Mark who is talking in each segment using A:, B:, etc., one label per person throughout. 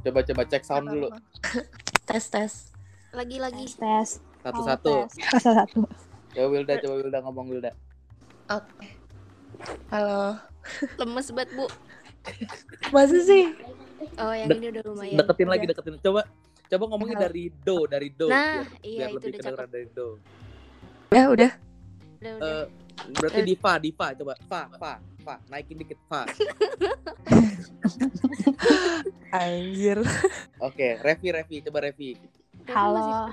A: Coba coba cek sound dulu.
B: tes tes
C: Lagi lagi.
D: tes
A: Satu-satu.
D: satu satu
A: Coba Wilda, coba Wilda ngomong Wilda.
B: oke halo
C: Lemes banget, Bu.
D: masa sih
C: Oh, yang ini udah lumayan.
A: Deketin lagi, deketin. Coba coba ngomongin
D: Halo.
A: dari do, dari do.
C: Nah,
A: biar,
C: iya,
A: biar
C: itu
A: lebih
C: udah
A: kedengeran dari do.
D: udah udah
C: Udah, udah.
A: Eh, berarti di fa, di fa, coba fa, fa, fa, naikin dikit fa.
D: anjir
A: Oke, Revi, Revi, coba Revi.
D: Halo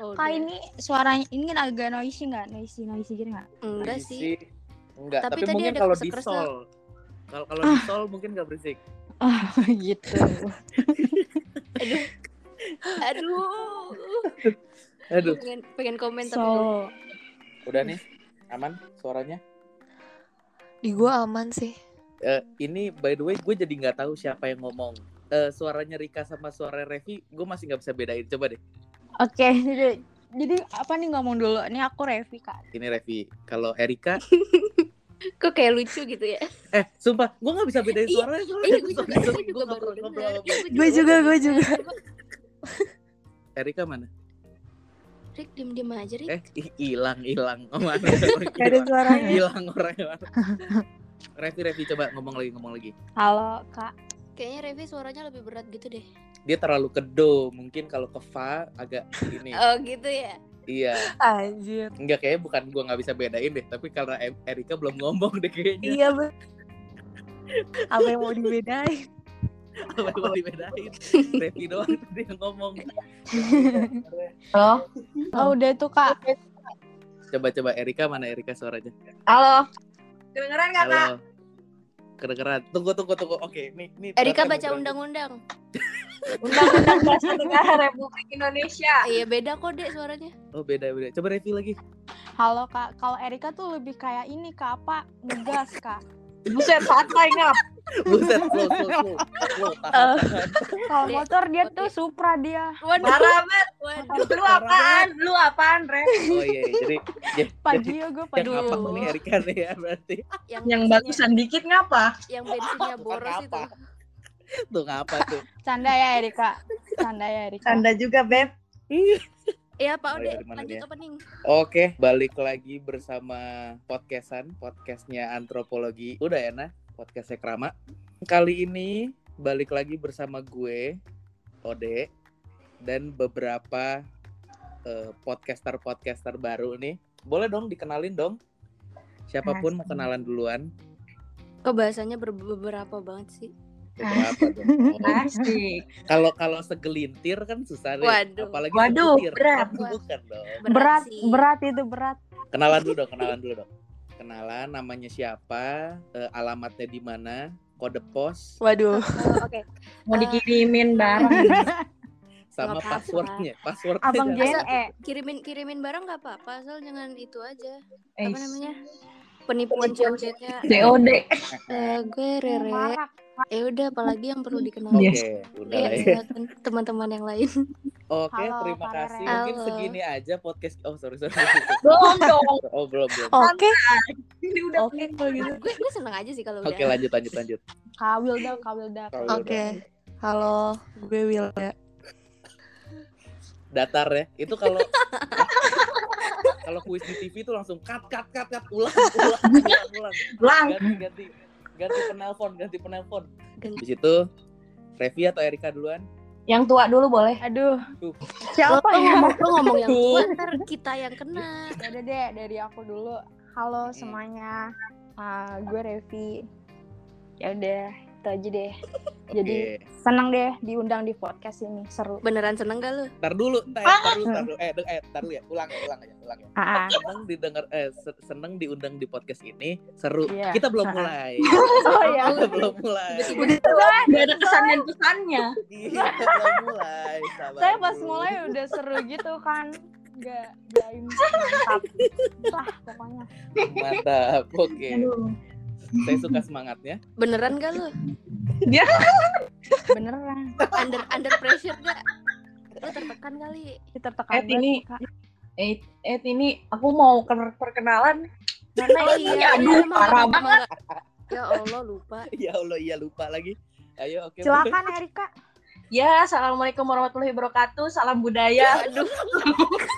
C: Oh,
D: kak ini suaranya ini kan agak noisy nggak noisy noisy gitu nggak
C: enggak sih.
A: Enggak,
C: Tapi
A: tapi,
C: tadi
A: mungkin
C: ada
A: kalau di sol. Kalau kalau di sol mungkin gak berisik.
D: oh gitu
C: Aduh.
A: Aduh,
C: Pengen pengen komen tapi
D: so
A: udah nih. Aman suaranya?
B: Di gua aman sih
A: Eh, ini by the way gue jadi nggak tahu siapa yang ngomong. Eh, suaranya Rika sama suara Revi, gue masih nggak bisa bedain. Coba deh.
D: oke jadi jadi apa nih ngomong dulu ini aku Revi kak
A: Ini Revi. Kalau Erika,
C: kok kayak lucu gitu ya.
A: eh sumpah gue nggak bisa bedain
C: Iya,
A: suaranya. soalnya.
C: Iya, gue juga, gue juga baru
D: Gue juga, gue juga.
A: Erika mana?
C: Rick diem diem aja Rick.
A: Eh, ih, hilang, hilang. Oh?
D: Gak ada suaranya
A: Hilang orangnya. mana? Revi, Revi coba ngomong lagi, ngomong lagi.
D: halo kak
C: Kayaknya Revi suaranya lebih berat gitu deh.
A: Dia terlalu kedo, mungkin kalau ke fa agak ini.
C: Oh gitu ya.
A: Iya,
D: anjir
A: enggak kayaknya bukan gua nggak bisa bedain deh, tapi karena Erika belum ngomong deh kayaknya.
D: iya apa yang mau dibedain
A: Apa yang mau dibedain? Revi doang tadi yang ngomong.
E: Halo?
D: oh udah tuh kak
A: Coba coba Erika mana Erika suaranya?
E: Halo? Kedengeran nggak, Kak?
A: Halo. Kedengeran. Tunggu tunggu tunggu. Oke, nih nih.
C: Erika baca
A: yang
C: undang-undang.
E: Undang-Undang Dasar Negara Republik Indonesia.
C: Iya beda kok dek suaranya.
A: Oh beda beda. Coba Revi lagi.
D: halo kak kalau Erika tuh lebih kayak ini kak apa ngegas kak
E: Buset, santai ngap.
A: Buset, slow slow slow. Slow, tahan, tahan.
D: kalau motor dia tuh Supra dia
C: Waduh.
E: Parah banget.
C: Waduh.
E: Lu apaan? Lu apaan, Re?
A: Oh iya, iya. jadi ya, jadi
D: Pagio gue
A: yang
D: Pagio
A: apa nih Erika nih ya berarti.
C: Yang,
E: Yang bagusan dikit ngapa?
C: Yang bensinnya boros itu.
A: Tuh ngapa tuh?
D: canda ya Erika canda ya Erika
E: Canda juga, Beb.
C: Iya Pak
A: Mulai
C: Ode,
A: mana
C: lanjut
A: dia?
C: opening.
A: Oke, balik lagi bersama podcastan, podcastnya antropologi. Udah ya, nah, podcastnya Krama. Kali ini balik lagi bersama gue, Ode, dan beberapa eh, podcaster-podcaster baru nih. Boleh dong dikenalin dong. Siapa pun
D: mau
A: kenalan duluan.
C: Kok bahasanya ber- beberapa banget sih?
A: Beberapa dong. Oh,
E: Asik.
A: Kalau kalau segelintir kan susah deh.
C: Waduh.
A: Apalagi
E: Waduh,
A: segelintir.
E: berat.
A: Bukan dong.
D: berat
C: sih.
D: berat itu berat
A: Kenalan dulu dong, kenalan dulu dong. Kenalan namanya siapa, eh, alamatnya di mana, kode pos,
D: waduh
C: Oh, Oke.
E: Mau dikirimin barang.
A: sama
C: Nggak apa-apa.
A: passwordnya. Passwordnya
D: abang JNE
C: Kirimin kirimin barang nggak apa-apa, asal jangan itu aja.
E: Eh,
C: Apa namanya? Penipuan COD-nya.
E: COD.
C: Eh, gue Rere. Ya udah, apalagi yang perlu dikenal.
A: Oke, udah lah ya.
C: silakan teman-teman yang lain.
A: Oke,
D: Halo,
A: terima kasih.
D: Rere.
A: Mungkin
C: Halo.
A: segini aja podcast. Oh, sorry, sorry.
E: Belum dong.
A: oh, belum, belum.
D: oke
E: Ini udah
D: oke gitu
C: gue gue seneng aja sih kalau udah.
A: Oke, lanjut, lanjut, lanjut.
D: kawil dah kawil dah
B: oke halo gue Wilda
A: Datar ya. Itu kalau kalau kuis di TV itu langsung cut, cut, cut, cut, ulang, ulang, ulang, ulang.
E: Blang.
A: Ganti, ganti, ganti penelpon, ganti penelpon. Di situ, Revi atau Erika duluan?
E: Yang tua dulu boleh.
D: aduh
A: Tuh.
D: Siapa
C: lo
D: ya
C: ngomong, lo ngomong yang tua, ntar kita yang kena.
D: Udah deh dari aku dulu halo semuanya Ah, gue Revi ya udah itu aja deh jadi
A: Oke.
D: seneng deh diundang di podcast ini seru
C: Beneran seneng gak lu?
A: Ntar dulu, ntar, ntar dulu, ntar dulu. Eh, eh, ntar dulu ya. Ulang ya, ulang aja, ulang ya.
D: ah ah.
A: Seneng didengar, eh, se- seneng diundang di podcast ini, seru.
D: Iya.
A: Kita belum
D: Ah.
A: mulai.
D: oh ya
A: Kita belum mulai.
C: Tiba-tiba.
E: Gak ada kesan dan pesannya.
A: Iya, kita belum mulai. Sabar
D: saya pas
A: dulu.
D: mulai udah seru gitu kan nggak gaim mantap lah pokoknya
A: Mantap. Oke.
E: Aduh.
A: Saya suka semangatnya.
C: Beneran gak lu?
D: beneran
C: Under under pressure gak? Lu tertekan kali.
D: kita
E: Eh,
D: tekan
E: ini-. Eh, eh ini aku mau ke perkenalan.
C: Mana
E: Oh, iya, aduh,
C: emang
E: parah
C: nggak- Ya Allah lupa.
A: Ya Allah, iya lupa lagi. Ayo, oke.
D: silakan Erika
E: Ya, assalamualaikum warahmatullahi wabarakatuh. Salam budaya.
C: Aduh,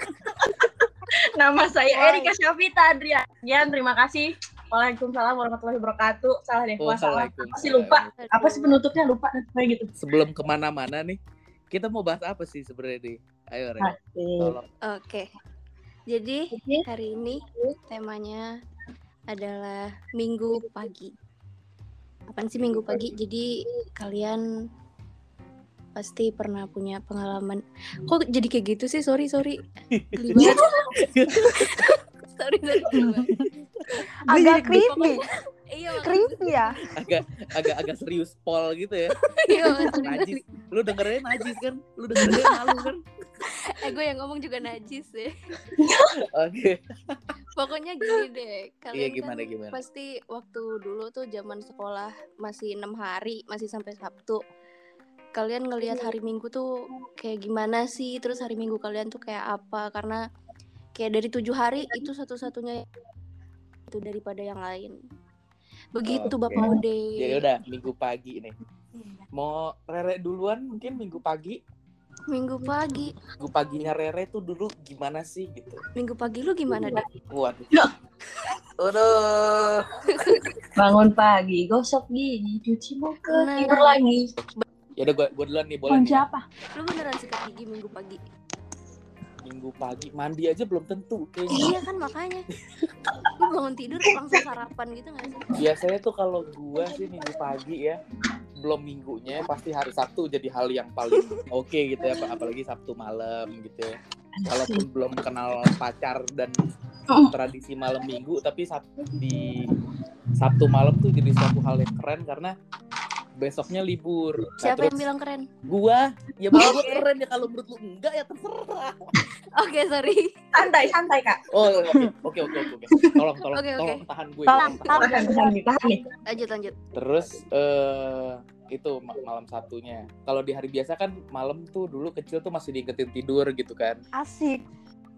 E: Nama saya Erika Syafita Adrian. Terima kasih. Waalaikumsalam warahmatullahi wabarakatuh. Salah deh. Waalaikumsalam. Apa sih lupa? Apa sih penutupnya lupa kayak gitu.
A: Sebelum ke mana-mana nih, kita mau bahas apa sih sebenarnya nih? Ayo, Ren.
E: Asik.
A: Tolong.
C: Oke. Jadi hari ini temanya adalah minggu pagi. Apaan sih minggu pagi? Jadi kalian pasti pernah punya pengalaman. Kok jadi kayak gitu sih? Sorry, sorry. Sorry, sorry. banget.
D: Agak
B: jadi
D: creepy.
C: Iya,
D: Creepy ya.
A: Agak agak agak serius pol gitu ya.
C: iya,
A: Najis. Lu dengernya najis kan? Lu dengernya malu kan?
C: Eh, gue yang ngomong juga najis ya.
A: Oke.
C: Pokoknya gini deh, kalian
A: Iya, gimana,
C: kan
A: gimana?
C: pasti waktu dulu tuh zaman sekolah masih enam hari, masih sampai Sabtu. Kalian ngelihat hari Minggu tuh kayak gimana sih? Terus hari Minggu kalian tuh kayak apa? Karena kayak dari tujuh hari itu satu-satunya itu daripada yang lain. Begitu. Bapak Ode.
A: Ya udah, minggu pagi nih. Mau Rere duluan mungkin minggu pagi?
C: Minggu pagi,
A: Minggu paginya Rere tuh dulu gimana sih gitu?
C: minggu pagi lu gimana deh?
A: Waduh.
E: Ya.
A: Aduh.
E: Bangun pagi, gosok gigi, cuci muka,
C: Nah.
E: tidur lagi.
A: Ya udah gua, gua duluan nih boleh. nih.
E: Kunci apa?
C: Lu beneran sikat gigi minggu pagi?
A: Minggu pagi mandi aja belum tentu kayaknya.
C: Iya kan makanya. Lu bangun tidur langsung sarapan gitu gak sih?
A: Biasanya tuh kalau gua sih minggu pagi ya belum minggunya pasti hari Sabtu jadi hal yang paling oke gitu ya ap- apalagi Sabtu malam gitu ya. Walaupun belum kenal pacar dan tradisi malam minggu tapi Sabtu di Sabtu malam tuh jadi suatu hal yang keren karena besoknya libur. Nah,
C: Siapa yang
A: terus
C: bilang keren?
A: Gua, ya menurut gua keren ya kalau menurut lu enggak ya terserah.
C: Oke, sorry.
E: Santai, santai kak.
A: Oh, oke oke oke oke. Tolong tolong
C: Oke, oke.
A: tolong tahan gue.
E: Tolong,
A: tolong tahan.
E: tahan, tahan.
C: Lanjut, lanjut.
A: Terus eh itu ma- malam satunya. Kalau di hari biasa kan malam tuh dulu kecil tuh masih diingetin tidur gitu kan.
D: Asik.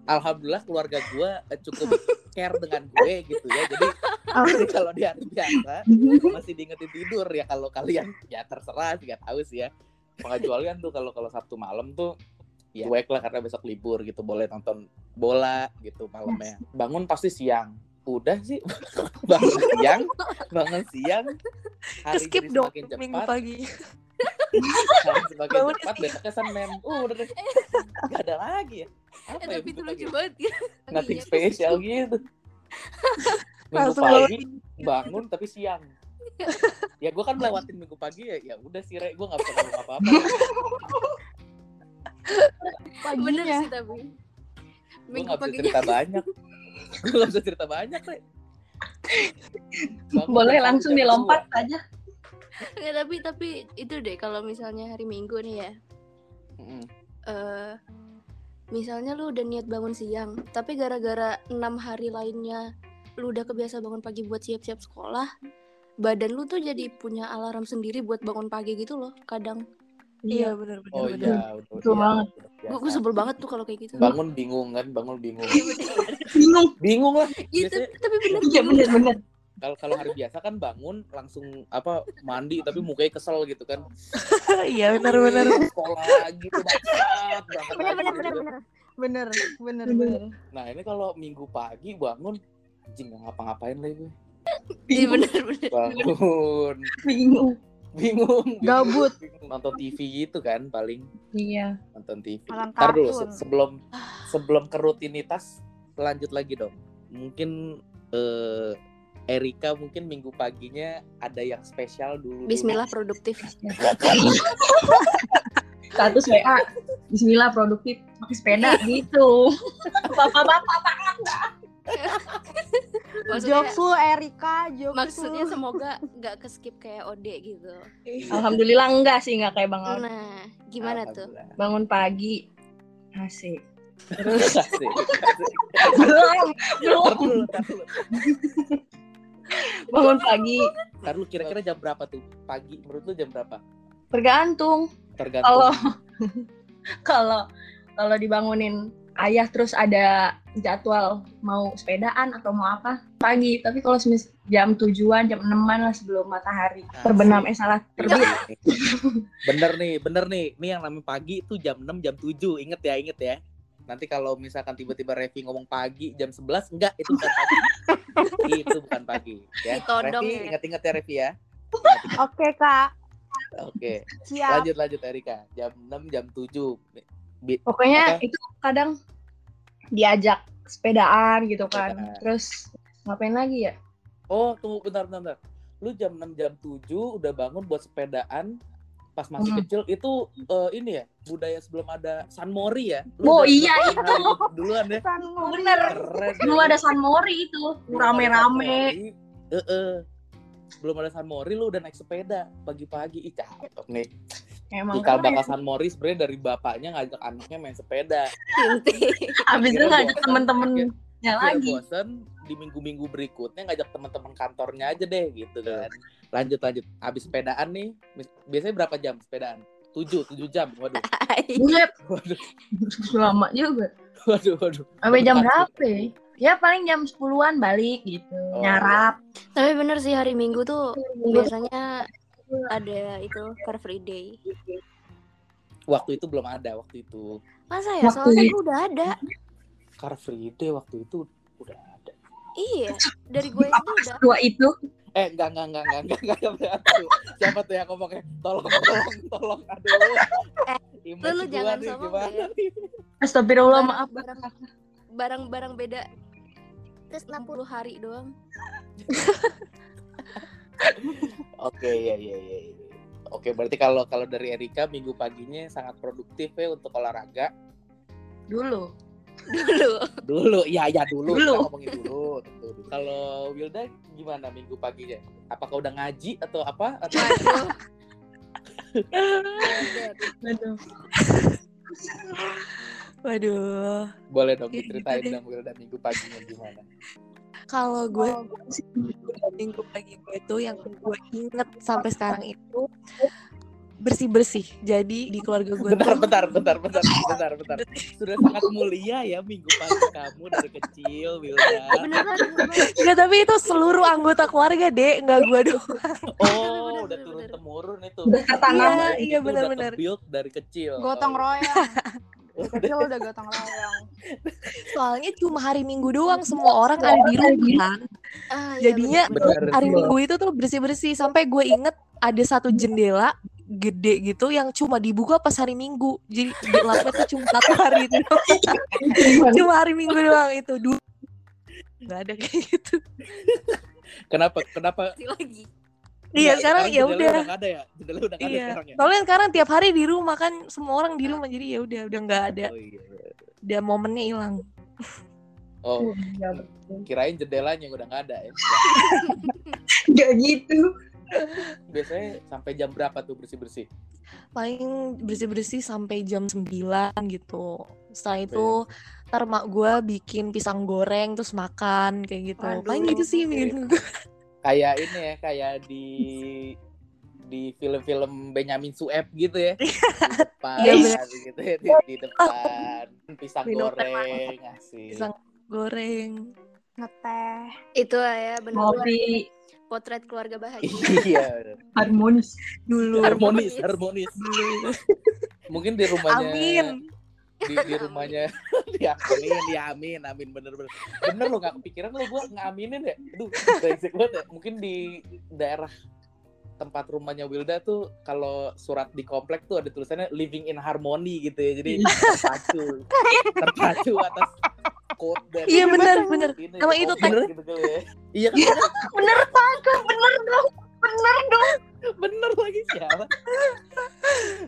A: Alhamdulillah keluarga gua eh, cukup care dengan gue gitu ya. Jadi jadi kalau di hari biasa masih diingetin tidur ya kalau kalian ya terserah sih nggak tahu sih ya. Pengecualian tuh kalau kalau Sabtu malam tuh ya cuek lah karena besok libur gitu boleh nonton bola gitu malamnya. Bangun pasti siang. Udah sih bangun siang, bangun siang. Hari
B: Skip dong
A: semakin
B: minggu
A: cepat,
B: pagi.
A: hari semakin cepat besoknya Senin. Uh, udah deh. Gak ada lagi ya. Apa
C: Eh,
A: ya
C: tapi itu lucu banget ya.
A: Nothing
C: Iya.
A: spesial gitu. Minggu pagi bangun tapi siang. Ya gue kan melewatin minggu pagi ya, ya udah sih Re, gue gak bisa ngomong apa-apa.
C: Bener
E: Paginya.
C: sih tapi.
A: Gue
C: Minggu
A: gak bisa cerita banyak. Gue gak bisa cerita banyak, Re. Bangun
E: Boleh langsung dilompat
A: dua.
E: aja.
C: Nggak, tapi tapi itu deh kalau misalnya hari Minggu nih ya.
A: Mm-mm.
C: eh misalnya lu udah niat bangun siang, tapi gara-gara enam hari lainnya lu udah kebiasa bangun pagi buat siap-siap sekolah, badan lu tuh jadi punya alarm sendiri buat bangun pagi gitu loh. Kadang
B: Iya benar benar
A: Oh
B: benar.
A: iya, udah,
E: Betul
A: iya,
E: banget.
C: gue
A: biasa.
C: gue sebel banget tuh kalau kayak gitu.
A: Bangun bingung kan, bangun bingung.
E: Bingung.
A: bingung lah.
C: Gitu,
A: Biasanya
C: tapi bener
E: Iya bener-bener.
A: kalau kalau hari biasa kan bangun langsung apa mandi tapi mukanya kesel gitu kan.
B: Iya benar benar.
A: Sekolah gitu bangsat, berangkat
D: Bener
A: lagi
D: bener bener bener. Bener bener
E: Bener.
D: bener.
A: Nah ini kalau minggu pagi bangun, anjing ngapa-ngapain lagi gue.
C: Iya bener bener.
A: Bangun,
E: Bingung.
A: bingung. bingung,
D: Gabut.
A: Nonton TV gitu kan paling
E: Iya.
A: nonton TV. Ntar dulu sebelum sebelum ke rutinitas lanjut lagi dong. Mungkin eh, Erika mungkin minggu paginya ada yang spesial dulu.
C: Bismillah produktif.
E: Status WA. Bismillah produktif pakai sepeda gitu. Bapak-bapak banget.
C: Maksudnya,
D: Jokes lu Erika, jokes
C: maksudnya
D: lu.
C: semoga nggak ke skip kayak Ode gitu.
E: Alhamdulillah enggak sih enggak kayak Bang.
C: Nah, gimana tuh?
E: Bangun pagi. Asik.
A: Asik, asik.
E: Belum. Belum. Bangun pagi.
A: Ntar dulu kira-kira jam berapa tuh? Pagi menurut lu jam berapa?
E: Tergantung.
A: Tergantung.
E: Kalau kalau kalau dibangunin ayah terus ada jadwal mau sepedaan atau mau apa pagi tapi kalau semis jam tujuan jam enaman lah sebelum matahari
A: Asik.
E: terbenam eh salah terbit
A: bener nih, bener nih. Ini yang namanya pagi itu jam 6, jam 7. Ingat ya, inget ya. Nanti kalau misalkan tiba-tiba Revi ngomong pagi jam 11, enggak, itu bukan pagi. itu bukan pagi. Ya.
C: Ditodong
A: Revi,
C: ya.
A: ingat-ingat ya Revi ya.
D: Oke kak,
A: Oke,
D: siap.
A: lanjut lanjut Erika. Jam 6, jam 7. Bi-
E: pokoknya
A: Apa?
E: itu kadang diajak sepedaan gitu kan
A: Sepedaan.
E: terus ngapain lagi ya
A: Oh, tunggu bentar, bentar, bentar. Lu jam 6, jam 7 udah bangun buat sepedaan pas masih
E: Hmm.
A: kecil itu eh, ini ya budaya sebelum ada San Mori ya Lu
E: Oh, iya,
A: hari duluan ya
D: San Mori.
E: bener
A: keren
E: belum ada San Mori itu rame-rame
A: Mori. Eh, eh. belum ada San Mori lu udah naik sepeda pagi-pagi ih cakep nih
E: emang
A: Cikal bakal San Mori sebenarnya dari bapaknya ngajak anaknya main sepeda
C: Inti.
E: abis itu ngajak temen-temennya lagi
A: bosen di minggu-minggu berikutnya ngajak teman-teman kantornya aja deh gitu kan. Lanjut lanjut. Habis sepedaan nih biasanya berapa jam sepedaan? Tujuh tujuh jam. Waduh.
E: Buset,
A: waduh.
E: Lama juga.
A: Waduh waduh.
E: Sampai jam berapa ya? ya paling jam 10-an balik gitu.
A: Oh,
E: nyarap.
C: Tapi bener sih hari Minggu tuh biasanya ada itu Car Free Day.
A: waktu itu belum ada waktu itu.
C: Masa ya?
E: Waktu
C: Soalnya
E: itu.
C: gue udah ada.
A: car free day waktu itu udah
C: Iya, dari gue itu udah.
E: tua itu
A: eh enggak enggak enggak enggak enggak enggak, enggak, siapa tuh yang ngomongnya tolong tolong tolong aduh
C: Eh,
A: Image
C: lu
A: gua
C: jangan
A: nih,
C: sombong
A: gimana
C: deh.
E: astagfirullah maaf
C: barang barang-barang beda. Terus 60 hari doang.
A: Oke ya ya ya. ya. Oke berarti kalau kalau dari Erika minggu paginya sangat produktif ya untuk olahraga.
E: dulu
C: Dulu.
A: Dulu ya ya dulu.
E: Dulu.
A: Kita ngomongin dulu. tentu. Kalau Wilda gimana minggu paginya? Apakah udah ngaji atau apa? Atau
C: Waduh.
E: Aduh.
B: Waduh.
A: boleh dong diceritain
B: gitu deh.
A: dong Wilda minggu paginya gimana?
B: Kalau gue minggu pagi gue itu yang gue inget sampai sekarang itu bersih bersih. Jadi di keluarga gue
A: Bentar
B: tuh
A: bentar bentar bentar bentar bentar. Sudah sangat mulia ya minggu pagi kamu dari kecil Wilda.
C: Beneran.
B: Enggak, tapi itu seluruh anggota keluarga dek, nggak gue doang.
A: Oh, udah
C: bener,
A: turun
C: bener.
A: temurun itu.
E: Udah tertanam.
B: Iya, iya,
A: udah
B: benar-benar.
A: ke-build dari kecil.
D: Gotong
A: Oh,
D: royong.
A: udah.
D: Kecil udah gotong royong.
B: Soalnya cuma hari Minggu doang semua orang ada di rumah kan.
C: Ah, iya,
B: Jadinya
C: bener,
A: Bener
B: hari. Minggu itu tuh bersih-bersih sampai gue inget ada satu jendela gede gitu yang cuma dibuka pas hari Minggu. Jadi gelapnya tuh cuma satu hari itu. cuma hari Minggu doang itu. Dulu nggak ada kayak gitu.
A: Kenapa? Kenapa?
C: lagi.
B: Iya, sekarang ya udah.
A: nggak ada ya. Jendela udah nggak ada
B: Iya.
A: sekarang ya.
B: Soalnya sekarang tiap hari di rumah kan semua orang di rumah jadi ya udah udah nggak ada.
A: Oh iya.
B: Udah momennya hilang.
A: Oh,
E: Iya,
A: kirain jendelanya udah nggak ada ya.
E: Gak gitu.
A: Biasanya sampai jam berapa tuh bersih-bersih?
B: Paling bersih-bersih sampai jam 9 gitu. Setelah itu ntar mak gue bikin pisang goreng terus makan kayak gitu.
E: Waduh.
B: Paling gitu sih minggu.
A: Kayak ini ya, kayak di di film-film Benyamin Sueb gitu ya. Di depan
B: Iya, bener.
A: gitu ya, di, di depan pisang
B: Minum
A: goreng asik.
B: Pisang goreng.
D: Ngeteh.
C: Itu ya bener
E: Ngopi
C: potret keluarga bahagia.
A: Iya,
E: harmonis.
B: Dulu.
A: harmonis,
C: Harmonis.
A: harmonis.
B: Dulu.
A: Mungkin di rumahnya
B: Amin.
A: di, di rumahnya ya amin ya amin amin bener bener bener lo gak kepikiran lo gue ngaminin ya aduh brengsek banget ya mungkin di daerah tempat rumahnya Wilda tuh kalau surat di komplek tuh ada tulisannya living in harmony gitu ya jadi terpacu terpacu atas quote
B: Iya bener bener.
A: ini,
B: Emang itu
A: komplek gitu ya iya kan
E: Bener Pak, bener dong. Bener dong.
A: bener lagi siapa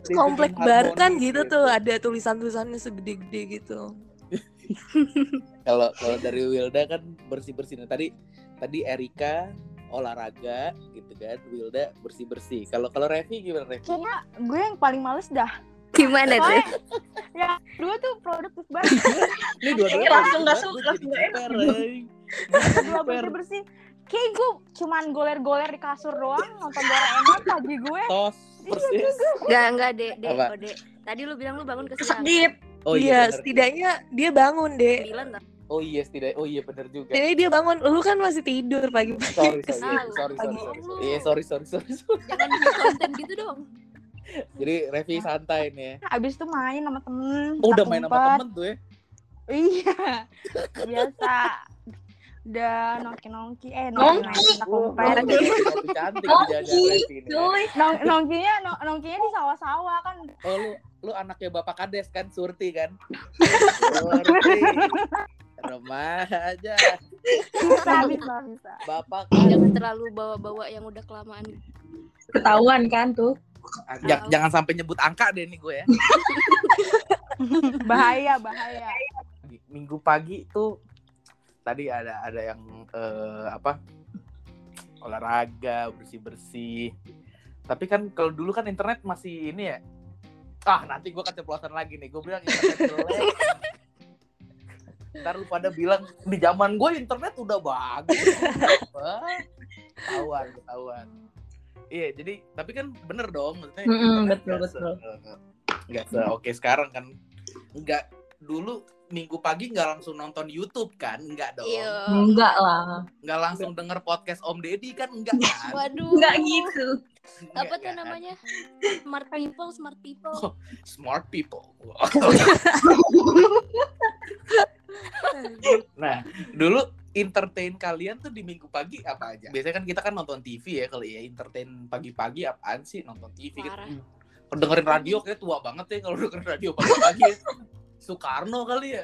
B: Komplek bar kan gitu tuh ada tulisan-tulisannya segede-gede gitu.
A: kalau kalau dari Wilda kan bersih bersih tadi tadi Erika olahraga gitu kan Wilda bersih bersih kalau kalau Revi gimana Revi
D: Kayaknya gue yang paling males dah.
C: Gimana tuh?
D: Ya dua tuh produktif banget.
A: ini dua-duanya
E: Langsung
A: bersih
E: nggak
A: banget,
E: suka,
A: gue jadi
E: nggak
A: jiper, eh.
D: Dua bersih bersih. Kayak gue cuman goler-goler di kasur doang nonton Doraemon pagi gue.
A: tos persis
C: Enggak, enggak, Dek, Dek, oh, Dek. Tadi lu bilang lu bangun kesiangan.
E: Skip.
A: Oh
B: iya,
A: bener.
B: setidaknya dia bangun
C: lah.
A: Oh iya setidaknya. Oh iya bener juga.
B: Setidaknya dia bangun. Lu kan masih tidur pagi-pagi.
A: Sorry sorry
C: Kesal.
A: sorry sorry
C: Pagi.
A: sorry. sorry. Iya sorry sorry sorry. sorry.
C: Jangan bikin konten gitu dong.
A: Jadi Revi santai nih ya.
D: Abis itu main sama temen.
A: Oh, udah main sama temen tuh ya.
D: Iya. Biasa. Udah nongki-nongki. Eh,
E: Nongki.
D: nongki.
A: Oh, cantik
E: Oh,
A: jajan Revi ini.
E: Cuy.
D: Nong- nongkinya no- nongkinya di sawah-sawah kan.
A: Oh lu lu anaknya Bapak Kades kan Surti kan? Surti. Remaja.
D: Bisa, bisa, bisa.
A: Bapak Kades.
C: Jangan terlalu bawa-bawa yang udah kelamaan.
E: Ketahuan kan tuh.
A: Ja- jangan sampai nyebut angka deh nih gue ya.
D: Bahaya, bahaya.
A: Minggu pagi tuh tadi ada ada yang eh, apa olahraga bersih bersih. Tapi kan kalau dulu kan internet masih ini ya. Ah nanti gue keceplosan lagi nih. Gue bilang internet jelek. Ntar lu pada bilang di zaman gue internet udah bagus. Wah, Ketahuan, ketahuan. Iya, jadi tapi kan bener dong maksudnya.
E: Mm-mm,
A: internet
E: betul,
A: nggak
E: betul.
A: se- nggak se oke sekarang kan. Enggak dulu minggu pagi nggak langsung nonton YouTube kan? Enggak dong.
C: Iya.
E: Enggak lah.
A: Nggak langsung denger podcast Om Deddy kan enggak kan?
C: Waduh.
E: Enggak gitu.
A: Enggak
C: Apa tuh
A: kan?
C: namanya? Smart people, smart people.
A: Smart people. nah, dulu entertain kalian tuh di minggu pagi apa aja? Biasanya kan kita kan nonton TV ya kalau ya entertain pagi-pagi apaan sih nonton TV gitu. Kalau dengerin radio kayak tua banget ya kalau dengerin radio pagi-pagi. ya. Soekarno kali ya.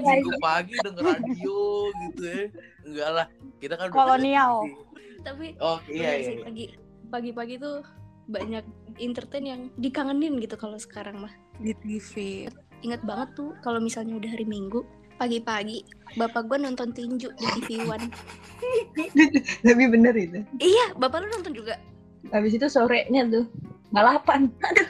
A: Minggu pagi denger radio gitu ya. Enggak lah. Kita kan udah
D: Kolonial.
C: Tapi
A: Oh iya iya. iya.
C: pagi pagi-pagi tuh banyak entertain yang dikangenin gitu kalau sekarang mah.
B: Di TV.
C: Ingat banget tuh kalau misalnya udah hari Minggu pagi-pagi bapak gua nonton tinju di TV One.
E: Tapi bener itu.
C: iya, bapak lu nonton juga.
E: Habis itu sorenya tuh balapan.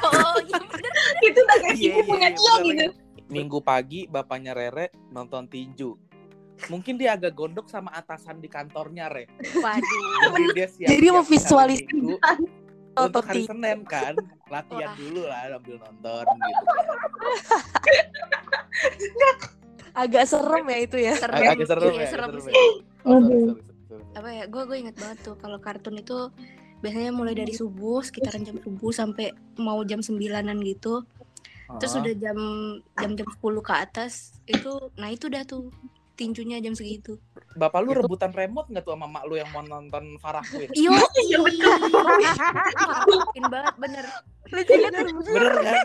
C: Oh, iya bener.
E: itu udah kayak ibu
A: iya,
E: punya
A: iya,
E: dia gitu.
A: Minggu pagi bapaknya Rere nonton tinju. Mungkin dia agak gondok sama atasan di kantornya, Re.
C: Waduh.
A: Jadi dia siap
B: Jadi mau visualis-
A: Untuk hari. Senin kan, latihan
C: Wah.
A: dulu lah sambil nonton gitu.
B: Agak serem ya itu ya.
C: Serem.
A: Agak serem
C: Iya,
A: ya,
C: serem
A: serem
C: sih.
A: ya. Oh, sorry, sorry, sorry, sorry.
C: Apa ya? Gue gue inget banget tuh kalau kartun itu biasanya mulai dari subuh sekitaran jam subuh sampai mau jam sembilanan gitu. Terus
A: Ah.
C: udah jam jam jam 10 ke atas itu nah itu udah tuh tinjunya jam segitu.
A: Bapak lu rebutan remote nggak tuh sama mak lu yang mau nonton Farah Queen?
C: Iya,
E: Iya, betul.
C: Banget bener.
A: Bener kan?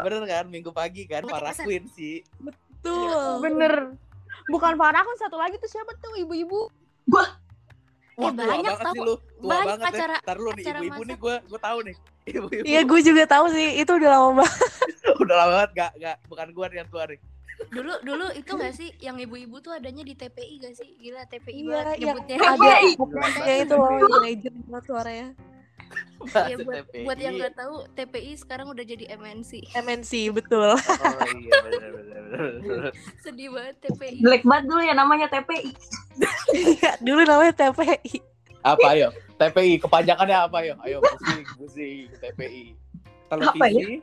A: Bener kan? Minggu pagi kan Farah. Queen sih.
B: Tuh.
D: Bener. Bukan Farah kan satu lagi tuh siapa tuh ibu-ibu?
A: Wah,
C: Eh, banyak
A: banget
C: tau.
A: sih lu. Tua
C: Banyak
A: banget
C: acara-
A: ya. Ntar lu nih
C: acara
A: ibu-ibu nih gue gue tahu nih. Ibu-ibu.
B: Iya, gue juga tahu sih. Itu udah lama banget.
A: Udah lama banget gak, gak bukan gue yang tua nih.
C: Dulu dulu itu gak sih yang ibu-ibu tuh adanya di TPI gak sih? Gila TPI
B: Iya,
C: banget
B: yang
C: nyebutnya.
B: ada
C: Gila.
B: ya itu loh yang legend banget suaranya.
C: Iya,
A: Bahasa
C: buat,
A: TPI.
C: buat yang nggak tahu TPI sekarang udah jadi MNC.
B: MNC betul.
A: Oh iya bener bener bener.
C: Sedih banget TPI.
E: Jelek banget dulu ya namanya TPI.
B: Iya, dulu namanya TPI.
A: Apa ayo? TPI kepanjangannya apa ayo? Ayo pusing pusing TPI. Televisi.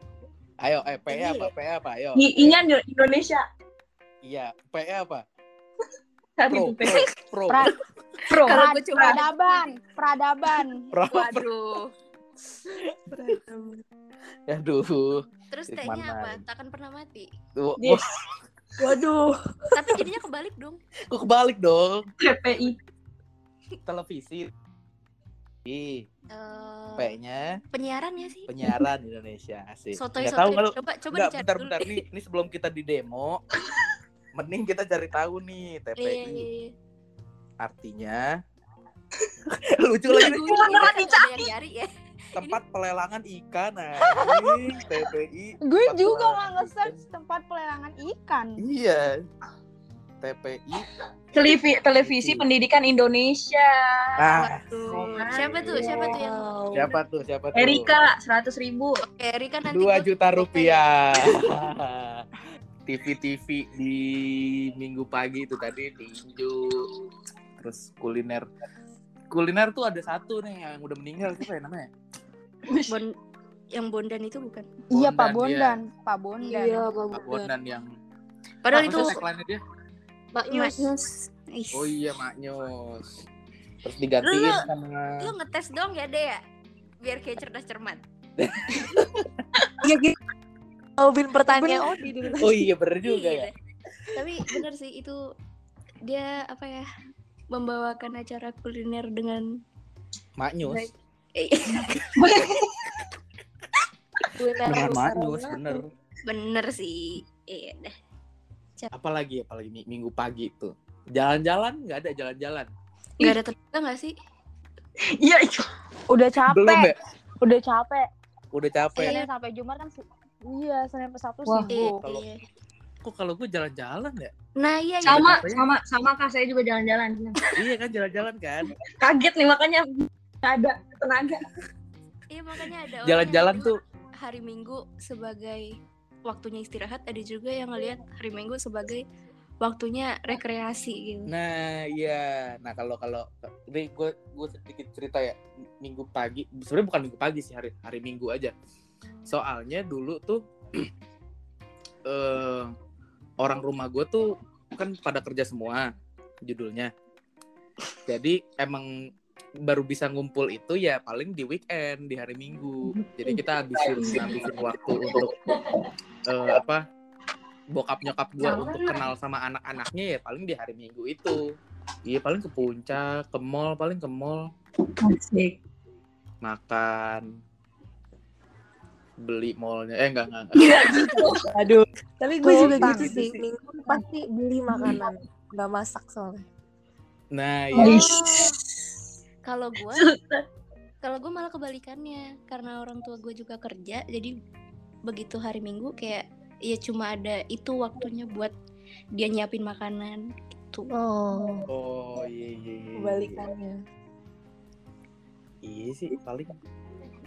A: Ayo, eh P
C: Ini.
A: apa? P apa? Ayo.
E: I- I-nya Indonesia.
A: Iya, P apa? Pro,
E: tuh
A: pro, pro,
D: Pra-
E: Pro.
C: Cuma
D: Peradaban, peradaban.
A: pro.
C: Waduh.
A: Aduh.
C: Terus T-nya apa? Takkan pernah mati.
E: Yes.
B: Waduh.
C: Tapi jadinya kebalik dong.
A: kok kebalik dong.
E: TPI.
A: Televisi. I,
C: Eh,
A: P-nya
C: penyiaran ya sih?
A: penyiaran Indonesia asik.
C: Sotoy
A: Nggak tahu kalau
C: Coba coba dicari
A: bentar,
C: dulu.
A: bentar nih. Ini sebelum kita di demo, mending kita cari tahu nih
C: Iya,
A: TPI.
C: iya, iya.
A: Artinya lucu lagi
E: dicari.
C: ya.
A: tempat pelelangan ikan anjing TPI.
D: Gue juga nggak nge-search tempat pelelangan ikan.
A: Iya. TPI.
E: Televi televisi pendidikan Indonesia.
A: Nah,
C: Tuh. Siapa tuh? Siapa tuh yang
A: siapa tuh? Siapa tuh?
E: Erika seratus ribu.
C: Oke, Rika nanti
A: Dua
C: gua-
A: juta rupiah. TV-TV di minggu pagi itu tadi tinju, terus kuliner. Kuliner tuh ada satu nih yang udah meninggal siapa ya namanya?
C: Bon yang Bondan itu bukan?
D: Iya Pak
A: Bondan,
D: Bondan, Pak Bondan.
B: Iya, Pak
A: Pak
B: Bondan.
A: Bondan yang
C: Padahal itu
A: dia
B: Mak Nyus.
C: Nyus. Ih.
A: oh iya Maknyus terus digantiin
C: Lu-
A: sama
C: Lu ngetes dong ya deh ya, biar kayak cerdas cermat.
B: Iya gitu. Jawabin pertanyaan Odi dulu.
A: oh iya bener juga ya
C: Iya. Tapi bener sih itu dia apa ya membawakan acara kuliner dengan
A: Maknyus
C: eh,
A: bener
B: Nusantara.
A: Maknyus bener
C: bener sih. Iya deh.
A: Apalagi apalagi mi- minggu pagi tuh jalan-jalan nggak ada jalan-jalan
C: Gak ada tenaga gak sih?
E: Iya, itu.
D: Udah capek,
A: belum ya
D: udah capek.
A: udah capek
C: Iya.
D: Senin sampai Jumat kan Iya, Senin sampai Sabtu
B: Wah.
C: Iya,
D: sibuk.
A: kalau-
C: iya.
A: kok kalau gue jalan-jalan ya
C: Nah iya iya.
E: Sama,
A: capek.
E: sama, sama kak saya juga jalan-jalan.
A: iya kan jalan-jalan kan
E: Kaget nih makanya nggak ada tenaga.
C: Iya makanya ada
A: jalan-jalan tuh
C: hari Minggu sebagai waktunya istirahat, ada juga yang ngelihat hari Minggu sebagai waktunya rekreasi gitu.
A: Nah, iya. Nah, kalau kalau ini gue gue sedikit cerita ya. Minggu pagi, sebenarnya bukan minggu pagi sih, hari hari Minggu aja. Soalnya dulu tuh eh orang rumah gue tuh kan pada kerja semua judulnya. Jadi emang baru bisa ngumpul itu ya paling di weekend di hari Minggu. Jadi kita habisin habisin waktu untuk eh, apa bokap nyokap gue untuk kenal sama anak-anaknya ya paling di hari Minggu itu. Iya paling ke puncak, ke mall, paling ke mall
E: Asik.
A: makan beli mallnya eh enggak enggak, enggak.
B: Aduh. Tapi gue juga
D: Sultan.
B: gitu sih. Minggu pasti beli makanan. Gak masak soalnya.
A: nah
C: Oh,
A: iya
C: Kalau gue kalau gue malah kebalikannya karena orang tua gue juga kerja jadi begitu hari Minggu kayak ya cuma ada itu waktunya buat dia nyiapin makanan gitu.
B: Oh.
A: oh iya iya iya
B: Kebalikannya.
A: iya sih paling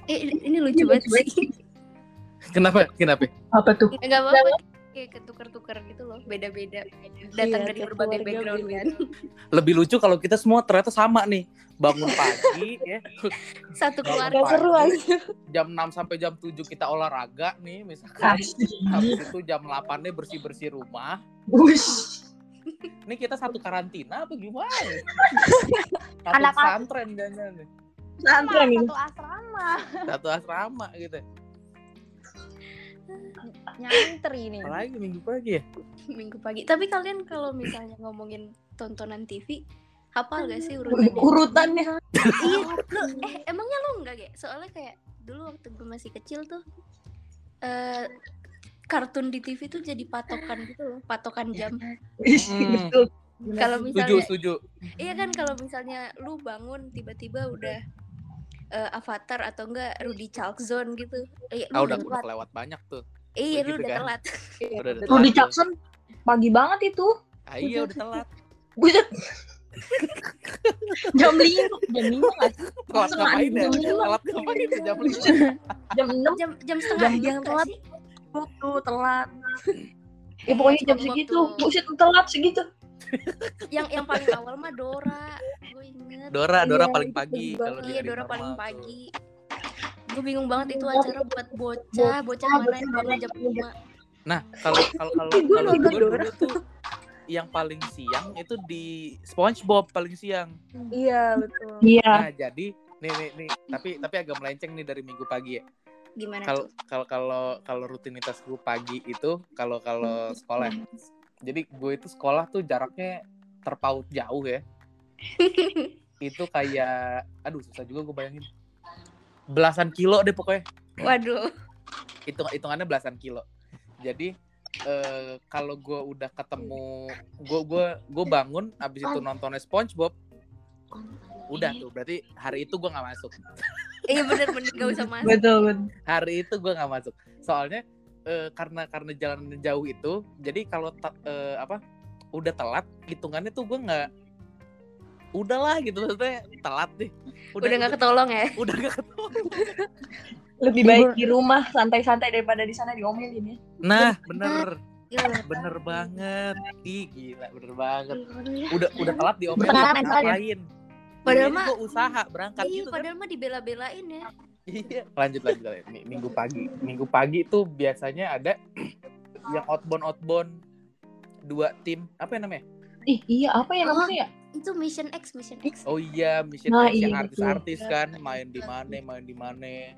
C: Eh ini lucu banget sih.
A: kenapa kenapa
E: Apa tuh?
C: Enggak apa-apa kayak ketuker-tuker gitu loh, beda-beda datang
B: Iya,
C: dari berbagai background kan.
A: lebih lucu kalau kita semua ternyata sama nih bangun pagi ya
C: Satu keluarga.
A: pagi,
B: seru aja.
A: jam 6 sampai jam 7 kita olahraga nih misalkan habis itu jam 8 nya bersih-bersih rumah ini kita satu karantina apa gimana satu
D: Anak-
A: pesantren jangan nih
E: Pesantren ini.
D: Satu asrama.
A: satu asrama gitu
D: Nyantri nih.
A: apalagi minggu pagi ya
C: Minggu pagi. Tapi kalian kalau misalnya ngomongin tontonan TV, hafal gak sih urutannya?
E: Urutannya.
C: iya, lu eh emangnya lu enggak ya? Soalnya kayak dulu waktu gue masih kecil tuh eh kartun di TV tuh jadi patokan gitu loh, patokan jam.
A: Hmm.
E: Betul.
C: Kalau
A: setuju
C: misalnya
A: setuju
C: Iya kan kalau misalnya lu bangun tiba-tiba udah eh, Avatar atau enggak Rudy Chalkzone gitu. Eh,
A: ah
C: lu
A: udah
C: udah
A: kelewat banyak tuh
C: Iya, lu udah
A: kan?
C: telat.
A: udah, udah
E: Rudy. Jackson pagi banget itu.
A: ah, iya udah telat
E: Buset. Jam lima, jam lima
A: telat ngapain ya
E: jam lima.
A: telat ngapain ya jam lima
E: Jam enam.
C: Jam jam setengah
B: Jam
C: nggak
B: telat. Tuh telat.
E: Ya pokoknya jam
C: Waktu-
E: segitu. Buset telat segitu.
C: Yang yang paling awal mah Dora. Gue inget.
A: Dora Dora
B: Iya,
A: paling pagi kalau
C: Iya Dora paling pagi. Gue bingung banget itu acara buat bocah, bocah mana yang bangun jam 5
A: nah kalau kalau kalau
B: nonton
A: gue
B: Dora.
A: dulu tuh yang paling siang itu di SpongeBob paling siang
B: Iya betul.
E: Iya.
A: nah jadi nih nih nih tapi tapi agak melenceng nih dari minggu pagi ya
C: Gimana
A: kalau
C: tuh?
A: kalau kalau kalau rutinitas gue pagi itu kalau kalau sekolah ya. jadi gue itu sekolah tuh jaraknya terpaut jauh ya itu kayak aduh susah juga gue bayangin belasan kilo deh pokoknya
C: Waduh.
A: hitung hitungannya belasan kilo jadi eh, kalau gue udah ketemu gue gue gue bangun abis itu nontonnya SpongeBob udah tuh berarti hari itu gue nggak masuk
C: Iya bener bener gak usah masuk.
E: Betul, betul.
A: hari itu gue nggak masuk soalnya eh, karena karena jalan jauh itu jadi kalau eh, apa udah telat hitungannya tuh gue nggak udahlah gitu maksudnya telat deh.
C: Udah gak ketolong ya?
A: udah gak ketemu
E: Lebih baik di rumah santai-santai daripada di sana diomelin ya.
A: nah bener.
C: Gila.
A: bener. Banget. Ih gila bener banget. Udah udah telat diomelin
C: Telat,
A: ngapain?
C: Padahal mah-
A: usaha berangkat
C: Iya
A: gitu kan
C: padahal mah dibela-belain ya.
A: iya. Lanjut lanjut lanjut. Nih, minggu pagi. Minggu pagi tuh biasanya ada yang outbound outbound dua tim. Apa yang namanya?
E: Ih, iya apa ya
C: Oh.
E: namanya? ya?
C: Itu Mission X, Mission X.
A: oh iya mission
E: Nah,
A: X yang
E: iya,
A: artis-artis kan main di mana main di mana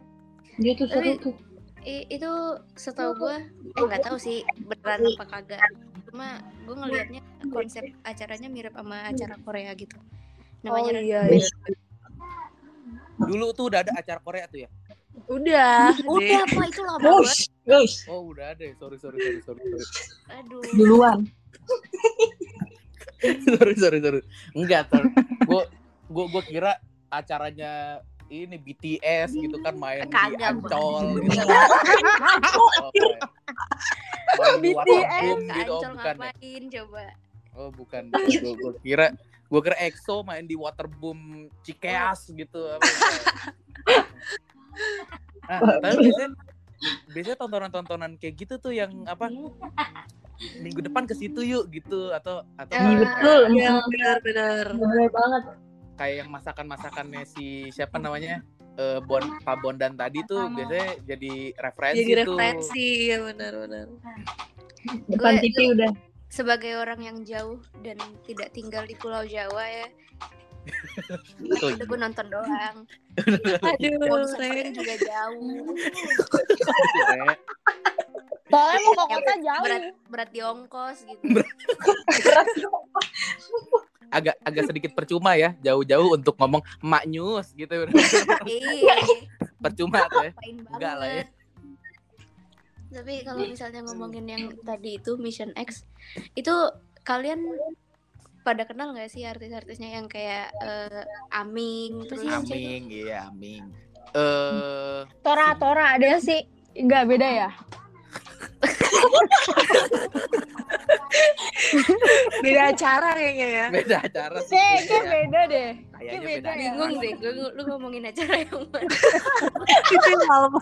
E: Dia tuh seru tuh.
C: Itu setahu gue, eh nggak tahu sih beneran apa kagak. Cuma gue ngelihatnya konsep acaranya mirip sama acara Korea gitu. Namanya
B: Oh, iya, iya.
A: Dulu tuh udah ada acara Korea tuh ya
B: Udah.
C: Udah apa itu lama banget.
E: Guys, guys,
A: oh udah ada ya. sorry sorry sorry sorry sorry
C: Aduh.
E: duluan.
A: sorry sorry sorry. Enggak tuh gue gue gue kira acaranya ini BTS gitu kan main di
C: Kagak,
A: Ancol
C: Bang.
A: gitu. Oke. main di
D: BTS,
C: Ke
A: gitu oh
C: Ancol
A: bukan ya?
C: ngapain coba?
A: oh bukan. Gue gue kira gue kira EXO main di Waterboom Cikeas gitu. Apa nah tapi biasanya biasanya tontonan-tontonan kayak gitu tuh yang apa minggu depan ke situ yuk gitu atau atau
C: Iya,
E: betul.
B: Iya, benar-benar.
E: Bener banget.
A: kayak yang masakan-masakannya si siapa namanya eh Bon Pak Bondan tadi tuh biasanya jadi referensi
B: Jadi
A: tuh.
B: referensi, ya benar-benar.
E: Depan
C: Gue-
E: TV udah.
C: Sebagai orang yang jauh dan tidak tinggal di Pulau Jawa ya,
A: Oh,
C: itu gue nonton doang.
B: Aduh, Ren.
C: juga jauh.
D: Soalnya mau ke kota jauh.
C: Berat berat di ongkos gitu.
A: agak agak sedikit percuma ya jauh-jauh untuk ngomong mak news gitu
C: Iya.
A: percuma tuh ya. Enggak lah ya.
C: Tapi kalau misalnya ngomongin yang tadi itu Mission X, itu kalian pada kenal nggak sih artis-artisnya yang kayak eh, Aming, terus?
A: Aming iya Aming eh
D: Tora, Tora ada sih. Enggak beda ya?
B: Beda acara kayaknya ya.
A: beda acara sih
D: Kayak kayak
A: kayaknya.
D: beda deh.
A: kayaknya
D: beda
A: beda
D: ya.
C: Bingung deh, gue lu ngomongin acara yang mana?
B: Itu yang malam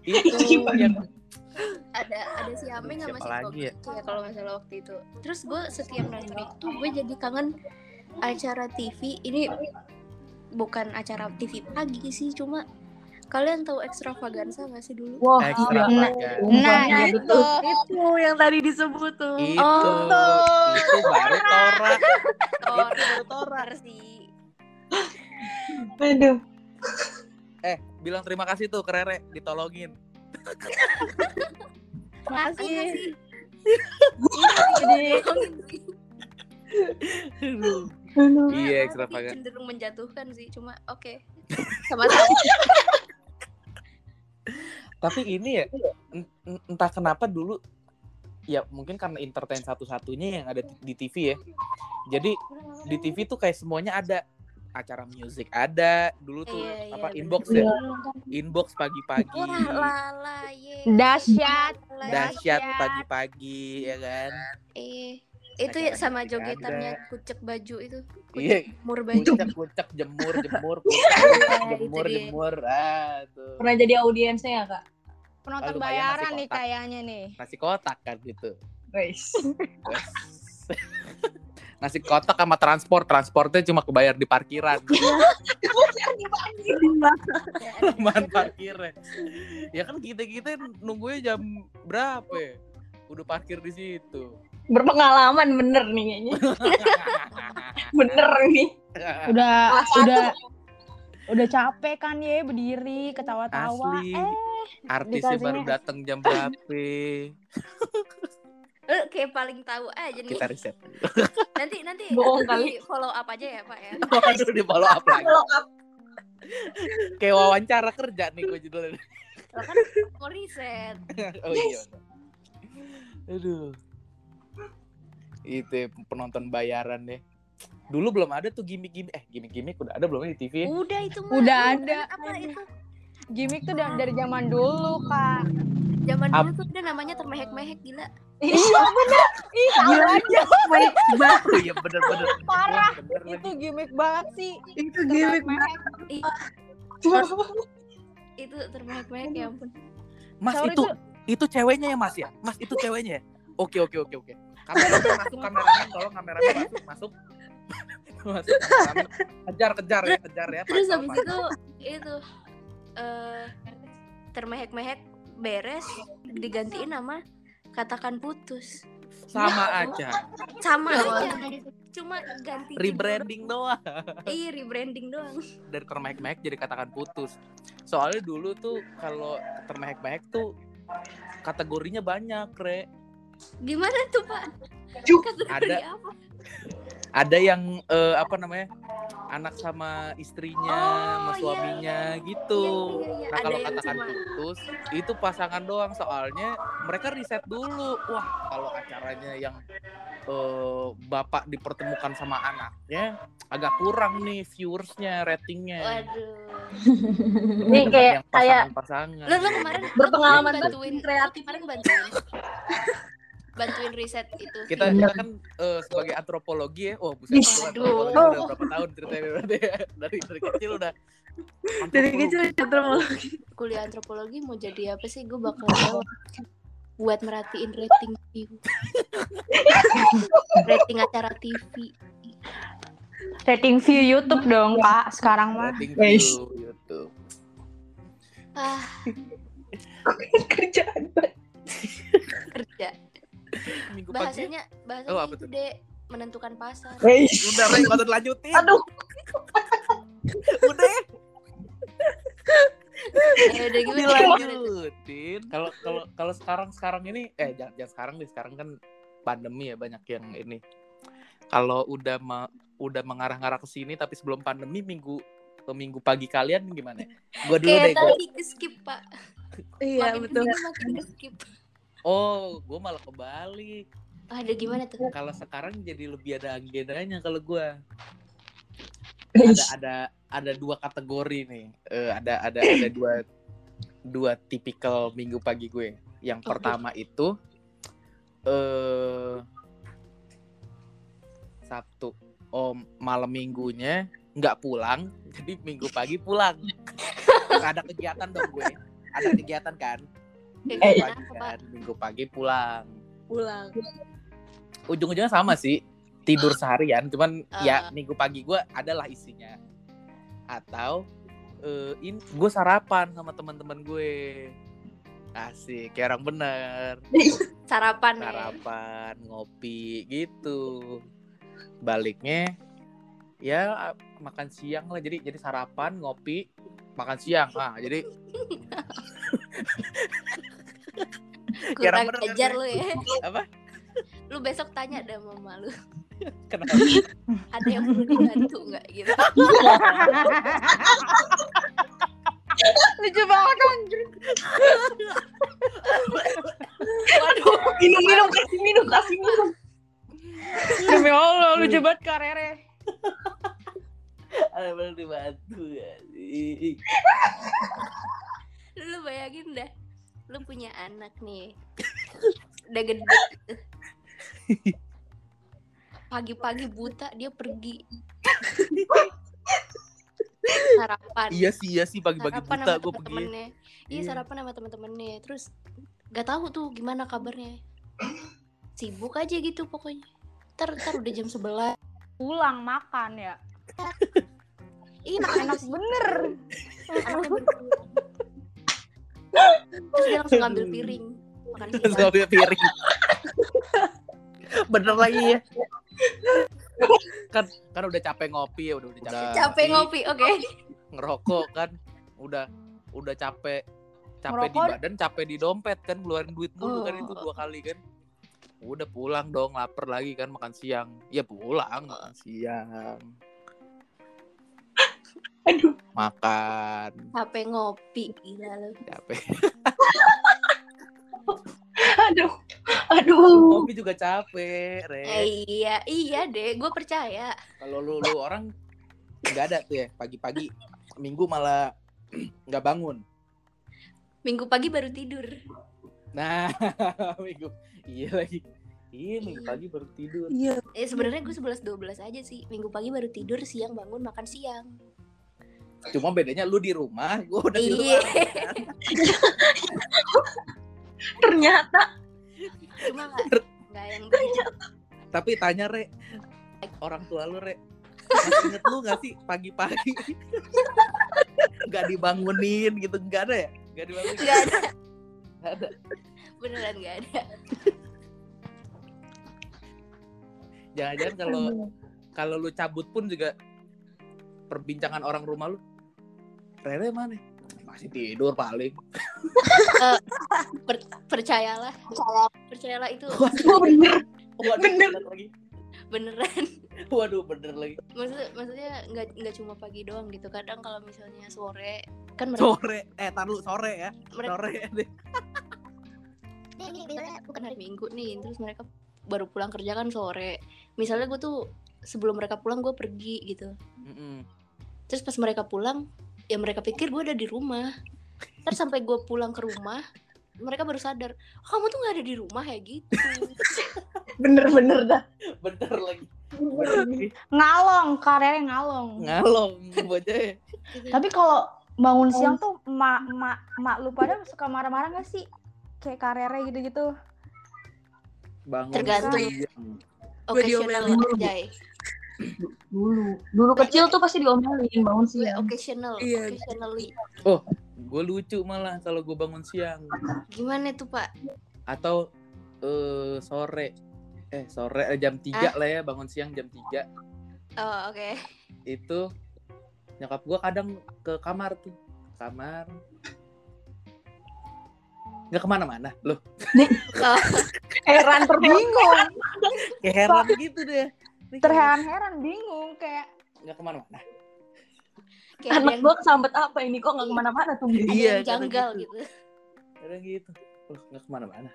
A: itu yang
C: ada ada si Aming sama
A: Siapa
C: si
A: lagi ya?
C: Ya kalau nggak salah waktu itu. Terus gue setiap nonton itu gue jadi kangen acara TV. Ini bukan acara TV pagi sih, cuma kalian tahu extravaganza nggak sih dulu?
E: Wah,
A: ekstra
E: iya.
D: Nah,
E: Iya,
D: itu.
E: betul.
B: itu yang tadi disebut tuh.
A: itu
C: Oh.
A: itu baru Tora
C: Oh,
A: itu baru Tora
C: sih.
E: Aduh.
A: eh bilang terima kasih tuh ke Rere ditolongin
C: Makasih.
A: Iya
C: Tapi
A: ekstravagan
C: cenderung menjatuhkan sih, cuma oke. Sama-sama.
A: tapi ini ya en- en- entah kenapa dulu ya mungkin karena entertain satu-satunya yang ada di TV ya jadi di TV tuh kayak semuanya ada acara musik ada dulu tuh
C: Iya, iya,
A: apa
C: bener.
A: inbox ya inbox pagi-pagi.
D: Dahsyat.
A: Dahsyat
D: dahsyat.
A: pagi-pagi ya kan
C: Eh, itu ya sama jogetannya kucek baju itu.
A: iya
C: Mur baju.
A: kucek kucek jemur jemur kucek, kucek,
C: Iya,
A: jemur jemur ah tuh
E: Pernah jadi audiensnya ya, Kak?
D: Penonton bayaran nih kayaknya nih.
A: nasi kotak kan gitu
E: Guys.
A: nasi kotak sama transport transportnya cuma kebayar di parkiran Teman parkirnya. Ya kan kita kita nunggunya jam berapa? ya? Udah parkir di situ.
E: Berpengalaman bener nih kayaknya. Bener nih.
D: Udah
E: Kelas
D: udah udah capek kan ya berdiri ketawa-tawa.
A: Asli.
D: Eh,
A: Artisnya
D: dikasihnya-
A: baru datang jam berapa?
C: Eh, kayak paling tahu aja nih.
A: Kita riset.
C: Nanti nanti
E: Bohong
C: di follow up aja ya, Pak ya.
A: Waduh di follow up lagi.
E: Follow up.
A: Kayak wawancara kerja nih gue judulnya.
C: Lo kan mau riset.
A: Oh iya. Aduh. Itu ya, penonton bayaran deh. Dulu belum ada tuh gimmick-gimmick. Eh, gimmick-gimmick udah ada belum ya di TV? ya?
C: Udah itu mah.
D: Udah ada.
C: Apa itu?
D: gimmick tuh dari, dari zaman dulu, Kak.
C: Zaman
A: Ap-
C: dulu tuh udah namanya termehek-mehek gila.
D: Iya bener. Ih, tahu aja.
A: Oh iya bener-bener.
D: Parah.
A: Bener lagi.
D: Itu gimmick banget sih.
B: Itu gimmick
D: Termehek.
C: Itu termehek-mehek ya ampun.
A: Mas
D: Sorry,
A: itu
D: tuh.
A: itu ceweknya ya Mas ya? Mas itu ceweknya ya? Oke oke oke oke. Kameramen masuk kameramen tolong kameramen masuk masuk. masuk kameramen. Kejar kejar ya kejar ya.
C: Terus
A: Pantau,
C: habis itu itu eh termehek-mehek beres digantiin nama katakan putus.
A: Sama aja.
C: Sama aja. Cuma ganti.
A: Rebranding doang.
C: Iya, rebranding doang.
A: Dari termehek-mehek jadi katakan putus. Soalnya dulu tuh kalau termehek-mehek tuh kategorinya banyak, Re.
C: Gimana tuh, Pak?
E: Cuk.
A: Ada.
C: apa?
A: Ada yang eh, apa namanya? Anak sama istrinya,
C: Oh,
A: sama
C: iya,
A: suaminya gitu.
C: Iya, iya, iya.
A: Nah
C: Ada
A: kalau katakan
C: cuma
A: putus itu pasangan doang soalnya mereka riset dulu. Wah kalau acaranya yang eh, bapak dipertemukan sama anaknya agak kurang nih viewersnya, ratingnya.
C: Waduh.
E: Ini kayak
A: yang
E: kayak
A: pasangan-pasangan.
C: Lo lo kemarin
E: Berpengalaman
C: bantuin
E: banget, kreatif.
C: kemarin bantuin bantuin riset itu.
A: kita kita kan eh, sebagai antropologi ya, oh buset,
C: aduh.
A: antropologi udah berapa tahun ceritanya berarti ya. dari dari kecil udah
B: Dari kecil antropologi.
C: kuliah antropologi mau jadi apa sih? Gue bakal jawab buat merhatiin rating view. rating acara TV.
D: Rating view YouTube dong, Kak. Sekarang mah.
A: Rating view YouTube.
C: Ah,
E: kerjaan
C: kerja.
A: Minggu pagi.
C: Bahasanya bahasanya
A: Oh, apa
C: itu deh menentukan pasar.
E: Weish.
A: Udah, Re, nggak usah dilanjutin.
E: Aduh,
A: Udah,
C: Ya udah gimana? gimana tuh?
A: dilanjutin. Kalau kalau kalau sekarang sekarang ini eh jangan, jangan sekarang deh, sekarang kan pandemi ya banyak yang ini. Kalau udah ma- udah mengarah-ngarah ke sini tapi sebelum pandemi minggu ke minggu pagi kalian gimana? Gua dulu
C: Kayak
A: deh, gua.
C: tadi ke skip pak.
B: Iya
C: makin
B: betul.
C: makin skip.
A: Oh, gua malah kebalik.
C: Ada gimana tuh?
A: Kalau sekarang jadi lebih ada agendanya kalau gua.
E: Weish.
A: ada ada ada dua kategori nih Eh, ada ada ada dua dua tipikal minggu pagi gue yang pertama itu eh sabtu oh malam minggunya nggak pulang jadi minggu pagi pulang ada kegiatan dong gue ada kegiatan kan minggu
C: Kayak
A: pagi kan minggu pagi pulang.
B: Pulang.
A: ujung-ujungnya sama sih tidur seharian cuman
C: Ah.
A: ya minggu pagi gue adalah isinya. Atau eh ini gue sarapan sama teman-teman gue. Asik kayak orang bener.
C: Sarapan ya.
A: sarapan ngopi gitu. Baliknya ya makan siang lah. Jadi jadi sarapan ngopi makan siang. Ah jadi
C: Kurang
A: bener
C: ajar
A: Re?
C: lu ya.
A: apa
C: Lu besok tanya deh sama mama lu.
A: kenapa
C: Ada yang perlu dibantu nggak gitu?
D: Lucu banget anjir.
C: Waduh.
E: minum minum kasih minum kasih minum.
D: Demi Allah, lucu banget Kak Rere.
A: ada perlu dibantu ya sih
C: Lu bayangin dah. Lu punya anak nih. Udah gede. Pagi-pagi buta dia pergi. Sarapan.
A: iya sih iya sih pagi-pagi buta gue pergi.
C: Iya
A: Iya.
C: sarapan sama temen-temennya. Terus gak tahu tuh gimana kabarnya. Sibuk aja gitu pokoknya. Ntar, ntar udah jam 11
D: Pulang makan ya.
C: Ih makan
D: Enak bener.
C: anaknya berdua. Terus dia langsung ngambil piring makan siang.
A: ngambil piring bener lagi ya kan kan udah capek ngopi ya udah udah capek
C: Capek ngopi, oke.
A: ngerokok kan udah udah capek capek di
D: Ngerokok?
A: badan capek di dompet kan keluarin duit dulu kan
C: Oh.
A: itu dua kali kan udah pulang dong lapar lagi kan makan siang ya pulang makan siang
E: Aduh.
A: makan
C: Capek ngopi gila lu.
A: capek
E: Aduh. Aduh.
A: ngopi juga capek re
C: Eh, iya, iya deh, gue percaya.
A: kalau lu, lu orang nggak ada tuh ya pagi-pagi minggu malah nggak bangun
C: Minggu pagi baru tidur.
A: nah minggu iya lagi iya minggu pagi baru tidur
B: Iya.
C: Eh sebenarnya gue 11 12 aja sih. Minggu pagi baru tidur, siang bangun makan siang.
A: Cuma bedanya lu di rumah gua udah di
C: Iya.
A: luar
E: Ternyata.
C: Cuma nggak yang begitu.
A: tapi tanya re. Orang tua lu re. Masih inget lu gak sih pagi-pagi? Nggak dibangunin gitu nggak ada ya? Nggak dibangunin?
C: Nggak ada.
A: Ada.
C: Beneran nggak ada.
A: jangan-jangan kalau kalau lu cabut pun juga perbincangan orang rumah lu Rere mana? Masih tidur paling.
C: Per- percayalah. Percayalah. Itu.
E: Bener.
A: waduh
E: Bener.
A: bener. lagi.
C: Beneran.
A: waduh bener lagi.
C: Maksud, maksudnya nggak nggak cuma pagi doang gitu. Kadang kalau misalnya sore kan mereka
A: sore. Eh tar lu sore ya.
C: Mereka
A: sore deh.
C: Bukan hari minggu nih terus mereka baru pulang kerja kan sore. Misalnya gue tuh sebelum mereka pulang gue pergi gitu.
A: Mm-mm.
C: terus pas mereka pulang ya mereka pikir gue ada di rumah terus sampai gue pulang ke rumah mereka baru sadar kamu tuh nggak ada di rumah ya gitu
E: bener-bener dah
A: bener lagi bener lagi.
D: Ngalong, karirnya ngalong.
A: ngalong bocah ya.
C: Gitu.
D: Tapi kalau bangun siang tuh mak mak mak lu pada suka marah-marah gak sih? Kayak karirnya gitu-gitu.
A: bangun
C: Tergantung. occasional
B: diomelin.
E: Dulu. Dulu kecil tuh pasti diomelin bangun siang.
C: occasional
B: Iya.
C: occasionally.
A: Gue lucu malah kalau gue bangun siang.
C: Gimana tuh pak?
A: Atau eh sore. Eh sore eh, jam 3 lah ya bangun siang jam 3
C: oh oke.
A: Itu nyokap gue kadang ke kamar tuh. Kamar. Nggak ke mana-mana loh.
C: Oh,
E: heran terbingung
A: kayak heran gitu deh
D: Terheran-heran bingung kayak
A: nggak ke
C: mana-mana. Kayak
E: anak
C: yang,
E: gua kesambet apa ini? Kok nggak ke mana-mana
C: tuh?
A: Iya,
C: yang janggal
A: kadang
C: gitu.
A: Kadang gitu. Loh nggak ke mana-mana.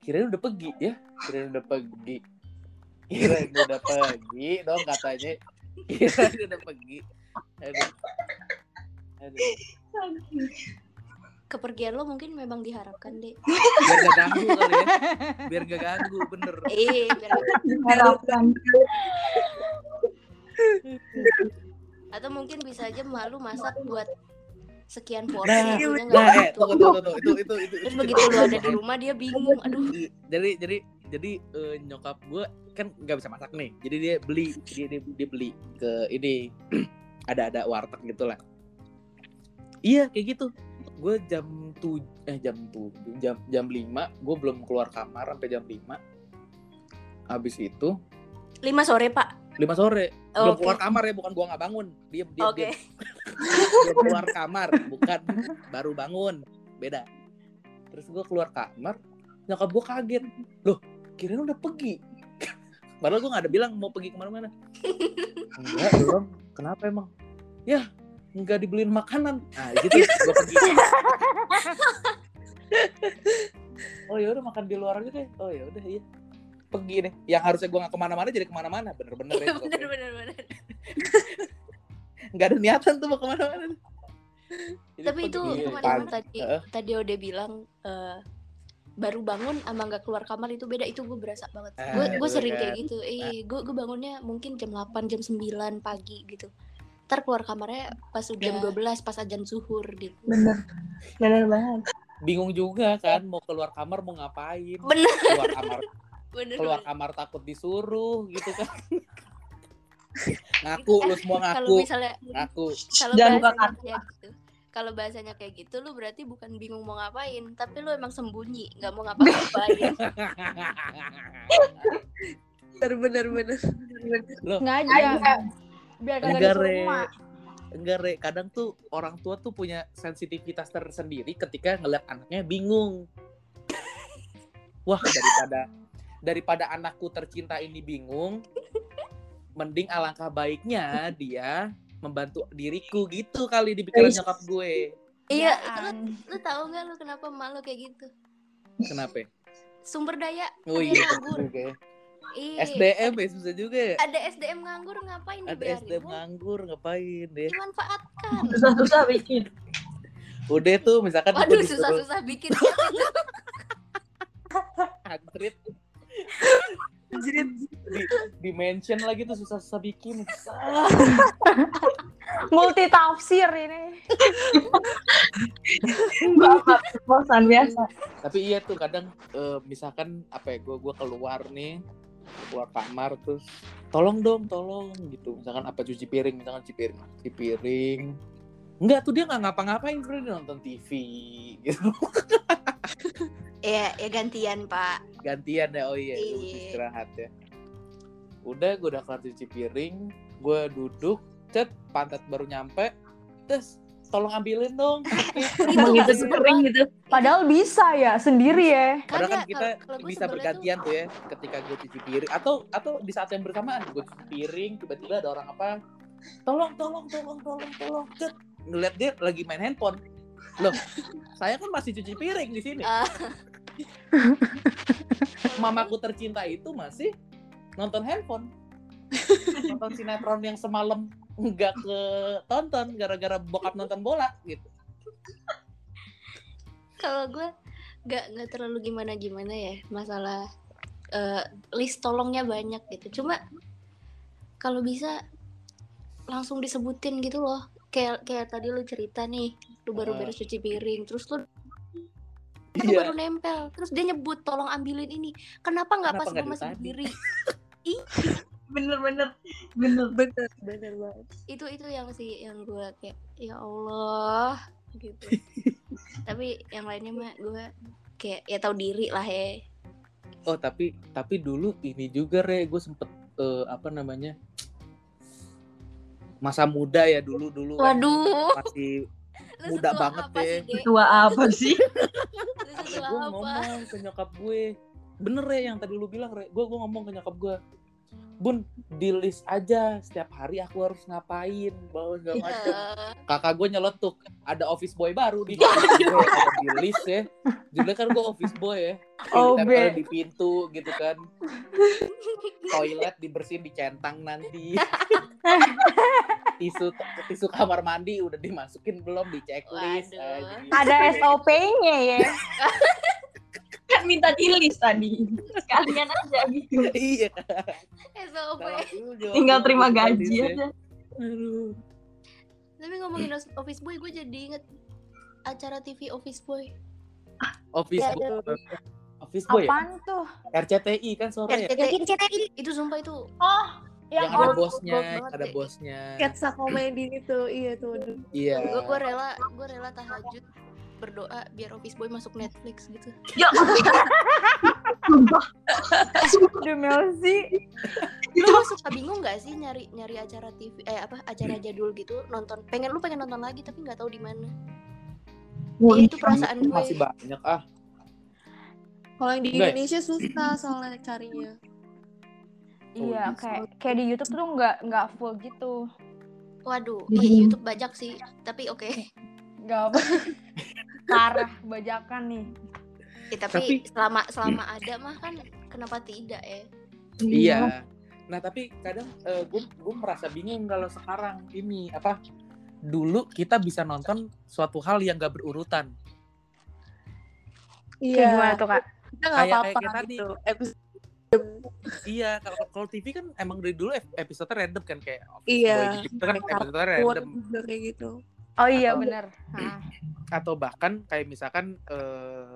A: Kirain udah pergi ya. Kirain udah pergi. Kirain udah pergi dong katanya. Kirain udah pergi. Aduh. Aduh
C: kepergian lo mungkin memang diharapkan deh
A: biar gak ganggu kali ya. Biar gak ganggu bener.
C: Eh biar
E: harapkan
C: atau mungkin bisa aja malu masak buat sekian porsi
A: Nah, nah
C: nggak
A: eh tunggu tunggu tunggu. Itu itu itu,
C: terus
A: itu
C: begitu lu ada di rumah dia bingung aduh.
A: Jadi jadi jadi eh, nyokap gue kan nggak bisa masak nih. Jadi dia beli dia dia, dia beli ke ini ada ada warteg gitu lah. Iya kayak gitu gue jam tuh eh jam tuh jam jam lima gue belum keluar kamar sampai jam lima. Habis itu
C: lima sore pak?
A: Lima sore. Belum
C: Oke.
A: keluar kamar ya bukan gua nggak bangun. Dia dia
C: oke.
A: belum keluar kamar bukan baru bangun. Beda. Terus gue keluar kamar nyokap gue kaget. Loh kirain udah pergi. Padahal gue nggak ada bilang mau pergi ke mana-mana. Enggak belum. Kenapa emang? Ya nggak dibeliin makanan. Nah gitu. Gue pergi. Oh ya udah makan di luar aja deh. Oh ya udah iya. Pergi deh. Yang harusnya gue nggak ke mana-mana jadi ke mana-mana. Bener-bener ya
C: Iya, bener bener bener.
A: Nggak ada niatan tuh mau ke mana-mana. Jadi
C: tapi itu teman-teman tadi
A: Heeh.
C: tadi Ode bilang eh, baru bangun sama nggak keluar kamar itu beda. Itu gue berasa banget.
A: Ah,
C: gue gue
A: itu
C: sering
A: kan.
C: kayak gitu. Eh gue gue bangunnya mungkin jam 8 jam 9 pagi gitu ntar keluar kamarnya pas udah jam 12 pas ajan zuhur gitu.
E: Bener. Bener banget.
A: Bingung juga kan mau keluar kamar mau ngapain?
C: Bener.
A: Keluar kamar
C: bener
A: keluar
C: bener.
A: kamar takut disuruh gitu kan. Ngaku lu semua
C: kalau
A: ngaku.
C: misalnya
A: ngaku.
C: Kalau bahasanya kayak gitu. Kalau bahasanya kayak gitu lu berarti bukan bingung mau ngapain tapi lu emang sembunyi nggak mau ngapa-ngapain.
B: Bener bener bener.
D: Sengaja. Biar kagak
A: enggak re. enggak re. Kadang tuh orang tua tuh punya sensitivitas tersendiri ketika ngeliat anaknya bingung. Wah daripada daripada anakku tercinta ini bingung mending alangkah baiknya dia membantu diriku gitu kali di pikiran nyokap gue.
C: Iya
D: Apaan?
C: lu, lu tahu nggak lu kenapa malu kayak gitu?
A: Kenapa?
C: Sumber daya
A: oh iya ya.
C: Iya.
A: SDM ya susah juga ya.
C: Ada SDM nganggur ngapain
A: ada
C: dibiarin?
A: SDM
C: Lu
A: nganggur ngapain deh?
C: Dimanfaatkan.
E: Susah-susah bikin.
A: Udah tuh misalkan gue
C: waduh
A: disuruh
C: susah-susah bikin
A: antrit. Di, di mention lagi tuh susah-susah bikin.
D: Multi tafsir ini.
E: bapak bosan biasa.
A: Tapi iya tuh kadang eh, misalkan apa ya gue gua keluar nih keluar kamar terus tolong dong tolong gitu misalkan apa cuci piring misalkan cuci piring cuci piring Enggak tuh dia nggak ngapa-ngapain bro dia nonton TV gitu.
C: Ya, ya gantian pak.
A: Gantian ya oh iya
C: Iya.
A: istirahat ya. Udah gue udah kelar cuci piring, gue duduk, cet pantat baru nyampe, terus tolong ambilin dong.
E: Emang gitu
C: sebel
E: sering gitu.
D: Padahal bisa ya sendiri ya.
A: Padahal kan kita
C: kalau- kalau gua
A: bisa bergantian
C: tuh-
A: tuh ya ketika gue cuci piring atau atau di saat yang bersamaan gue cuci piring tiba-tiba ada orang apa tolong tolong tolong tolong tolong cet ngeliat dia lagi main handphone loh saya kan masih cuci piring di sini
C: Ah.
A: mamaku tercinta itu masih nonton handphone nonton sinetron yang semalam nggak ke tonton gara-gara bokap nonton bola gitu.
C: Kalau gue nggak nggak terlalu gimana gimana ya masalah eh, list tolongnya banyak gitu. Cuma kalau bisa langsung disebutin gitu loh. Kayak kayak tadi lu cerita nih lu baru beres cuci piring terus lu lu
A: iya
C: baru nempel terus dia nyebut tolong ambilin ini. Kenapa nggak pas gue masih berdiri?
E: Bener-bener. Bener.
B: bener. Bener. Banget.
C: Itu itu yang sih yang gue kayak ya Allah gitu. Tapi yang lainnya mah gue kayak ya tahu diri lah ya.
A: Oh tapi tapi dulu ini juga re gue sempet eh, apa namanya masa muda ya dulu dulu kan.
C: Waduh.
A: Masih
C: Lu
A: Muda banget
C: apa
A: deh.
C: sih, Dek?
E: Tua apa sih?
A: Gue ngomong ke nyokap gue. Bener ya yang tadi lu bilang re. Gue gue ngomong ke nyokap gue bun di list aja setiap hari aku harus ngapain bawa segala macem.
C: Eh,
A: kakak gue nyeletuk ada office boy baru di di list ya. Jadi kan gue office boy ya.
D: Oh,
A: ditempel di pintu gitu kan. Toilet dibersihin dicentang nanti. Tisu tisu kamar mandi udah dimasukin belum di checklist.
D: Ada SOP-nya ya.
E: Kan minta di list tadi. Sekalian aja gitu.
A: iya
C: SOP.
E: Tinggal terima gaji
A: ya.
E: aja.
A: Aduh.
C: Tapi ngomongin Office Boy, gue jadi inget acara TV Office Boy.
A: office
C: Ya,
A: boy office boy ya?
D: Apaan tuh?
A: RCTI kan sore ya
C: RCTI. Itu sumpah itu
D: Oh,
A: yang,
D: yang,
A: ada
D: orang
A: bosnya ada bosnya
B: sketsa komedi itu iya tuh
A: iya
C: gue gue rela gue rela tahajud berdoa biar Office Boy masuk Netflix gitu.
E: Ya,
D: demi sih.
C: Lu suka bingung gak sih nyari nyari acara TV eh apa acara jadul gitu nonton pengen lu pengen nonton lagi tapi nggak tahu di mana. Iya, itu perasaan gue.
A: masih banyak ah
B: kalau yang di
A: Enggak ya?
B: Indonesia susah soalnya carinya
D: Iya,
A: Oh,
D: kayak kayak di YouTube tuh nggak nggak full gitu.
C: Waduh,
E: Mhm.
C: iya YouTube banyak sih, tapi oke.
D: Nggak apa. Parah bajakan nih.
C: Ya, tapi,
A: Tapi-
C: selama selama ada mah kan kenapa tidak ya?
A: iya nah tapi kadang gue gue merasa bingung kalau sekarang ini apa dulu kita bisa nonton suatu hal yang gak berurutan
D: Kayak
B: iya
D: gimana tuh kak?
B: kita nggak apa-apa
A: kayak tadi.
B: gitu episode
A: iya kalau kalau TV kan emang dari dulu ep- episode random kan kayak Office
B: Iya.
A: Boy gitu kan episode random
B: kayak gitu
D: Oh iya. Hah.
A: atau bahkan kayak misalkan eh,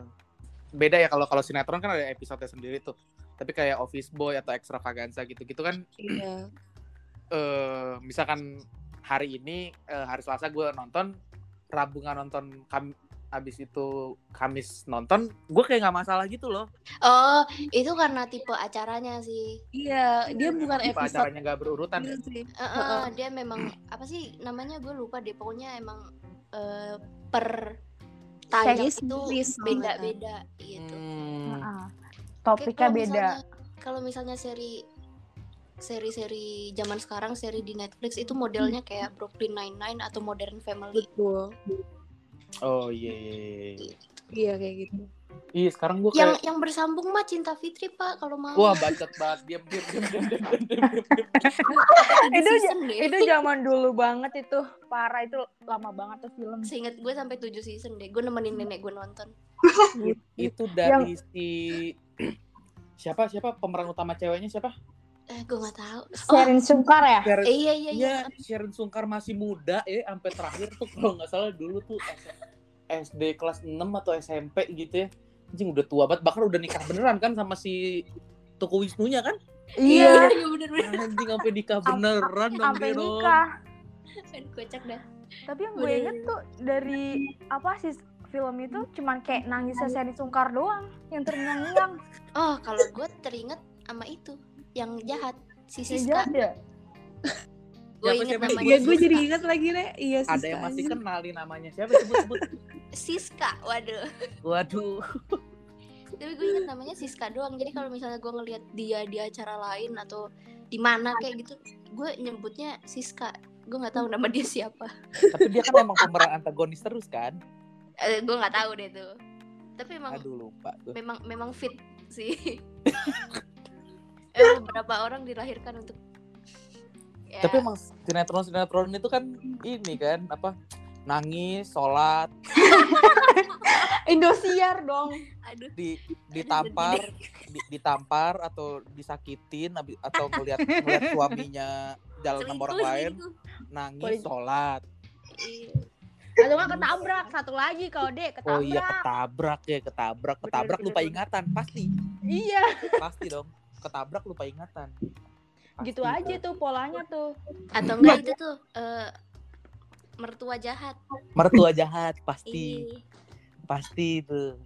A: beda ya kalau kalau sinetron kan ada episode sendiri tuh tapi kayak Office Boy atau Extravaganza gitu-gitu kan
B: iya
A: eh misalkan hari ini eh, hari Selasa gue nonton Rabu nggak nonton kam abis itu Kamis nonton gue kayak nggak masalah gitu loh
C: Oh, itu karena tipe acaranya sih.
B: iya dia bukan
A: Tipe
B: episode
A: acaranya nggak berurutan
B: gitu sih
C: Eh, eh, dia memang apa sih namanya gue lupa deh. Pokoknya emang eh, per tayang
B: Series
C: itu beda-beda gitu.
A: Hmm.
D: Heeh.
C: Kayak
D: Topiknya
C: kalau
D: beda.
C: Kalau misalnya seri seri-seri zaman sekarang seri di Netflix itu modelnya kayak Brooklyn Nine-Nine atau Modern Family.
B: betul
A: oh iya iya, iya.
B: iya kayak gitu
A: iya sekarang gue
C: Yang
A: kayak
C: yang bersambung mah Cinta Fitri Pak kalau mau.
A: wah bacot banget diam diam diam diam diam
D: Itu. Itu zaman dulu banget itu. Parah itu lama banget tuh film.
C: Seingat gue sampai 7 season deh. Gue nemenin nenek gue nonton.
A: itu dari si siapa siapa pemeran utama ceweknya siapa
C: Eh, gue gak tahu.
D: Sherin Sungkar ya?
A: Sharon,
C: Eh, iya iya iya.
A: Iya, Sharon Sungkar masih muda ya, sampai terakhir tuh kalau nggak salah dulu tuh SD kelas 6 atau SMP gitu ya. Anjing udah tua banget, bahkan udah nikah beneran kan sama si Tuku Wisnunya kan?
C: Iya, iya bener bener.
A: Anjing sampai nikah beneran dong
D: Sampai nikah.
C: Aduh, kocak dah.
D: Tapi yang gue inget tuh dari apa sih film itu cuman kayak nangisnya Seri Sungkar doang yang terngiang-ngiang.
C: Oh, kalau gue teringat sama itu yang jahat si
D: Ya
C: Siska.
D: jahat ya?
C: Gue inget
A: siapa?
C: namanya.
B: Iya, gue jadi ingat lagi deh. Iya,
A: Ada
B: Siska
A: yang masih kenal nih namanya. Siapa sebut-sebut?
C: Siska, waduh.
A: Waduh.
C: Tapi gue inget namanya Siska doang. Jadi kalau misalnya gue ngelihat dia di acara lain atau di mana kayak gitu, gue nyebutnya Siska. Gue nggak tahu nama dia siapa.
A: Tapi dia kan emang pemeran antagonis terus kan?
C: Eh, gue nggak tahu deh tuh. Tapi emang
A: Aduh lupa tuh.
C: memang memang fit sih. Emang beberapa orang dilahirkan untuk ya,
A: Tapi emang sinetron-sinetron itu kan ini kan apa? Nangis, sholat,
D: Indosiar dong.
C: aduh
A: di ditampar, di, ditampar atau disakitin atau melihat melihat suaminya jalan sama orang lain,
C: selingkuh.
A: nangis, sholat.
C: Iya.
D: Atau nggak ketabrak satu lagi kalau dek ketabrak.
A: Oh iya ketabrak ya, ketabrak, ketabrak
C: bener,
A: lupa
C: bener.
A: ingatan pasti,
D: Iya,
A: pasti dong. Ketabrak lupa ingatan. Pasti
D: gitu aja tuh polanya tuh.
C: Atau enggak itu tuh eh, mertua jahat.
A: Mertua jahat pasti,
C: Iya.
A: pasti itu.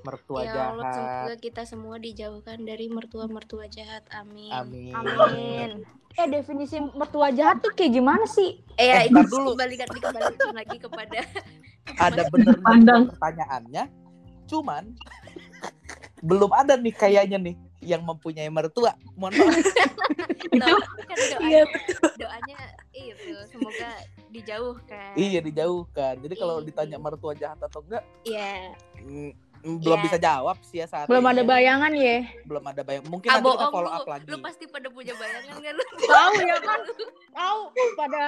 A: Mertua
C: Ya Allah,
A: jahat.
C: semoga kita semua dijauhkan dari mertua-mertua jahat. Amin.
A: Amin.
D: Amin. Eh definisi mertua jahat tuh kayak gimana sih?
C: Eh, ya,
A: Eh,
C: itu
A: dulu.
C: kembalikan dikembalikan lagi kepada
A: Ada bener
E: Pandang.
A: pertanyaannya, cuman belum ada nih kayaknya nih yang mempunyai mertua. Mohon maaf.
E: Itu
C: kan doanya,
B: Iya,
C: doanya itu semoga dijauhkan.
A: iya dijauhkan. Jadi kalau
C: Iya.
A: ditanya mertua jahat atau enggak,
C: Iya.
A: mm, mm, belum
C: Iya.
A: bisa jawab sih ya saat
D: Belum
A: ini
D: ada
A: ya.
D: bayangan ya.
A: belum ada bayang. Mungkin
C: Ah,
A: nanti kita
C: lu.
A: up lagi.
C: Lu pasti pada punya bayangan kan lu?
D: Tahu ya kan? Tahu pada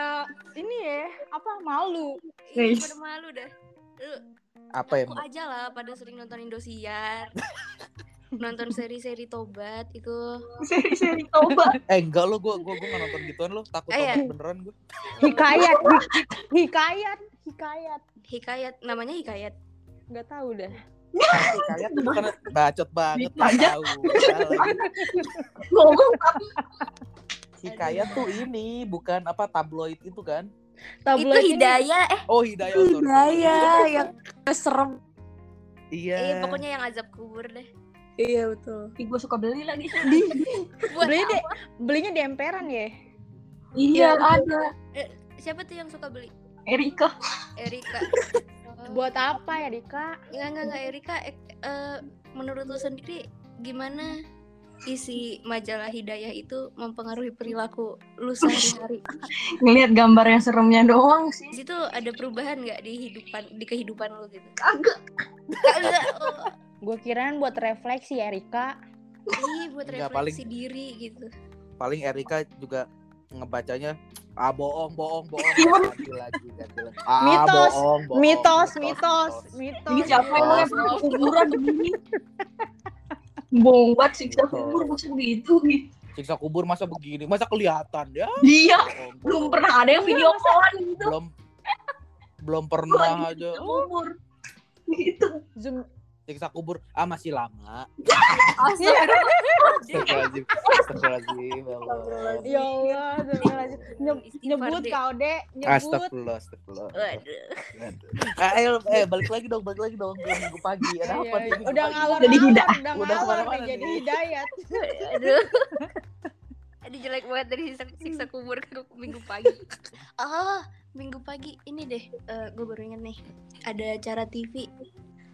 D: ini ya apa malu.
C: Iya, pada malu dah. Lu
A: Apa ya?
C: aku aja lah pada sering nonton Indosiar. Nonton seri-seri tobat itu
E: seri-seri tobat.
A: Eh enggak lo, gue gue gue nggak nonton gituan lo. Takut
C: Eh,
A: tobat
C: iya.
A: beneran gue.
D: Hikayat, hikayat, hikayat.
C: hikayat namanya hikayat
D: Nggak tahu dah.
A: Kayak tuh bukan bacot banget nggak tahu.
E: Ngomong
A: Hikayat tuh ini bukan apa tabloid itu kan?
C: itu
D: Tabloid ini-
C: hidayah eh
A: Oh Hidayah.
B: Hidayah Iya, yang serem.
A: Iya.
C: eh, pokoknya yang azab kubur deh
B: Iya betul.
E: Ih, gue suka beli lagi.
C: buat
D: Beli deh. Belinya di emperan ya.
E: Iya, ada.
C: siapa tuh yang suka beli
E: Erika.
C: Erika Oh,
D: Buat apa ya Dika?
C: Enggak, enggak, enggak Erika eh, eh, menurut lu sendiri gimana isi majalah hidayah itu mempengaruhi perilaku lu sehari-hari
E: Ngeliat gambar yang seremnya doang sih.
C: di situ ada perubahan nggak di hidupan di kehidupan lu gitu
E: Kagak.
C: Kagak, oh.
D: Gue kirain buat refleksi ya Rika.
C: Ih, buat
A: Enggak,
C: refleksi diri gitu
A: Paling Erika juga ngebacanya ah bohong bohong bohong lagi ganti lagi ah
D: Mitos,
A: bohong, bohong,
D: Mitos, mitos, mitos.
E: Ini siapa yang mau kuburan begini? Bohong banget siksa kubur masa begitu gitu.
A: siksa kubur masa begini masa kelihatan ya
E: Iya,
A: bohong,
E: belum
A: bohong.
E: pernah ada yang video callan gitu.
A: belum belum pernah aja
E: kubur. Gitu.
D: Zoom.
A: Siksa kubur ah masih lama
C: Astagfirullahaladzim.
A: Ya Allah.
D: Ya nyebut kau dek, nyebut.
A: Astagfirullah, astagfirullah. Ah, ayo, eh balik lagi dong, balik lagi dong minggu pagi. Ada
D: Iya,
A: apa nih?
D: iya.
A: minggu
D: Udah ngalor udah
A: Udah
D: ngalor
A: ke mana-mana
D: nih jadi
A: nih.
D: hidayat.
C: Aduh. Aduh jelek banget dari siksa, kubur ke minggu pagi. Ah, minggu pagi ini deh, gue baru inget nih. Ada acara TV.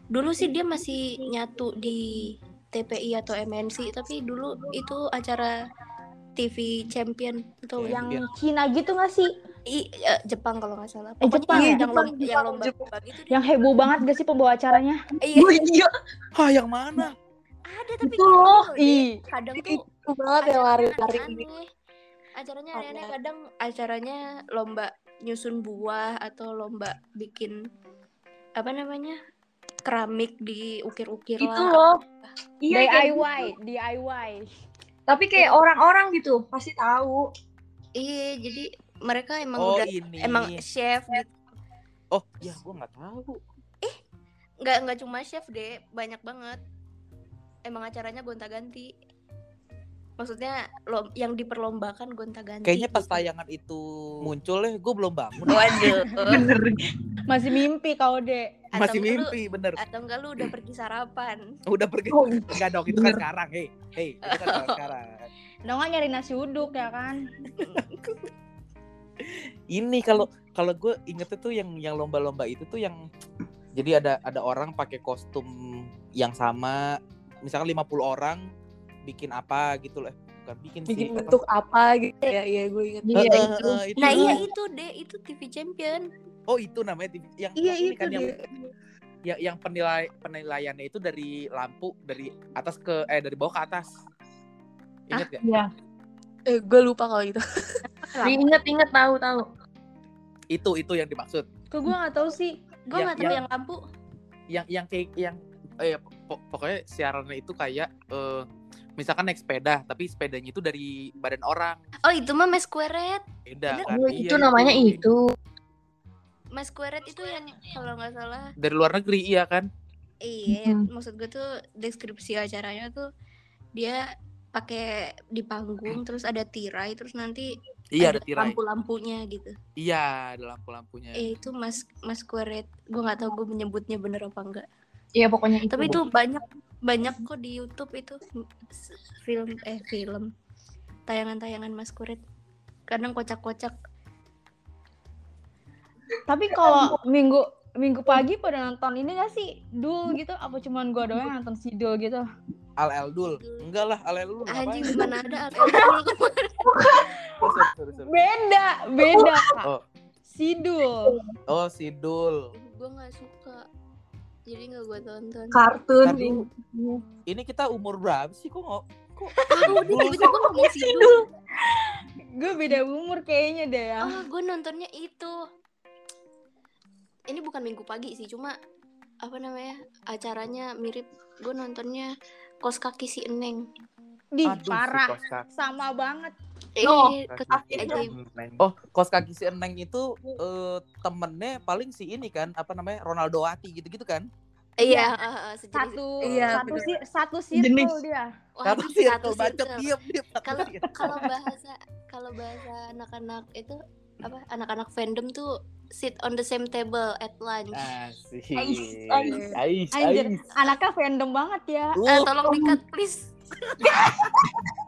C: Dulu sih dia masih nyatu di TPI atau MNC, tapi dulu itu acara TV Champion atau
A: Iya.
C: yang
D: Yang Cina gitu gak sih?
C: i, eh, Jepang kalau nggak salah.
D: Eh,
C: Pokoknya
D: Jepang,
C: yang,
D: iya,
C: yang
D: Jepang,
C: lomba, yang
E: Jepang,
C: lomba
E: Jepang.
C: lomba gitu deh.
D: Yang heboh banget gak sih pembawa acaranya?
C: Iya,
E: Oh iya,
A: Hah, yang mana?
C: ada tapi
E: Itu loh.
D: Ih,
C: kadang tuh
B: Itu banget yang lari-lari
C: acaranya aneh. Acaranya aneh-aneh
B: Aneh.
C: kadang acaranya lomba nyusun buah atau lomba bikin apa namanya keramik diukir-ukir
E: itu
C: lah.
E: loh. Iya, kayak
D: DIY,
E: gitu.
D: DIY.
E: Tapi kayak orang-orang gitu pasti tahu.
C: Iya, jadi mereka emang
A: Oh,
C: udah
A: ini.
C: emang chef gitu.
A: Oh, ya gua nggak tahu.
C: Nggak nggak cuma chef deh, banyak banget. Emang acaranya gonta-ganti. Maksudnya lo yang diperlombakan gonta-ganti.
A: Kayaknya pas
C: gitu.
A: tayangan itu muncul ya, gue belum bangun.
C: Waduh.
D: Masih mimpi kau deh.
C: Atau
A: Masih
C: lu-
A: mimpi, bener.
C: Atau enggak lu udah pergi sarapan?
A: Udah pergi.
E: Oh,
A: Enggak dong, itu kan sekarang. Hei, hei, itu kan sekarang.
D: Dong nggak nyari nasi uduk ya kan?
A: Ini kalau kalau gue ingetnya tuh yang yang lomba-lomba itu tuh yang jadi ada ada orang pakai kostum yang sama, misalkan 50 orang bikin apa gitu loh. Bukan bikin,
B: bikin
A: sih.
B: bentuk apa gitu ya iya gue inget
A: Eh,
E: Iya,
A: eh,
E: itu.
A: itu.
C: Nah iya itu deh, itu TV Champion.
A: Oh itu namanya TV yang
B: iya
A: yang ini
B: itu
A: kan yang
B: dia
A: yang, yang penilai penilaiannya itu dari lampu dari atas ke eh dari bawah ke atas. Ingat gak?
E: Iya.
B: eh, gue lupa kalau itu
E: Ingat inget tahu tahu.
A: Itu itu yang dimaksud.
D: Kok gue nggak tahu sih.
C: Gue
A: Yang-
C: nggak tahu
A: yang-
C: yang lampu.
A: Yang yang kayak yang eh pok- pokoknya siarannya itu kayak eh misalkan naik sepeda tapi sepedanya itu dari badan orang.
C: Oh itu mah Masquerade.
A: Beda kan?
E: Oh,
A: Iya,
E: itu namanya itu.
C: Masquerade itu yang kalau nggak salah.
A: Dari luar negeri iya kan?
C: Iya,
E: Mm-mm.
C: maksud gue tuh deskripsi acaranya tuh dia pakai di panggung terus ada tirai terus nanti
A: Iya ada tirai.
C: lampu-lampunya gitu.
A: Iya ada lampu-lampunya.
C: Eh itu mas Masquerade. Gue nggak tahu gue menyebutnya bener apa enggak.
E: Iya pokoknya itu.
C: Tapi itu banyak banyak kok di YouTube itu film eh film tayangan-tayangan Masquerade. Kadang kocak-kocak.
D: Tapi kalau minggu minggu pagi pada nonton ini gak sih dul gitu? Apa cuman gue doang yang nonton si dul gitu?
A: Al Eldul. Enggak lah Al Eldul
C: Anjing
A: ngapain?
C: mana ada
A: sorry, sorry, sorry.
D: Beda, beda.
A: Oh.
D: Si dul.
A: Oh Sidul.
C: gue nggak suka. Jadi nggak gue tonton.
E: kartun.
A: Dulu. Ini kita umur berapa sih kok nggak kok
C: ngomong sidul.
D: Gue beda umur kayaknya deh ya.
C: Oh, gue nontonnya itu. Ini bukan minggu pagi sih, cuma apa namanya acaranya mirip. Gue nontonnya kos kaki si Eneng.
D: Di
A: Aduh,
D: parah. Sama banget.
C: Eh,
E: Oh,
C: kos
A: Kaki
C: ajaib.
A: Eneng. Oh, kos kaki si Eneng itu eh, temennya paling si ini kan, apa namanya Ronaldo Ati gitu-gitu kan?
C: Iya, uh, uh, sejenis.
D: Satu,
B: Iya,
D: satu, sir- satu
E: Jenis.
D: circle dia.
C: Wah,
A: Satu
C: satu
A: circle bacot diam diam. satu
C: Kalau kalau bahasa kalau bahasa anak-anak itu apa? Anak-anak fandom tuh sit on the same table at lunch.
A: Asik.
E: Ais, ais.
A: Ais,
D: Anjir,
A: ais.
D: anaknya fandom banget ya.
C: Eh,
A: Uh,
C: tolong di-cut please.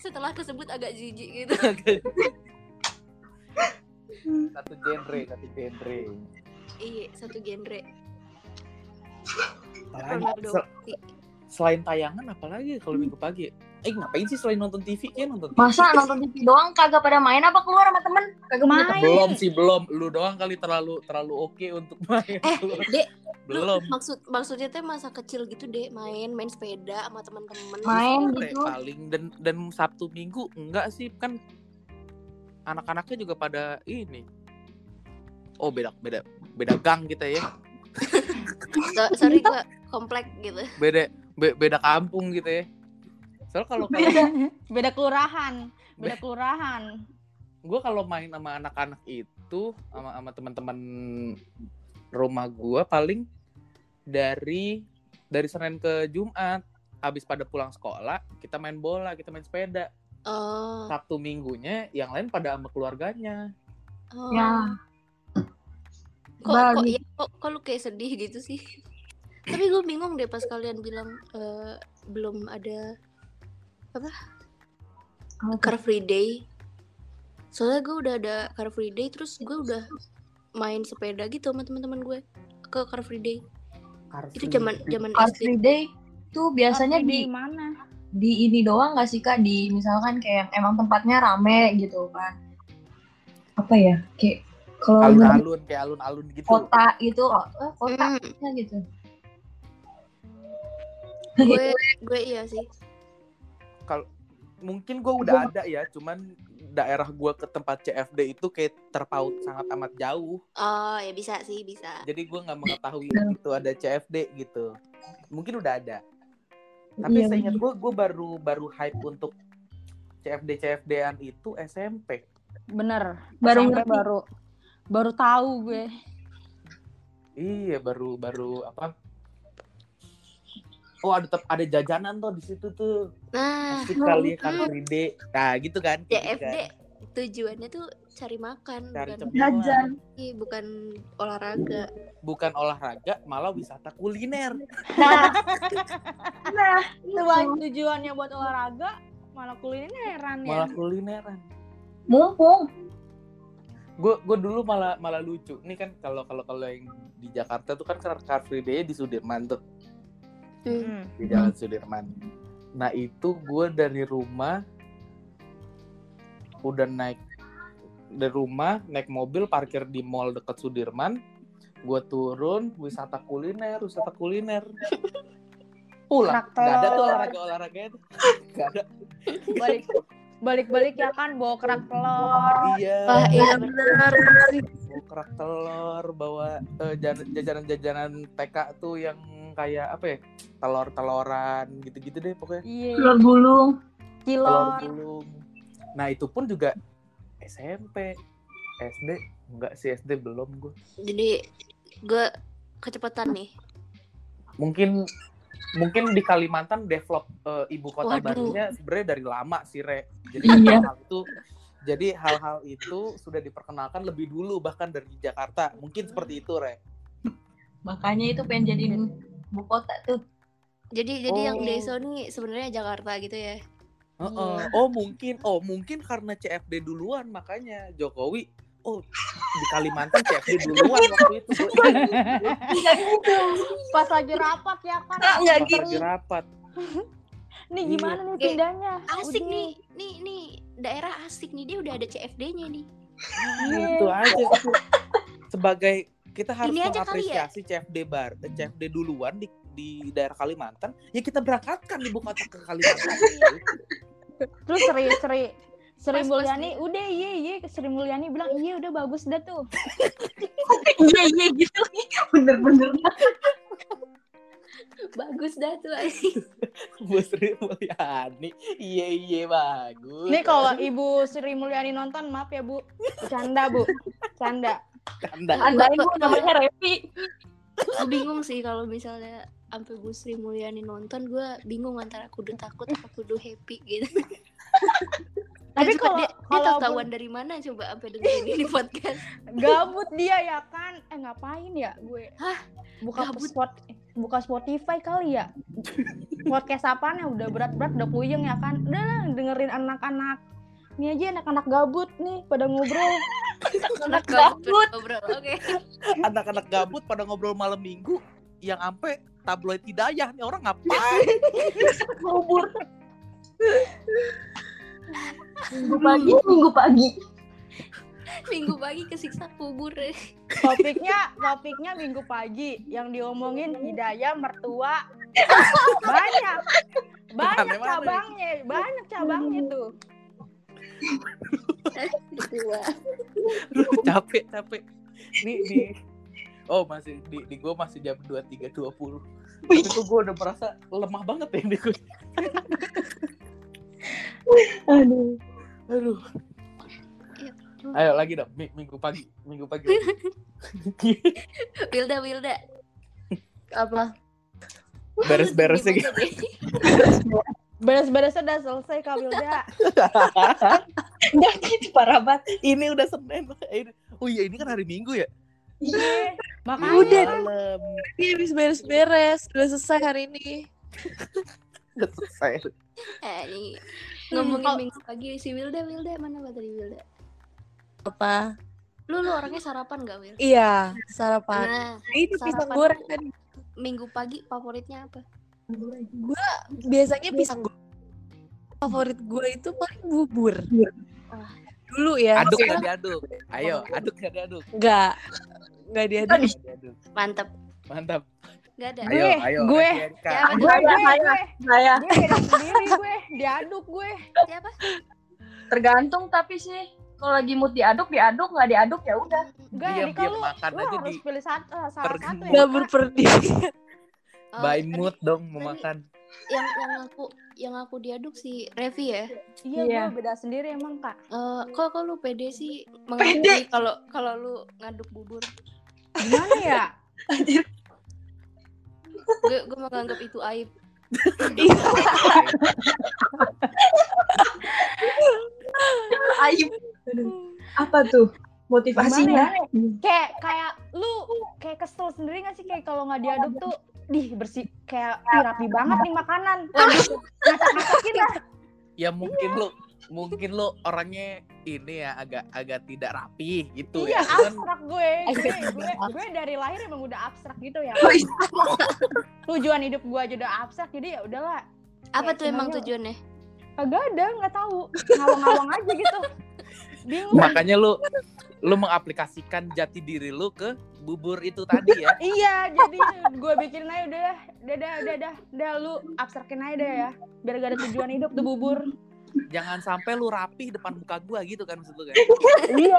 C: Setelah kesebut agak jijik gitu.
A: satu genre, satu genre.
C: Iya, satu genre.
A: Apalagi, sel- selain tayangan apalagi kalau minggu pagi? Eh ngapain sih selain nonton TV? Kayak nonton TV.
E: Masa nonton TV doang kagak pada main apa keluar sama temen? Kagak.
D: Main.
A: Belum sih belum. Lu doang kali terlalu terlalu oke untuk main.
C: Eh, Dek, lu
A: belum.
C: maksud maksudnya teh masa kecil gitu deh main main sepeda sama teman-teman.
E: Main
A: Sore
E: gitu.
A: paling dan dan Sabtu Minggu enggak sih kan anak-anaknya juga pada ini. Oh beda beda beda gang kita ya.
C: So- sorry gua komplek gitu.
A: Beda be- beda kampung gitu ya. Soalnya kalau kalau
D: Beda, beda kelurahan. Beda kelurahan.
A: gue kalau main sama anak-anak itu sama sama teman-teman rumah gue paling dari dari Senin ke Jumat habis pada pulang sekolah kita main bola kita main sepeda
C: Oh.
A: Sabtu minggunya yang lain pada sama keluarganya
C: oh.
E: Ya.
C: Kok kok, ya, kok kok lu kayak sedih gitu sih? Tapi gue bingung deh pas kalian bilang eh, belum ada Car Free Day. Soalnya gue udah ada Car Free Day, terus gue udah main sepeda gitu sama teman-teman gue ke Car Free Day.
A: Car
C: Itu
A: Free
C: zaman
A: Day.
C: zaman
E: Car
C: SD.
E: Free Day tuh biasanya di
D: mana?
E: di ini doang gak sih kak di misalkan kayak emang tempatnya rame gitu kan apa ya kayak kalau
A: alun-alun kayak alun-alun gitu
E: kota gitu eh, kota
C: Mm,
E: gitu
C: gue gue iya sih.
A: Mungkin gue udah ada ya cuman daerah gue ke tempat CFD itu kayak terpaut sangat amat jauh
C: Oh ya bisa sih bisa.
A: jadi gue nggak mengetahui itu ada CFD gitu mungkin udah ada tapi
E: Iya,
A: seingat gue gue baru baru hype untuk CFD CFD-an itu SMP
D: Bener.
E: Baru
D: SMP baru baru tahu gue.
A: iya baru baru apa oh ada ada jajanan tuh di situ tuh
C: Nah,
A: asik kali ya Free Day nah gitu kan kayak gitu
C: CFD
A: kan.
C: tujuannya tuh cari makan,
A: cari
C: bukan
E: Jajan.
C: Ih, bukan olahraga.
A: bukan olahraga malah wisata kuliner
D: Nah, nah, tujuan tujuannya buat olahraga malah kulineran ya.
A: malah kulineran
E: Mumpung.
A: gue gue dulu malah malah lucu nih kan kalau kalau kalau yang di Jakarta tuh kan Car Car Free Day di Sudirman tuh
C: Hmm.
D: Hmm.
A: di Jalan Sudirman nah itu gue dari rumah udah naik dari rumah naik mobil parkir di mall dekat Sudirman gue turun wisata kuliner wisata kuliner pulang nggak ada tuh
D: telur.
A: olahraga olahraga itu nggak ada
D: Balik balik-balik ya kan bawa kerak telur.
A: iya
C: Wah, iya benar.
A: bawa kerak telur bawa jan- jajanan-jajanan TK tuh yang kayak apa ya telur-teloran gitu-gitu deh pokoknya
D: Iya.
E: Telur gulung.
A: telur
D: Kilor.
A: gulung nah itu pun juga SMP SD enggak sih SD belum gue
C: Jadi gue kecepatan nih.
A: mungkin mungkin di Kalimantan develop eh, ibu kota
C: Waduh.
A: barunya sebenarnya dari lama sih re jadi
E: Iya.
A: hal itu jadi hal-hal itu sudah diperkenalkan lebih dulu bahkan dari Jakarta mungkin seperti itu re
E: Makanya itu pengen jadiin ibu kota tuh.
C: Jadi jadi yang
A: Oh.
C: Deso nih sebenarnya Jakarta gitu ya.
A: Heeh. Oh mungkin, oh mungkin karena CFD duluan makanya Jokowi, oh di Kalimantan CFD duluan waktu itu.
E: Enggak gitu.
D: Pas lagi rapat ya kan.
E: Enggak
A: Pas
E: gitu.
A: lagi rapat.
D: Nih
A: Iya.
D: gimana nih
C: Eh,
D: pindahnya?
C: Asik
D: Udah.
C: nih, nih nih daerah asik nih dia udah ada CFD-nya nih.
D: Iya.
A: Itu aja. Sebagai kita harus
C: Ini aja kali ya?
A: mengapresiasi CFD bar, eh, CFD duluan di di daerah Kalimantan, ya kita berangkatkan ibu kota ke Kalimantan.
D: Terus Sri Sri Sri Mulyani udah iya iya Sri Mulyani bilang iya udah bagus dah tuh.
E: Iya iya gitu. Bener-bener.
C: Bagus dah tuh.
A: Bu Sri Mulyani, iya iya bagus.
D: Nih kalau Ibu Sri Mulyani nonton maaf ya Bu. Canda Bu. Canda.
A: Canda.
E: Andain bu namanya Revi.
C: Gue bingung sih kalau misalnya sampai Bu Sri Mulyani nonton gue bingung antara kudu takut apa kudu happy gitu.
D: Tapi kalau
C: dia, dia
D: kalau
C: tahu tahuan dari mana coba sampai dengerin ini podcast.
D: gabut dia ya kan. Eh ngapain ya gue?
C: Hah?
D: Buka
C: Gabut?
D: spot buka Spotify kali ya. Podcast apaan ya udah berat-berat udah puyeng ya kan. Udah lah dengerin anak-anak. Ini aja anak-anak gabut nih pada ngobrol.
E: Anak gabut.
C: Ngobrol, Oke.
A: Anak-anak gabut pada ngobrol malam minggu yang ampe tabloid hidayah nih orang ngapain?
E: Kubur. Minggu pagi, minggu pagi.
C: Minggu pagi kesiksa kubur.
D: Topiknya topiknya minggu pagi yang diomongin hidayah mertua banyak banyak cabangnya banyak cabangnya tuh
A: Aduh, capek capek. Nih di oh masih di di gue masih jam dua tiga dua puluh. Tapi tuh gue udah merasa lemah banget ya di gue
E: Aduh.
A: aduh. Ayo lagi dong. Mi- minggu pagi minggu pagi.
C: Wilda Wilda.
B: Apa?
A: beres-beres
C: Sedih
A: gitu
C: banget ya.
D: beres-beres udah selesai Kak Wilda
E: Enggak gitu parah banget.
A: ini udah senin Ini- oh iya ini kan hari minggu ya
D: iya makanya
B: Udah.
A: malam
B: Ini habis beres-beres, udah selesai hari ini.
A: udah selesai
C: Eh, nih,
D: Hmm,
C: ngomongin
D: kalau-
C: minggu pagi si Wilda Wilda mana tadi Wilda?
B: Apa?
C: Lu lu orangnya sarapan gak Wil?
B: Iya, sarapan.
C: Nah,
B: Itu pisang
C: sarapan
B: goreng kan.
C: minggu pagi favoritnya apa?
B: Biasanya pisang goreng. Favorit gue itu paling bubur.
C: Wah.
B: Dulu ya.
A: aduk nggak diaduk ayo aduk nggak diaduk
B: Enggak. Enggak diaduk.
A: Nggak diaduk
C: Mantap.
A: mantap
C: Gak ada.
A: ayo
D: Gue,
A: ayo
D: gue.
C: Ya,
D: gue
E: Saya,
D: gue
E: saya.
D: gue
E: Saya
D: gue sendiri gue diaduk gue
C: Siapa?
E: tergantung tapi sih kalau lagi mood diaduk diaduk nggak diaduk ya udah.
D: Enggak,
A: Diam,
D: jadi kalau lu harus pilih satu, salah satu ya.
B: Enggak
D: Kak.
C: Oh,
A: by
C: tadi
A: mood dong mau makan
C: Yang yang aku yang aku diaduk si Revi ya.
D: Iya,
E: Iya.
D: gue beda sendiri emang kak.
C: Eh, kok kok lu pede sih
E: Pede?
C: mengakui kalau kalau lu ngaduk bubur?
D: Gimana ya?
C: Gue gue menganggap itu aib.
E: Aib. Apa tuh motivasinya?
D: Kayak kayak lu kayak kesel sendiri gak sih kayak kalau nggak diaduk tuh dih bersih kayak ih, rapi banget nih makanan. Ngacak-ngacakin lah.
A: Ya mungkin lu mungkin lu orangnya ini ya agak agak tidak rapi gitu
D: iya
A: ya.
D: Abstrak gue. Gue,
B: Agak
D: gue gue dari lahir emang udah abstrak gitu ya.
E: Oh, iya.
D: tujuan hidup gue aja udah abstrak jadi ya udahlah.
C: Apa tuh emang tujuannya?
D: kagak ada nggak tahu. Ngawang-ngawang aja gitu. Bingung.
A: Makanya lu lu mengaplikasikan jati diri lu ke bubur itu tadi ya.
D: iya jadi gue bikin aja udah dah udah dah udah dah udah lu abstrakin aja deh ya biar gak ada tujuan hidup tuh bubur
A: Jangan sampai lu rapih depan muka gua gitu kan maksud lu kan.
D: iya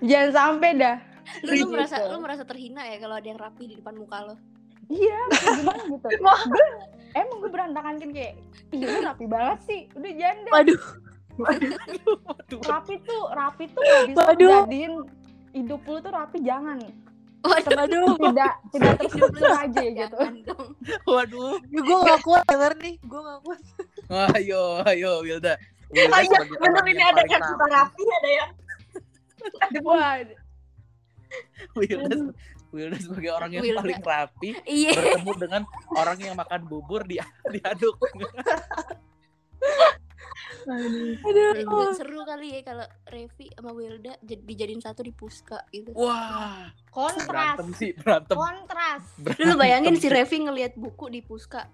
D: jangan sampai dah
C: Lu, lu
D: Gitu.
C: merasa lu merasa terhina ya kalau ada yang rapi di depan muka lo.
D: iya gimana gitu gue emang gue berantakan kan kayak lu rapi banget sih udah jangan deh
B: Waduh,
A: Waduh.
D: rapi tuh rapi tuh gak bisa
B: Waduh.
D: jadiin hidup lu tuh rapi jangan
C: Waduh,
B: waduh.
D: tidak tidak terstruktur aja gitu.
A: Waduh.
B: Gue gak kuat denger nih, gue gak kuat.
A: Ayo, ayo Wilda. Wilda sebagai
E: bener ini ada yang
A: rapi.
E: suka rapi, ada yang
D: wah
A: Wilda, Wilda sebagai orang yang
C: Wilda.
A: paling rapi
C: Iya.
A: bertemu dengan orang yang makan bubur di diaduk.
B: Aduh.
C: Seru kali ya kalau Revi sama Wilda jad- dijadiin satu di Puska gitu.
A: Wah,
D: kontras
A: berantem sih, berantem.
D: kontras
C: Lu bayangin si Revi ngelihat buku di Puska.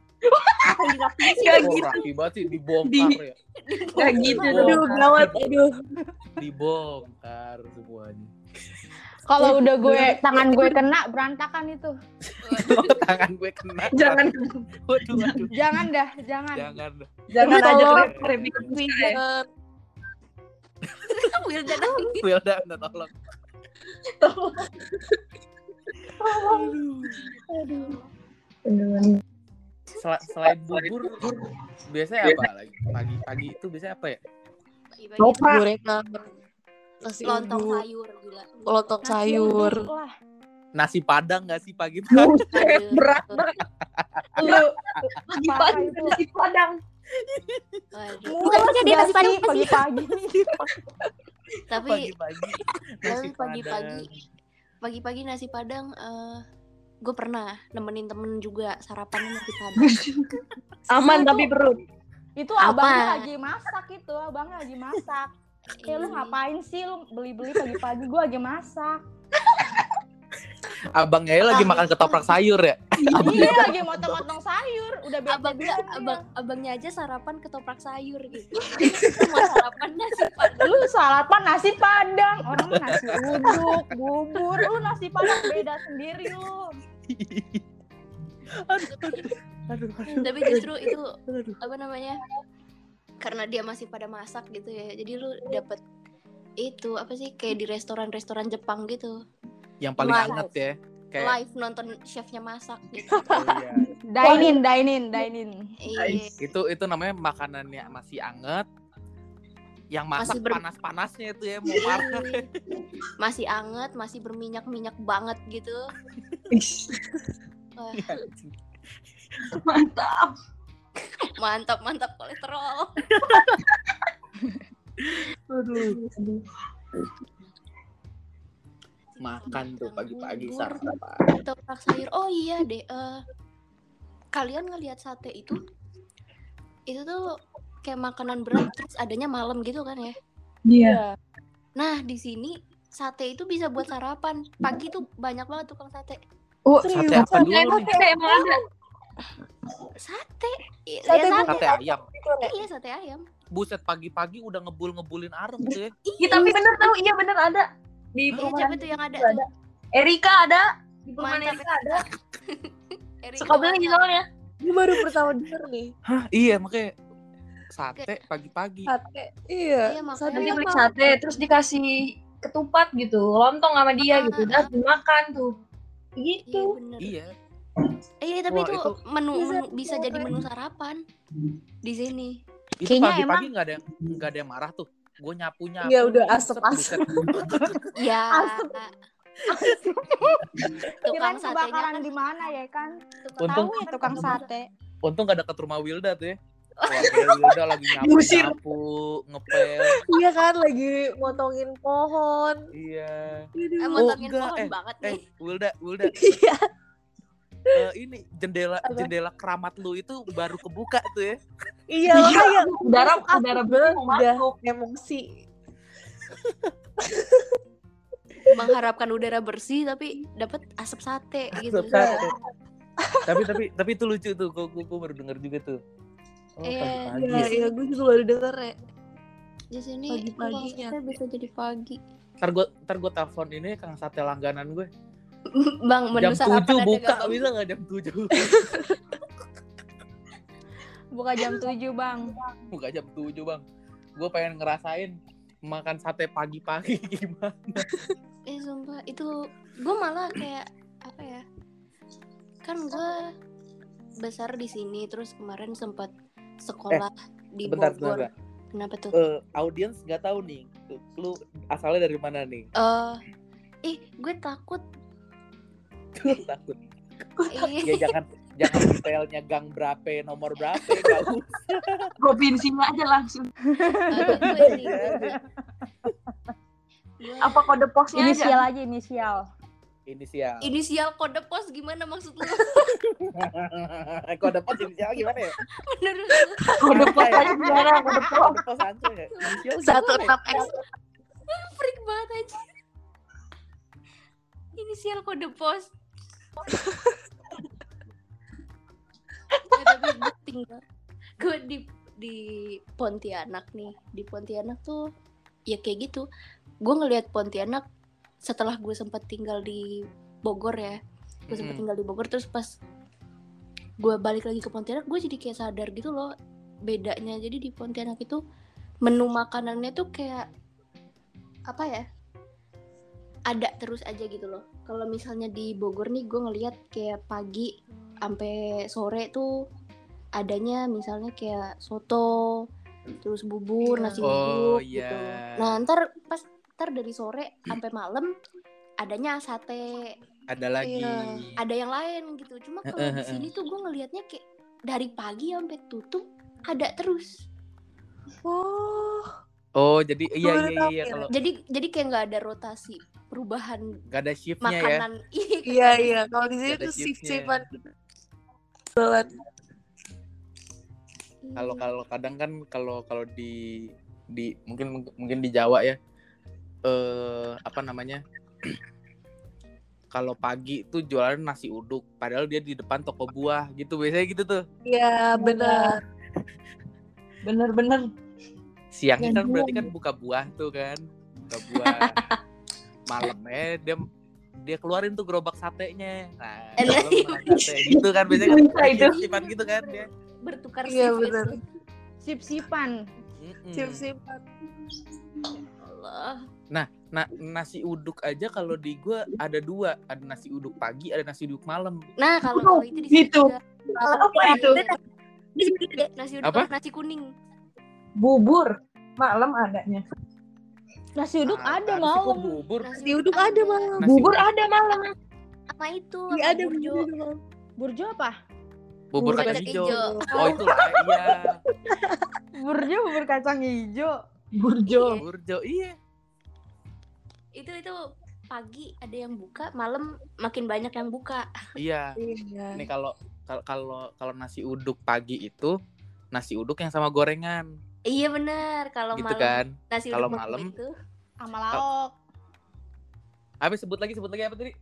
C: Apa dirapiin sih?
E: Gak
A: Oh,
E: gitu.
A: rapi banget sih dibongkar ya.
E: Gak gitu
A: Aduh,
B: gawat, aduh.
A: Dibongkar semuanya.
D: Kalau udah gue tangan gue kena berantakan itu
A: Oh, tangan gue kena.
E: Jangan
A: Waduh, waduh.
D: jangan dah jangan
A: Jangan.
E: jangan
B: Aduh,
E: ajak
B: tolong.
E: Revi ke Puska ya.
B: Jangan.
C: Wilda nangis.
A: Wilda minta tolong.
E: Beneran.
A: Sel- selain bubur, biasanya apa lagi? Pagi-pagi itu biasanya apa ya?
C: Pagi-pagi.
B: Gorengan, nasi
C: lontong
B: uduk,
C: sayur gila.
B: lontong
D: Nasi
B: sayur.
D: lah
A: Nasi padang nggak sih pagi-pagi?
E: Buset, berat banget.
D: lu
E: Pagi-pagi
D: Parah itu.
E: nasi padang.
D: Bukan
C: dia nasi padang sih.
D: pagi-pagi
C: Tapi
A: Pagi-pagi.
C: Tapi pagi-pagi pagi-pagi nasi padang eh gue pernah nemenin temen juga sarapan nasi padang.
E: Aman tapi perut.
D: itu abangnya lagi masak itu abangnya lagi masak kayak lu ngapain sih? Lu beli-beli pagi-pagi gue lagi masak.
A: Abangnya lagi makan ketoprak sayur ya?
D: iya lagi motong-motong sayur. Udah bete
C: abangnya abang abangnya aja sarapan ketoprak sayur gitu. Mau sarapan nasi padang.
D: Lu sarapan nasi padang. Orang nasi uduk bubur. Lu nasi padang beda sendiri lu.
A: Aduh, aduh, aduh, aduh.
C: tapi justru itu
A: Aduh.
C: apa namanya karena dia masih pada masak gitu ya jadi lu dapet itu apa sih kayak di restoran-restoran Jepang gitu
A: Yang paling
C: Live.
A: hangat ya. Kayak
C: live nonton chefnya masak gitu
A: oh iya.
D: dine in dine in dine in
C: iya
A: itu itu namanya makanannya masih anget. Yang masak
C: Masih ber-
A: panas-panasnya itu ya mau marah.
C: masih anget masih berminyak-minyak banget gitu Wah,
E: Mantap.
C: mantap mantap kolesterol.
A: Aduh. Makan tuh pagi-pagi sarapan.
C: ketoprak sayur. Oh iya deh eh, kalian ngelihat sate itu itu tuh kayak makanan berat terus adanya malam gitu kan ya?
E: Iya.
C: nah di sini sate itu bisa buat sarapan. Pagi tuh banyak banget tukang sate.
E: Oh,
A: Sate apa dulu
E: sate emang ada.
C: Sate Iya,
B: Sate
C: ya,
B: bubur.
A: Sate ayam.
C: iya sate ayam
A: Buset pagi-pagi udah ngebul-ngebulin areng tuh ya.
E: Iya, tapi bener tahu iya bener ada. Di
C: iya
E: perumahan
C: siapa tuh yang ada
E: ada. Erika ada. Di perumahan
C: Mantap.
E: Erika ada.
C: Erika
E: Suka beli soalnya.
B: Gue baru pertama denger nih.
A: Hah, iya makanya sate pagi-pagi.
B: Sate. Iya.
C: Iya, makanya.
B: Sate
E: Nanti beli sate terus dikasih ketupat gitu, lontong sama dia gitu. Udah dimakan tuh.
C: iya
E: Gitu.
C: bener
A: Iya.
C: Eh, iya tapi
A: Wah,
C: itu,
A: itu-
C: menu,
B: Bisa
C: menu bisa jadi menu sarapan di sini.
A: Itu
C: Kayaknya
A: pagi-pagi nggak ada yang nggak ada yang marah tuh. Gue nyapu nyapu.
B: Iya, udah asep-asep.
C: Ya.
D: kirain
C: tukang satenya
D: kebakaran
C: kan
D: di mana ya kan
C: tukang
A: Untung-
D: tahu ya tukang sate
A: untung gak deket rumah Wilda tuh ya. Wilda lagi nyapu, nyapu, ngepel.
B: Iya kan lagi motongin pohon.
A: Iya.
C: Eh,
A: Oh,
C: motongin
A: enggak,
C: pohon
A: eh,
C: banget
A: Eh,
C: nih.
A: Wilda, Wilda.
B: Iya.
A: Eh, ini jendela
B: Apa?
A: jendela keramat lu itu baru kebuka tuh ya.
B: Iya,
E: Iya, udara udara
B: udah- emosi.
C: Mengharapkan udara bersih tapi dapat asap sate gitu.
A: Asap sate. tapi tapi tapi itu lucu tuh, gua, gua, gua baru denger juga tuh. Oh,
C: Iya,
A: pagi-pagi.
B: Iya, iya, gue juga baru denger ya.
C: Di sini
B: Pagi-paginya.
C: bisa jadi pagi.
A: Ntar gua ntar gua telepon ini Kang Sate langganan gue.
C: Bang, menu
A: Jam
C: sarapan
A: 7
C: ada
A: buka,
C: Bang?
A: bisa nggak jam 7?
D: Buka jam 7, Bang.
A: buka jam 7, Bang. Gue pengen ngerasain makan sate pagi-pagi gimana.
C: Eh sumpah itu gue malah kayak apa ya? Kan gue besar di sini terus kemarin sempat sekolah di
A: Bentar, bentar,
C: Bogor.
A: bentar.
C: Kenapa tuh?
A: Eh, audiens nggak tahu nih, lu asalnya dari mana nih?
C: Eh, ih gue takut.
A: Takut.
C: Ih,
A: Ya jangan jangan detailnya gang berapa, nomor berapa, gak usah.
E: Provinsinya aja langsung. Apa kode posnya aja?
D: Inisial aja, inisial.
A: Inisial.
C: Inisial kode pos gimana maksud lu?
A: Kode pos inisial gimana ya?
C: Menurut lu?
E: Kode pos
A: Santai.
E: aja gimana? Kode pos.
A: Kode pos ya. Inisial
B: Satu
A: ya?
B: enam X.
C: freak banget aja. Inisial kode pos. Ya, tapi gue tinggal gue di di Pontianak nih. Di Pontianak tuh ya kayak gitu. Gue ngelihat Pontianak setelah gue sempat tinggal di Bogor ya. Gue sempat
A: Mm-mm.
C: tinggal di Bogor terus pas gue balik lagi ke Pontianak gue jadi kayak sadar gitu loh bedanya. Jadi di Pontianak itu menu makanannya tuh kayak apa ya ada terus aja gitu loh kalau misalnya di Bogor nih gue ngelihat kayak pagi sampai sore tuh adanya misalnya kayak soto terus bubur
B: Iya.
C: nasi
A: Oh,
C: uduk
A: iya.
C: gitu nah ntar pas ntar dari sore sampai malam adanya sate
A: Ada lagi.
B: Iya.
C: ada yang lain gitu cuma kalau di sini tuh gue ngelihatnya kayak dari pagi sampai tutup ada terus
B: Oh,
A: Oh, jadi iya iya iya
B: tahu ya.
A: kalau
C: jadi jadi kayak nggak ada rotasi perubahan
A: nggak ada shiftnya ya.
C: makanan
B: iya iya. Kalau di sini tuh shift shiftan. Jualan.
A: Kalau kalau kadang kan kalau kalau di di mungkin mungkin di Jawa ya eh apa namanya? kalau pagi tuh jualan nasi uduk, padahal dia di depan toko buah gitu biasanya gitu tuh.
B: Iya benar.
E: Bener-bener.
A: Siangnya kan
E: Yang
A: berarti kan buka buah tuh kan, buka buah. Malamnya dia dia keluarin tuh gerobak satenya. Nah,
C: Enak.
A: malam makan sate gitu kan biasanya kan
E: itu.
A: shift-shiftan gitu kan dia.
C: bertukar
B: Iya benar.
D: Sip-sipan.
A: Mm-mm.
B: Shift shiftan.
C: Allah
A: Nah, nasi uduk aja kalau di gua ada dua, ada nasi uduk pagi, ada nasi uduk malam.
C: nah kalau
E: Oh,
C: kalau itu di
E: gitu.
C: juga.
E: Apa itu?
C: nasi uduk
A: apa?
C: nasi kuning
E: Bubur. Malam adanya.
D: Nasi uduk
A: Ah,
D: ada malam.
A: Bubur.
B: Nasi uduk ada malam.
A: Nasi
E: Bubur ada malam.
C: apa itu
B: Iya
C: apa
B: ada
C: burjo?
D: Burjo apa?
A: Bubur
B: Bubur
A: kacang
C: kacang
A: hijau.
C: hijau.
A: Oh, itu lah. Iya.
D: Burjo bubur kacang hijau.
E: Burjo.
C: Iya.
A: Burjo. Iya.
C: itu itu pagi ada yang buka malam makin banyak yang buka
A: Iya.
B: Iya.
A: Nih kalau kalau kalau kalau nasi uduk pagi itu nasi uduk yang sama gorengan
C: iya benar kalau
A: gitu
C: malam
A: kan.
C: nasi
A: Kalau malam,
C: itu
D: Sama lauk.
A: Habis sebut lagi sebut lagi apa tadi?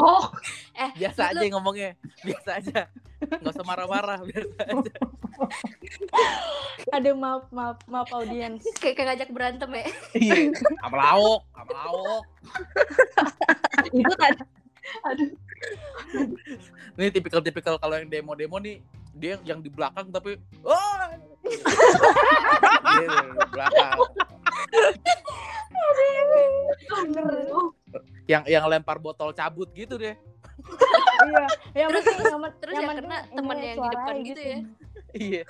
E: Oh,
C: eh
A: Biasa
C: lu-
A: aja ngomongnya. Biasa aja. Nggak usah marah-marah biasa aja.
D: Ada maaf maaf maaf audiens.
C: kayak kayak ngajak berantem ya
A: Iya. Sama lauk, sama lauk.
E: itu tadi. Aduh.
A: Ini tipikal-tipikal kalau yang demo-demo nih dia yang di belakang tapi oh belakang
E: Aduh.
A: yang yang lempar botol cabut gitu deh
D: iya. Yang
C: Terus-
D: yang
C: terus
D: yang
C: yang kena temennya yang di depan
D: suaranya
C: gitu ya
A: iya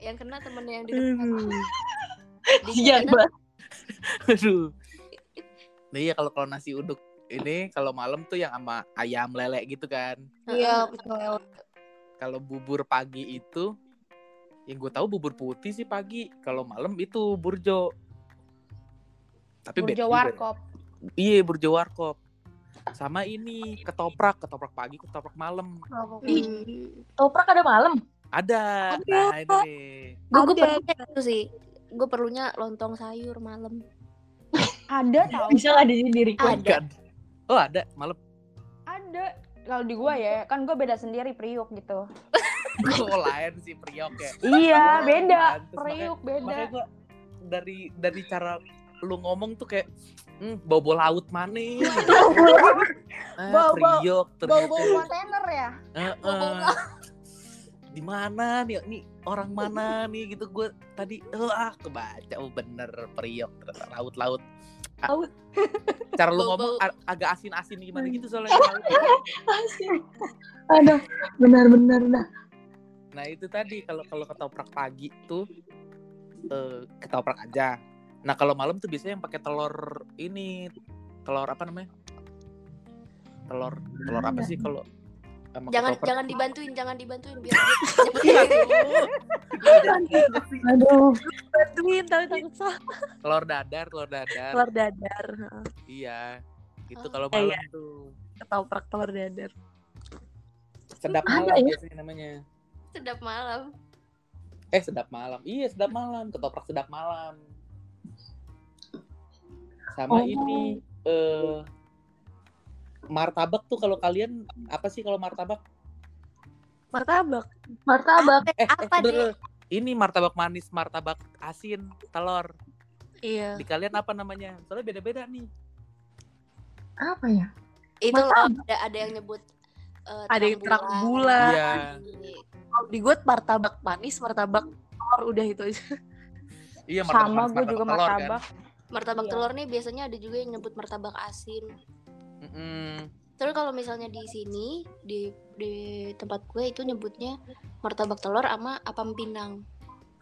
C: yang kena temennya yang di depan
E: Iya, Mbak.
A: aduh nah, iya kalau kalau nasi uduk ini kalau malam tuh yang sama ayam lele gitu kan
B: Iya betul.
A: kalau bubur pagi itu yang gue tahu bubur putih sih pagi kalau malam itu burjo tapi
D: Burjo
A: ya.
D: warkop.
A: iya burjo warkop sama ini ketoprak ketoprak pagi ketoprak malam
C: Hmm.
E: Toprak ada malam.
A: ada
B: Ada.
A: nah ini
C: Gue gue perlunya itu sih. Gue perlunya lontong sayur malam.
D: Ada tau.
E: Bisa nggak di sini diri
A: Oh,
C: Ada.
A: Oh ada malam
D: Ada. Kalau di gua ya, kan gua beda sendiri priuk gitu.
A: oh lain sih priok ya
D: Iya, beda.
A: Makanya-
D: beda.
A: makanya gua dari dari cara lu ngomong tuh kayak hmm, bau-bau laut mana nih ah,
D: Bau-bau-
A: priok ternyata
D: Bau-bau kontainer ya?
A: Heeh. di mana nih ini orang mana nih gitu gue tadi eh, ah kebaca oh bener priok laut laut
E: Laut.
A: cara lu ngomong agak asin asin gimana gitu soalnya laut.
E: Aduh, benar-benar dah.
A: Nah itu tadi kalau kalau ketoprak pagi tuh eh, ketoprak aja nah kalau malam tuh biasanya yang pakai telur ini telur apa namanya telur telur apa sih kalau sama
C: Jangan
A: ketoprak?
C: jangan dibantuin, jangan dibantuin biar dia
E: Aduh.
B: bantuin tapi takut salah
A: telur dadar telur dadar
B: telur dadar
A: iya itu
C: Oh.
A: kalau
B: Iya.
A: malam tuh
B: ketoprak telur dadar
A: sedap malam
E: ya?
A: biasanya namanya
C: sedap malam.
A: eh sedap malam. Iya sedap malam. Ketoprak sedap malam. Sama
E: Oh.
A: ini eh martabak tuh kalau kalian apa sih kalau martabak?
B: Martabak.
E: Martabak.
A: eh,
C: Apa,
A: eh bener. ini martabak manis martabak asin telur.
B: Iya.
A: Di kalian apa namanya? Soalnya beda-beda nih.
E: Apa ya?
C: Itu ada ada yang nyebut eh,
B: Ada yang terang bulan.
A: Iya.
B: kalau di gue martabak manis martabak telur udah itu aja
A: iya martabak
D: Sama gue juga
A: telur, kan?
D: martabak.
C: Martabak
D: Iya.
C: telur nih biasanya ada juga yang nyebut martabak asin.
A: Mm-mm.
C: Terus kalau misalnya di sini di di tempat gue itu nyebutnya martabak telur sama apam pinang.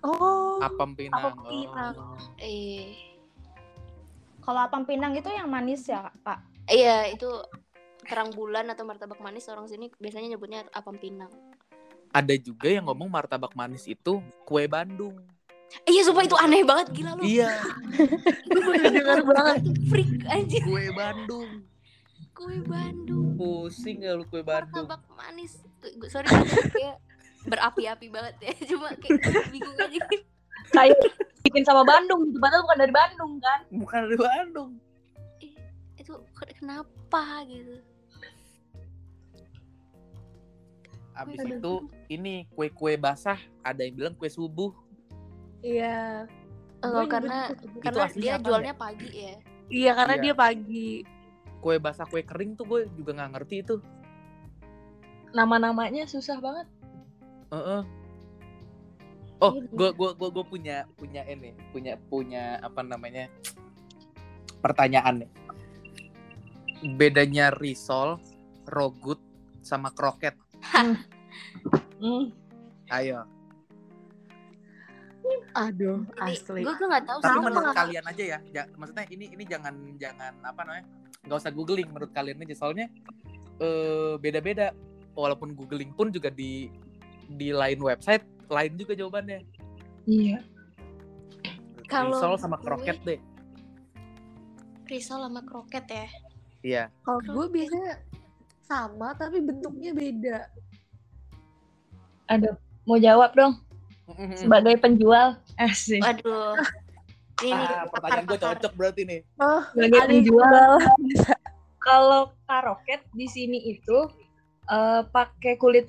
B: oh
A: apam pinang,
B: Apam pinang.
A: Oh.
C: Eh
D: Kalau apam pinang itu yang manis ya, Kak?
C: iya itu terang bulan atau martabak manis orang sini biasanya nyebutnya apam pinang.
A: ada juga yang ngomong martabak manis itu kue Bandung
C: Iya sumpah itu aneh banget gila lu.
A: iya
C: Gue bener dengar banget freak aja
A: kue Bandung
C: kue Bandung.
A: pusing ya lu kue Bandung
C: Martabak manis. Sorry kayak berapi-api banget ya. Cuma kayak bingung aja.
E: Kayak bikin sama Bandung gitu. Padahal bukan dari Bandung kan.
A: bukan dari Bandung
C: Itu kenapa gitu.
A: Abis
C: Aduh.
A: itu ini kue-kue basah ada yang bilang kue subuh
B: iya
C: Oh, karena
D: nyebut
C: karena dia jualnya pagi ya.
B: iya karena
A: Iya.
B: dia pagi
A: kue basah kue kering tuh gue juga nggak ngerti itu
E: Nama-namanya susah banget.
A: Heeh. oh
C: Iya.
A: gue gue gue gue punya punya ini punya punya apa namanya pertanyaan nih bedanya risol rogut sama kroket
E: Hmm.
A: ayo
B: aduh
C: Ini
B: asli
C: gue gue nggak tahu sih.
A: tapi
C: gue
A: menurut kalian aja ya ja- maksudnya ini ini jangan jangan apa namanya nggak usah googling menurut kalian aja soalnya eh beda-beda walaupun googling pun juga di di lain website lain juga jawabannya
E: Iya.
C: Kalau
A: risol sama
C: gue-
A: kroket deh
C: risol sama kroket ya.
A: iya
B: kalau gue biasanya sama tapi bentuknya beda
E: Aduh, mau jawab dong sebagai penjual. Asik.
C: Waduh. Ini
A: ah, pertanyaan gue cocok berarti nih
B: oh
E: Sebagai penjual. Kalau karoket di sini itu eh, pakai kulit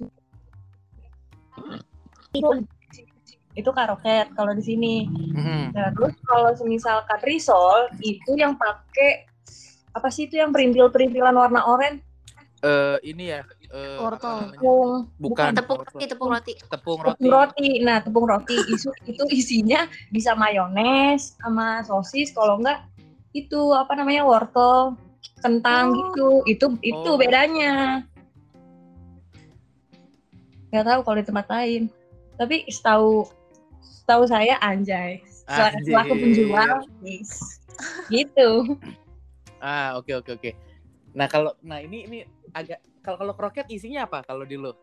E: itu itu karoket kalau di sini.
A: Mm-mm.
E: Nah, terus kalau misalkan risol itu yang pakai apa sih itu yang perintil-perintilan warna oranye?
A: Eh, ini ya eh, apa
B: Wortel.
E: Tepung
A: bukan
C: Tepung roti, tepung roti.
A: tepung roti
E: tepung roti. Nah, tepung roti isu itu isinya bisa mayones sama sosis kalau enggak itu apa namanya wortel, kentang
B: Oh.
E: gitu. Itu itu
A: Oh.
E: bedanya. Gak tahu kalau di tempat lain. Tapi setahu setahu saya anjay. Selaku penjual, yes. gitu.
A: ah oke oke oke nah kalau nah ini ini agak kalau kalau kroket isinya apa kalau di lo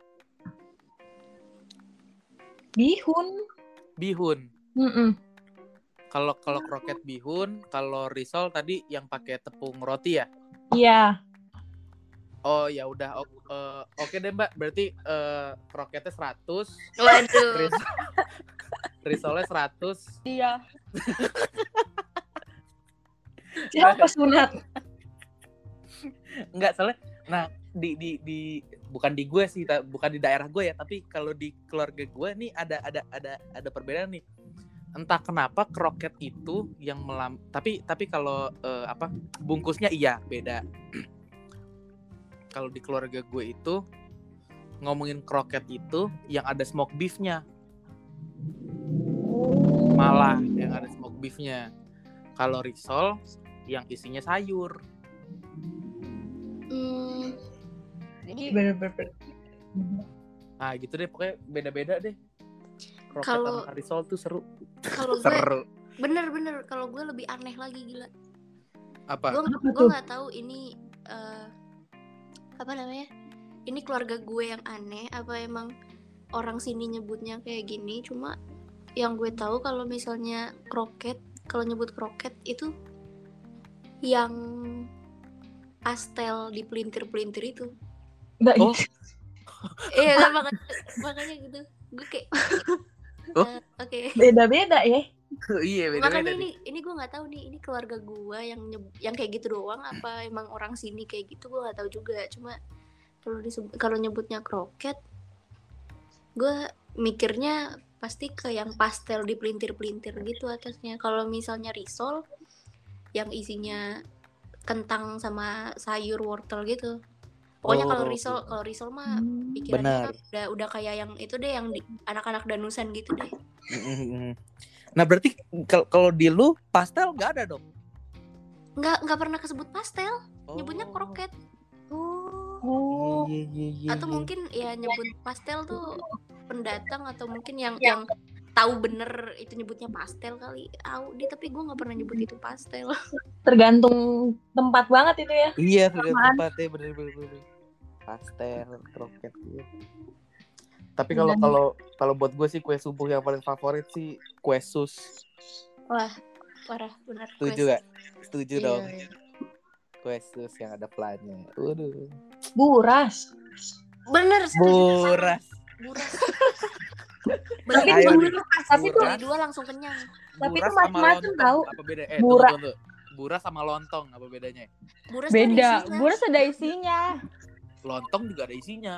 E: Bihun.
A: Bihun.
E: Mm-mm.
A: Kalau kalau kroket bihun, kalau risol tadi yang pakai tepung roti ya?
E: Iya.
A: Oh ya udah eh, oke deh Mbak. Berarti eh, kroketnya 100,
C: Waduh.
A: ris- risolnya 100.
D: Iya.
E: Siapa sunat?
A: Enggak soalnya nah di di di bukan di gue sih, bukan di daerah gue ya, tapi kalau di keluarga gue nih ada ada ada ada perbedaan nih. Entah kenapa kroket itu yang melam tapi tapi kalau eh, apa bungkusnya iya beda. kalau di keluarga gue itu ngomongin kroket itu yang ada smoke beefnya malah yang ada smoke beefnya kalau risol yang isinya sayur
C: Hmm,
D: Jadi
E: Bener-bener.
A: ah gitu deh pokoknya beda-beda deh kroket
C: Kalau-
A: sama risol tuh seru
C: kalau gue
A: seru
C: bener-bener kalau gue lebih aneh lagi gila.
A: apa
C: Gue gue nggak tahu ini eh, apa namanya? Ini keluarga gue yang aneh apa emang orang sini nyebutnya kayak gini? Cuma yang gue tahu kalau misalnya kroket, kalau nyebut kroket itu yang pastel di pelintir-pelintir itu.
E: Enggak
A: Oh.
E: itu.
C: Iya kan makanya, makanya gitu. Gue kayak
A: Oh.
C: eh, oke.
E: Beda-beda ya.
A: iya
C: makanya
A: beda-beda
C: ini
A: nih
C: ini gue nggak tahu nih ini keluarga gue yang yang kayak gitu doang apa emang orang sini kayak gitu gue nggak tahu juga cuma kalau disebut kalau nyebutnya kroket gue mikirnya pasti ke yang pastel di pelintir pelintir gitu atasnya kalau misalnya risol yang isinya kentang sama sayur wortel gitu pokoknya kalau
A: Oh.
C: risol kalau risol mah
E: Hmm.
C: pikirannya
A: Benar.
C: udah udah kayak yang itu deh yang di- anak-anak danusan gitu deh
A: nah berarti kal- kalau di lu pastel nggak ada dong
C: nggak nggak pernah kesebut pastel nyebutnya
A: Oh.
C: kroket
E: Oh.
A: Iya, iya, iya,
C: atau mungkin ya nyebut pastel tuh pendatang atau mungkin yang yang tahu bener itu nyebutnya pastel kali tahu dia tapi gue nggak pernah nyebut itu pastel
E: Tergantung tempat banget itu ya.
A: Iya, sudah
E: Samaan.
A: tempatnya bener bener bener. Pastel, kroket iya. Tapi kalau
E: Dan-
A: kalau kalau buat gue sih kue subuh yang paling favorit sih kue sus.
C: wah parah bener
A: Setuju gak? Setuju
C: Iya,
A: dong.
C: iya.
A: Kue sus yang ada pelannya. Waduh.
E: Buras.
C: bener setuju.
A: Buras.
C: buras
E: Tapi
A: Ayo
C: dua,
A: nih.
E: tapi tuh
C: dua langsung kenyang
E: Tapi itu
A: lontong,
E: tau.
A: Apa beda? Eh,
E: Bura-
A: tunggu, tunggu. Buras sama lontong apa bedanya?
C: buras ada
D: beda. Buras ada isinya.
A: Lontong juga ada isinya.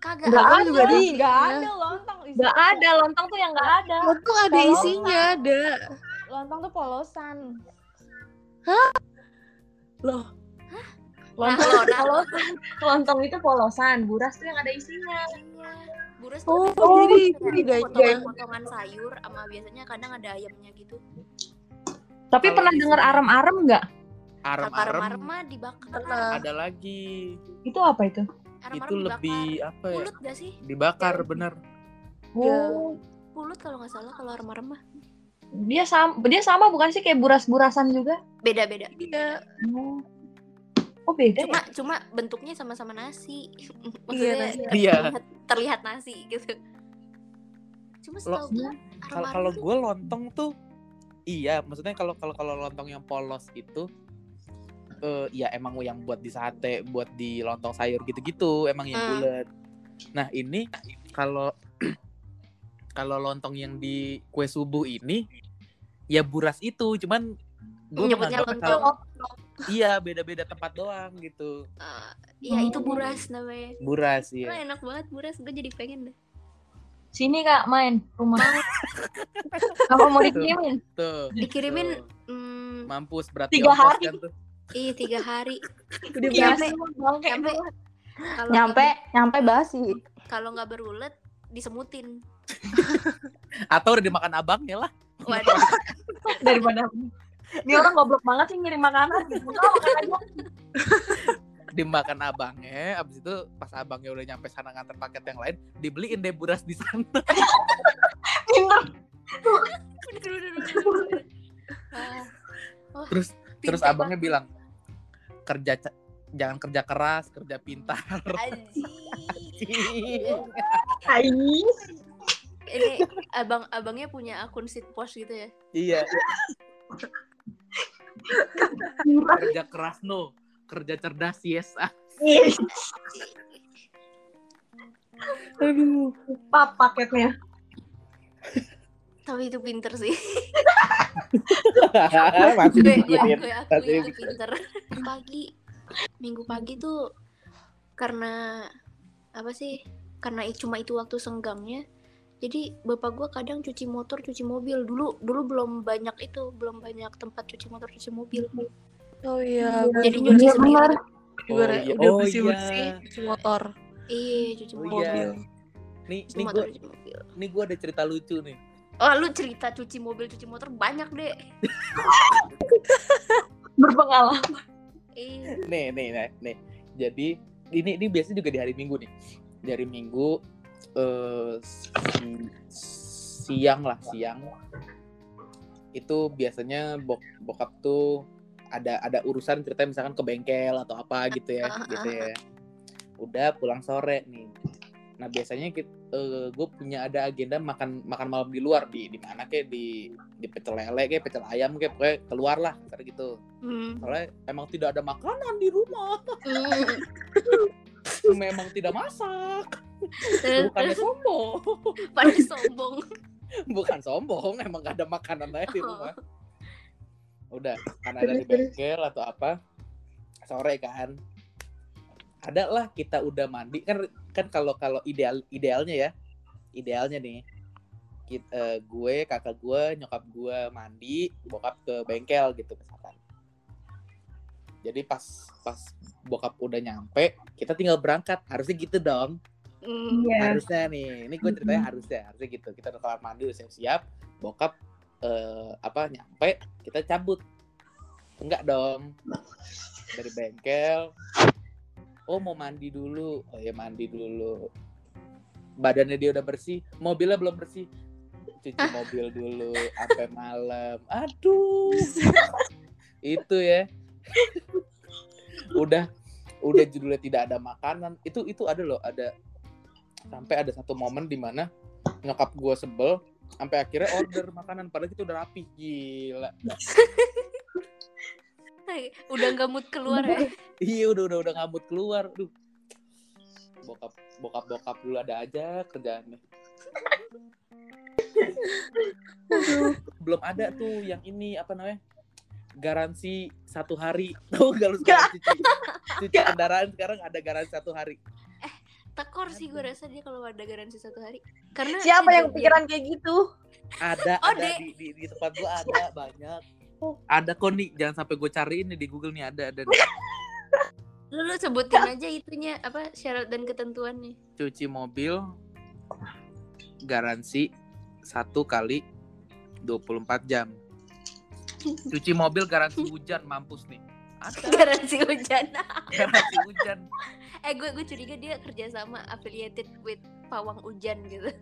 C: kagak
E: Nggak
C: ada juga ada
D: nggak ada lontong. Isinya
E: Nggak ada lontong tuh yang nggak ada.
B: Lontong ada
D: Kalau-
B: isinya, ada.
D: Lontong tuh polosan.
B: Loh,
E: Lontong
C: Nah, nah.
E: polosan. Lontong itu polosan. Buras tuh yang ada isinya.
C: Iya. Buras
B: Oh,
C: tuh
B: jadi-
C: isinya.
B: jadi
C: potongan-potongan sayur sama biasanya kadang ada ayamnya gitu
E: Tapi
A: Kalau
E: pernah dengar arem-arem nggak?
A: Arem-arem
C: arem mah dibakar
B: Pernah.
A: ada lagi.
E: Itu apa itu?
C: Arem-arem
A: Itu
C: dibakar.
A: lebih apa ya?
C: pulut gak sih
A: Dibakar bener.
E: Oh,
C: pulut kalau nggak salah kalau arem-arem mah
E: dia sama dia sama bukan sih kayak buras-burasan juga?
C: beda-beda
B: iya.
E: Oh, oh beda
C: cuma
E: ya?
C: cuma bentuknya sama-sama nasi
B: Iya,
C: maksudnya
B: nasi.
A: Iya.
C: terlihat, terlihat nasi gitu cuma setahu gue
A: Kalau kalau gue lontong tuh iya, maksudnya kalau kalau kalau lontong yang polos itu eh ya emang yang buat di sate, buat di lontong sayur gitu-gitu, emang yang
C: Hmm.
A: bulat. Nah, ini kalau kalau lontong yang di kue subuh ini ya buras itu, cuman gue
C: nyebutnya lontong
A: iya beda-beda tempat doang gitu.
C: Eh, ya itu buras namanya
A: Buras iya.
C: enak banget buras gue jadi pengen deh
E: Sini kak main rumah. Apa mau dikirimin?
A: Tuh.
C: dikirimin
A: tuh.
C: hmm,
A: Mampus berarti
E: Tiga hari.
A: kan tuh.
C: ih tiga hari
B: Udah
E: Iya,
C: nyampe kalau
D: Nyampe,
C: nggak-
D: nyampe basi.
C: kalau nggak berulet disemutin
A: Atau udah dimakan abangnya lah.
C: waduh
E: daripada ini orang goblok banget sih ngirim makanan gitu. Udah, makan aja.
A: dimakan abangnya abis itu pas abangnya udah nyampe sana nganter paket yang lain dibeliin deh buras di sana.
C: Ah,
A: terus terus abangnya bilang kerja jangan kerja keras kerja pintar.
C: Anjing. Ini abang abangnya punya akun sit post gitu ya
A: iya kerja keras no. Kerja cerdas yes. Ah
E: aduh. Pap paketnya.
C: Tapi itu pinter sih.
A: Masih
C: gue gue gue aku
A: Masih
C: itu pinter. Pagi minggu pagi tuh karena apa sih karena cuma itu waktu senggangnya jadi bapak gue kadang cuci motor cuci mobil. Dulu dulu belum banyak itu belum banyak tempat cuci motor cuci mobil.
B: Oh iya,
C: jadi
B: juga
C: nyuci sendiri.
A: Oh iya.
B: udah
A: Oh
B: bersih bersih
A: iya.
B: cuci motor.
C: iya cuci
A: Oh
C: mobil
A: iya. nih
C: cuci
A: nih
C: motor cuci mobil.
A: nih gue ada cerita lucu nih.
C: Oh lu cerita cuci mobil cuci motor banyak deh
E: berpengalaman.
C: Iya.
A: Nih nih nih, nih. jadi ini ini biasanya juga di hari minggu nih. Di hari minggu eh si- siang lah siang. Itu biasanya bok bokap tuh ada ada urusan cerita misalkan ke bengkel atau apa gitu ya gitu ya. Udah pulang sore nih. Nah biasanya kita gue punya ada agenda makan makan malam di luar di di mana kayak di di pecel lele kayak pecel ayam kayak pokoknya keluar lah kayak gitu.
C: Hmm.
A: soalnya emang tidak ada makanan di rumah.
C: Hmm.
A: memang tidak masak bukannya
C: terus
A: sombong.
C: Pada sombong.
A: Bukan sombong emang gak ada makanan aja di
C: Oh.
A: rumah udah kan ada di bengkel atau apa? Sore kan. Ada lah kita udah mandi. Kan kan kalau kalau ideal idealnya ya. Idealnya nih kit- eh, gue kakak gue nyokap gue mandi bokap ke bengkel gitu misalkan. Jadi pas pas bokap udah nyampe kita tinggal berangkat. Harusnya gitu dong
C: Hmm.
E: Iya.
A: harusnya nih ini gue ceritanya harusnya harusnya gitu. Kita udah kelar mandi udah siap siap bokap eh, apa nyampe kita cabut. Enggak dong. Dari bengkel. Oh mau mandi dulu. Oh ya mandi dulu. Badannya dia udah bersih mobilnya belum bersih. Cuci mobil dulu sampai malam. Aduh. Itu ya. Udah udah judulnya tidak ada makanan. Itu itu ada loh ada sampai ada satu momen di mana nyokap gue sebel sampai akhirnya order makanan padahal itu udah rapi gila.
C: Udah nggak mood keluar ya?
A: Iya udah udah udah ngamut keluar. Duh bokap bokap bokap dulu ada aja kerjaannya. Belum ada tuh yang ini apa namanya garansi satu hari. Tahu gak lu sekarang cuci, cuci kendaraan sekarang ada garansi satu hari
C: tekor sih gue rasa dia kalau ada garansi satu hari. Karena
E: siapa yang pikiran kayak gitu?
A: Ada
C: Oh,
A: ada
C: Dek.
A: di, di, di tempat gua ada banyak. Ada kok nih jangan sampai gue cariin nih di Google nih ada ada
C: lu, lu sebutin aja itunya apa syarat dan ketentuannya.
A: Cuci mobil garansi satu kali 24 jam. Cuci mobil garansi hujan mampus nih ada
C: garansi hujan.
A: Garansi hujan.
C: Eh gue gue curiga dia kerja sama affiliated with pawang hujan gitu.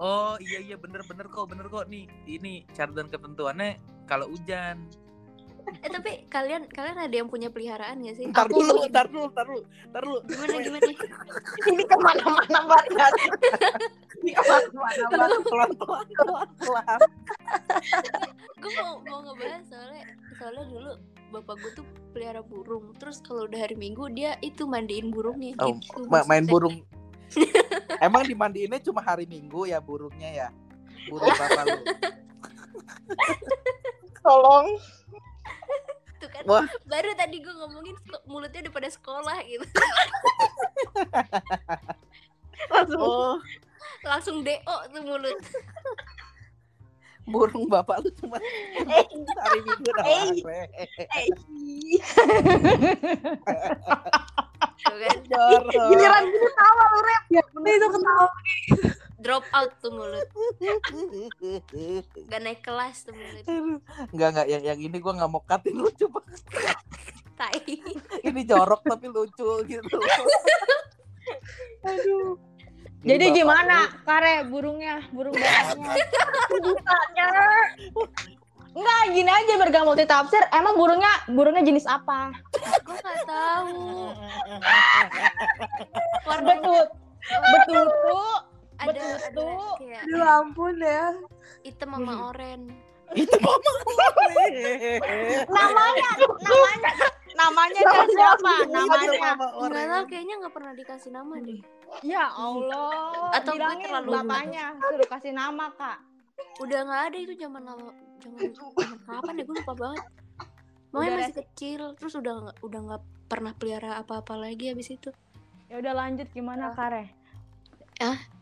A: Oh iya iya bener bener kok bener kok. Nih ini syarat dan ketentuannya kalau hujan
C: eh tapi kalian kalian ada yang punya peliharaan gak sih?
A: Ntar dulu ntar dulu ntar dulu ntar dulu.
C: Gimana gimana?
E: Ini ke mana-mana banget ini ke mana-mana banget
A: pelan pelan pelan pelan
C: gue mau mau ngebahas soalnya soalnya dulu bapak gue tuh pelihara burung. Terus kalau udah hari minggu dia itu mandiin burungnya
A: Oh,
C: gitu
A: Ma- main burung. Emang dimandiinnya cuma hari minggu ya burungnya ya? Burung bapak lu.
E: Tolong
C: tuh kan.
A: Wah.
C: baru tadi gue ngomongin mulutnya udah pada sekolah gitu.
E: Langsung.
A: Oh.
C: Langsung do tuh mulut.
A: Burung bapak lu cuma
E: eh.
A: hari minggu doang
E: giliran gitu tawa lu rep. Ya
B: itu ketawa
C: drop out tuh mulut gak naik kelas tuh mulut
A: Enggak enggak yang yang ini gua nggak mau katin lucu banget.
C: tai
A: Ini jorok tapi lucu gitu.
E: aduh
D: Jadi
A: bapak
D: gimana
A: lu-
D: kare burungnya, burung bapaknya?
E: bisanya
D: Enggak, gini aja biar multi tafsir. Emang burungnya burungnya jenis apa?
C: gue gak tahu warna
D: Betul. Betul tuh
C: ada ada. kayak
B: Aduh ampun ya.
C: hitam sama oren.
A: Itu mama
D: namanya namanya namanya kan siapa? namanya
C: tahu kayaknya nggak pernah dikasih nama deh.
D: Ya Allah
C: Atau gue
D: bilangin
C: terlalu-
D: bapaknya suruh kasih nama kak.
C: Udah nggak ada itu zaman lama zaman zaman kapan ya? Gue lupa banget. Makanya masih kecil terus udah udah nggak pernah pelihara apa-apa lagi habis itu.
D: Ya udah lanjut gimana kare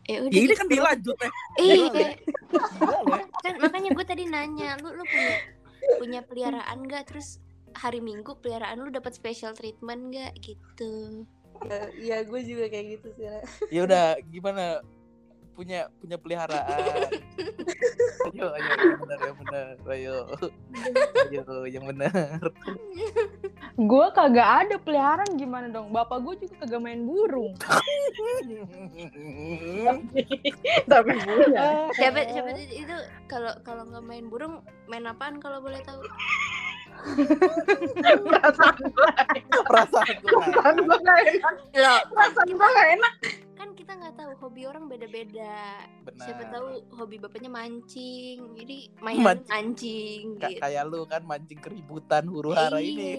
C: ya udah
A: Ya ini
C: gitu.
A: kan dilanjut eh.
C: iya kan makanya gue tadi nanya lu lu punya punya peliharaan nggak terus hari minggu peliharaan lu dapat special treatment nggak gitu
B: Iya gue juga kayak gitu sih.
A: Ya udah gimana punya punya peliharaan. ayo ayo yang benar yang benar. Ayo. Ayo yang benar.
D: gue kagak ada peliharaan gimana dong bapak gue juga kagak main burung
E: Tapi punya.
C: siapa siapa itu- itu kalau kalau nggak main burung main apaan kalau boleh tahu
E: Perasaan gue.
A: Perasaan gue.
E: Perasaan gue gak enak.
C: Loh,
E: Perasaan gue gak enak.
C: kan kita nggak tahu hobi orang beda-beda siapa tahu hobi bapaknya mancing jadi main
A: Mancing.
C: mancing gitu
A: kayak lu kan mancing keributan huru hara ini.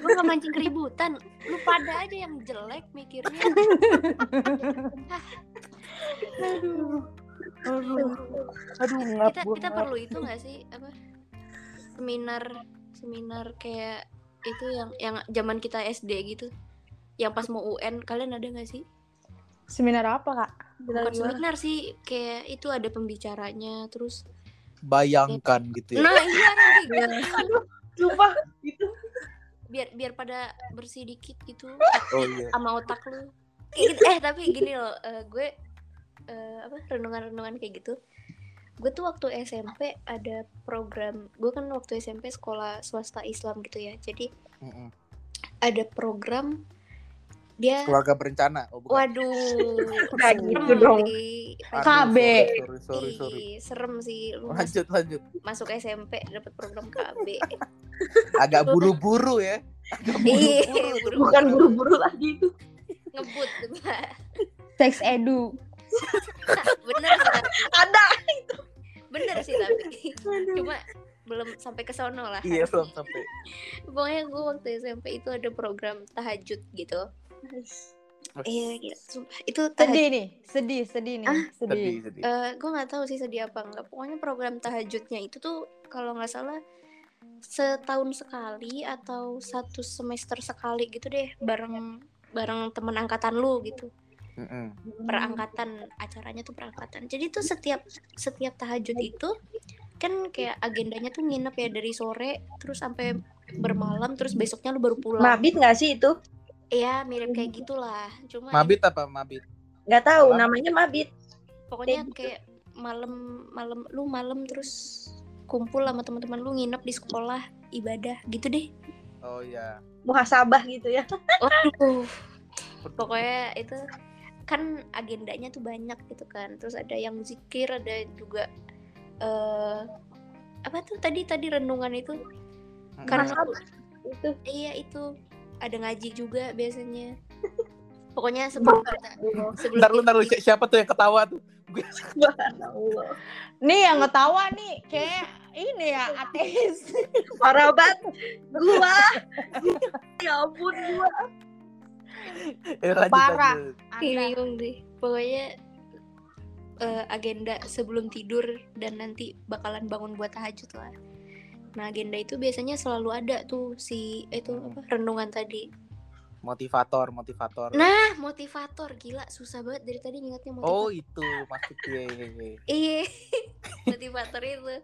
C: Lu nggak mancing keributan lu pada aja yang jelek mikirnya
A: Aduh. Aduh
C: kita kita perlu itu nggak sih apa seminar seminar kayak itu yang yang zaman kita SD gitu yang pas mau UN kalian ada nggak sih
D: seminar apa kak
C: bukan seminar sih kayak itu ada pembicaranya terus
A: Bayangkan gitu ya.
C: nah iya nanti gitu.
E: Sumpah. Itu.
C: biar biar pada bersih dikit gitu
A: Oh iya.
C: sama otak lu Kayak gitu. eh tapi gini loh eh, gue eh, apa renungan-renungan kayak gitu gue tuh waktu SMP ada program gue kan waktu SMP sekolah swasta Islam gitu ya jadi
A: Mm-mm.
C: ada program dia
A: Keluarga berencana. Oh, bukan.
C: waduh
E: Nggak gitu dong.
D: KB.
A: Sorry, sorry, sorry.
C: Serem sih lu mas-
A: Lanjut, lanjut.
C: masuk SMP dapat program KB
A: Agak buru-buru ya. Agak buru-buru.
E: Bukan buru-buru lagi itu.
C: ngebut gitu.
D: seks edu
C: bener
E: Ada.
C: Cuma belum sampai ke sono lah
A: Iya, belum sampai.
C: pokoknya gue waktu SMP itu ada program tahajud gitu. Iya gitu sumpah. Itu tahajud.
D: Sedih nih sedih sedih nih sedih,
A: Sedih, sedih.
C: gue nggak tahu sih sedih apa enggak pokoknya program tahajudnya itu tuh kalau nggak salah setahun sekali atau satu semester sekali gitu deh bareng bareng temen angkatan lu gitu.
A: Mm-mm.
C: perangkatan acaranya tuh perangkatan. Jadi tuh setiap setiap tahajud itu kan kayak agendanya tuh nginep ya dari sore terus sampai bermalam terus besoknya lu baru pulang
E: Mabit gak sih itu?
C: Iya mirip kayak gitulah cuma
A: Mabit apa mabit?
E: Gak tahu
A: Apa?
E: namanya Mabit.
C: pokoknya
E: kayak gitu.
C: kayak malam malam lu malam terus kumpul sama teman-teman lu nginep di sekolah ibadah gitu deh
A: Oh iya.
E: Muhasabah gitu ya.
C: waduh pokoknya itu kan agendanya tuh banyak gitu kan terus ada yang zikir ada juga eh apa tuh tadi tadi renungan itu
A: Mm-mm.
C: Karena-
E: Itu.
C: iya itu ada ngaji juga biasanya pokoknya sebelum kita sebelum
A: Ntar lu, ntar lu, si- siapa tuh yang ketawa tuh?
D: Nih yang ngetawa nih kayak ini ya ateis
E: Parah banget. Gua. ya ampun gua.
A: Eh,
D: Parah.
C: bingung deh pokoknya eh, agenda sebelum tidur dan nanti bakalan bangun buat tahajud lah. Nah agenda itu biasanya selalu ada tuh si itu apa renungan tadi.
A: Motivator, motivator.
C: nah motivator. Gila susah banget. Dari tadi ngingetnya
A: Oh
C: motivator
A: itu maksudnya.
C: iya. Motivator itu.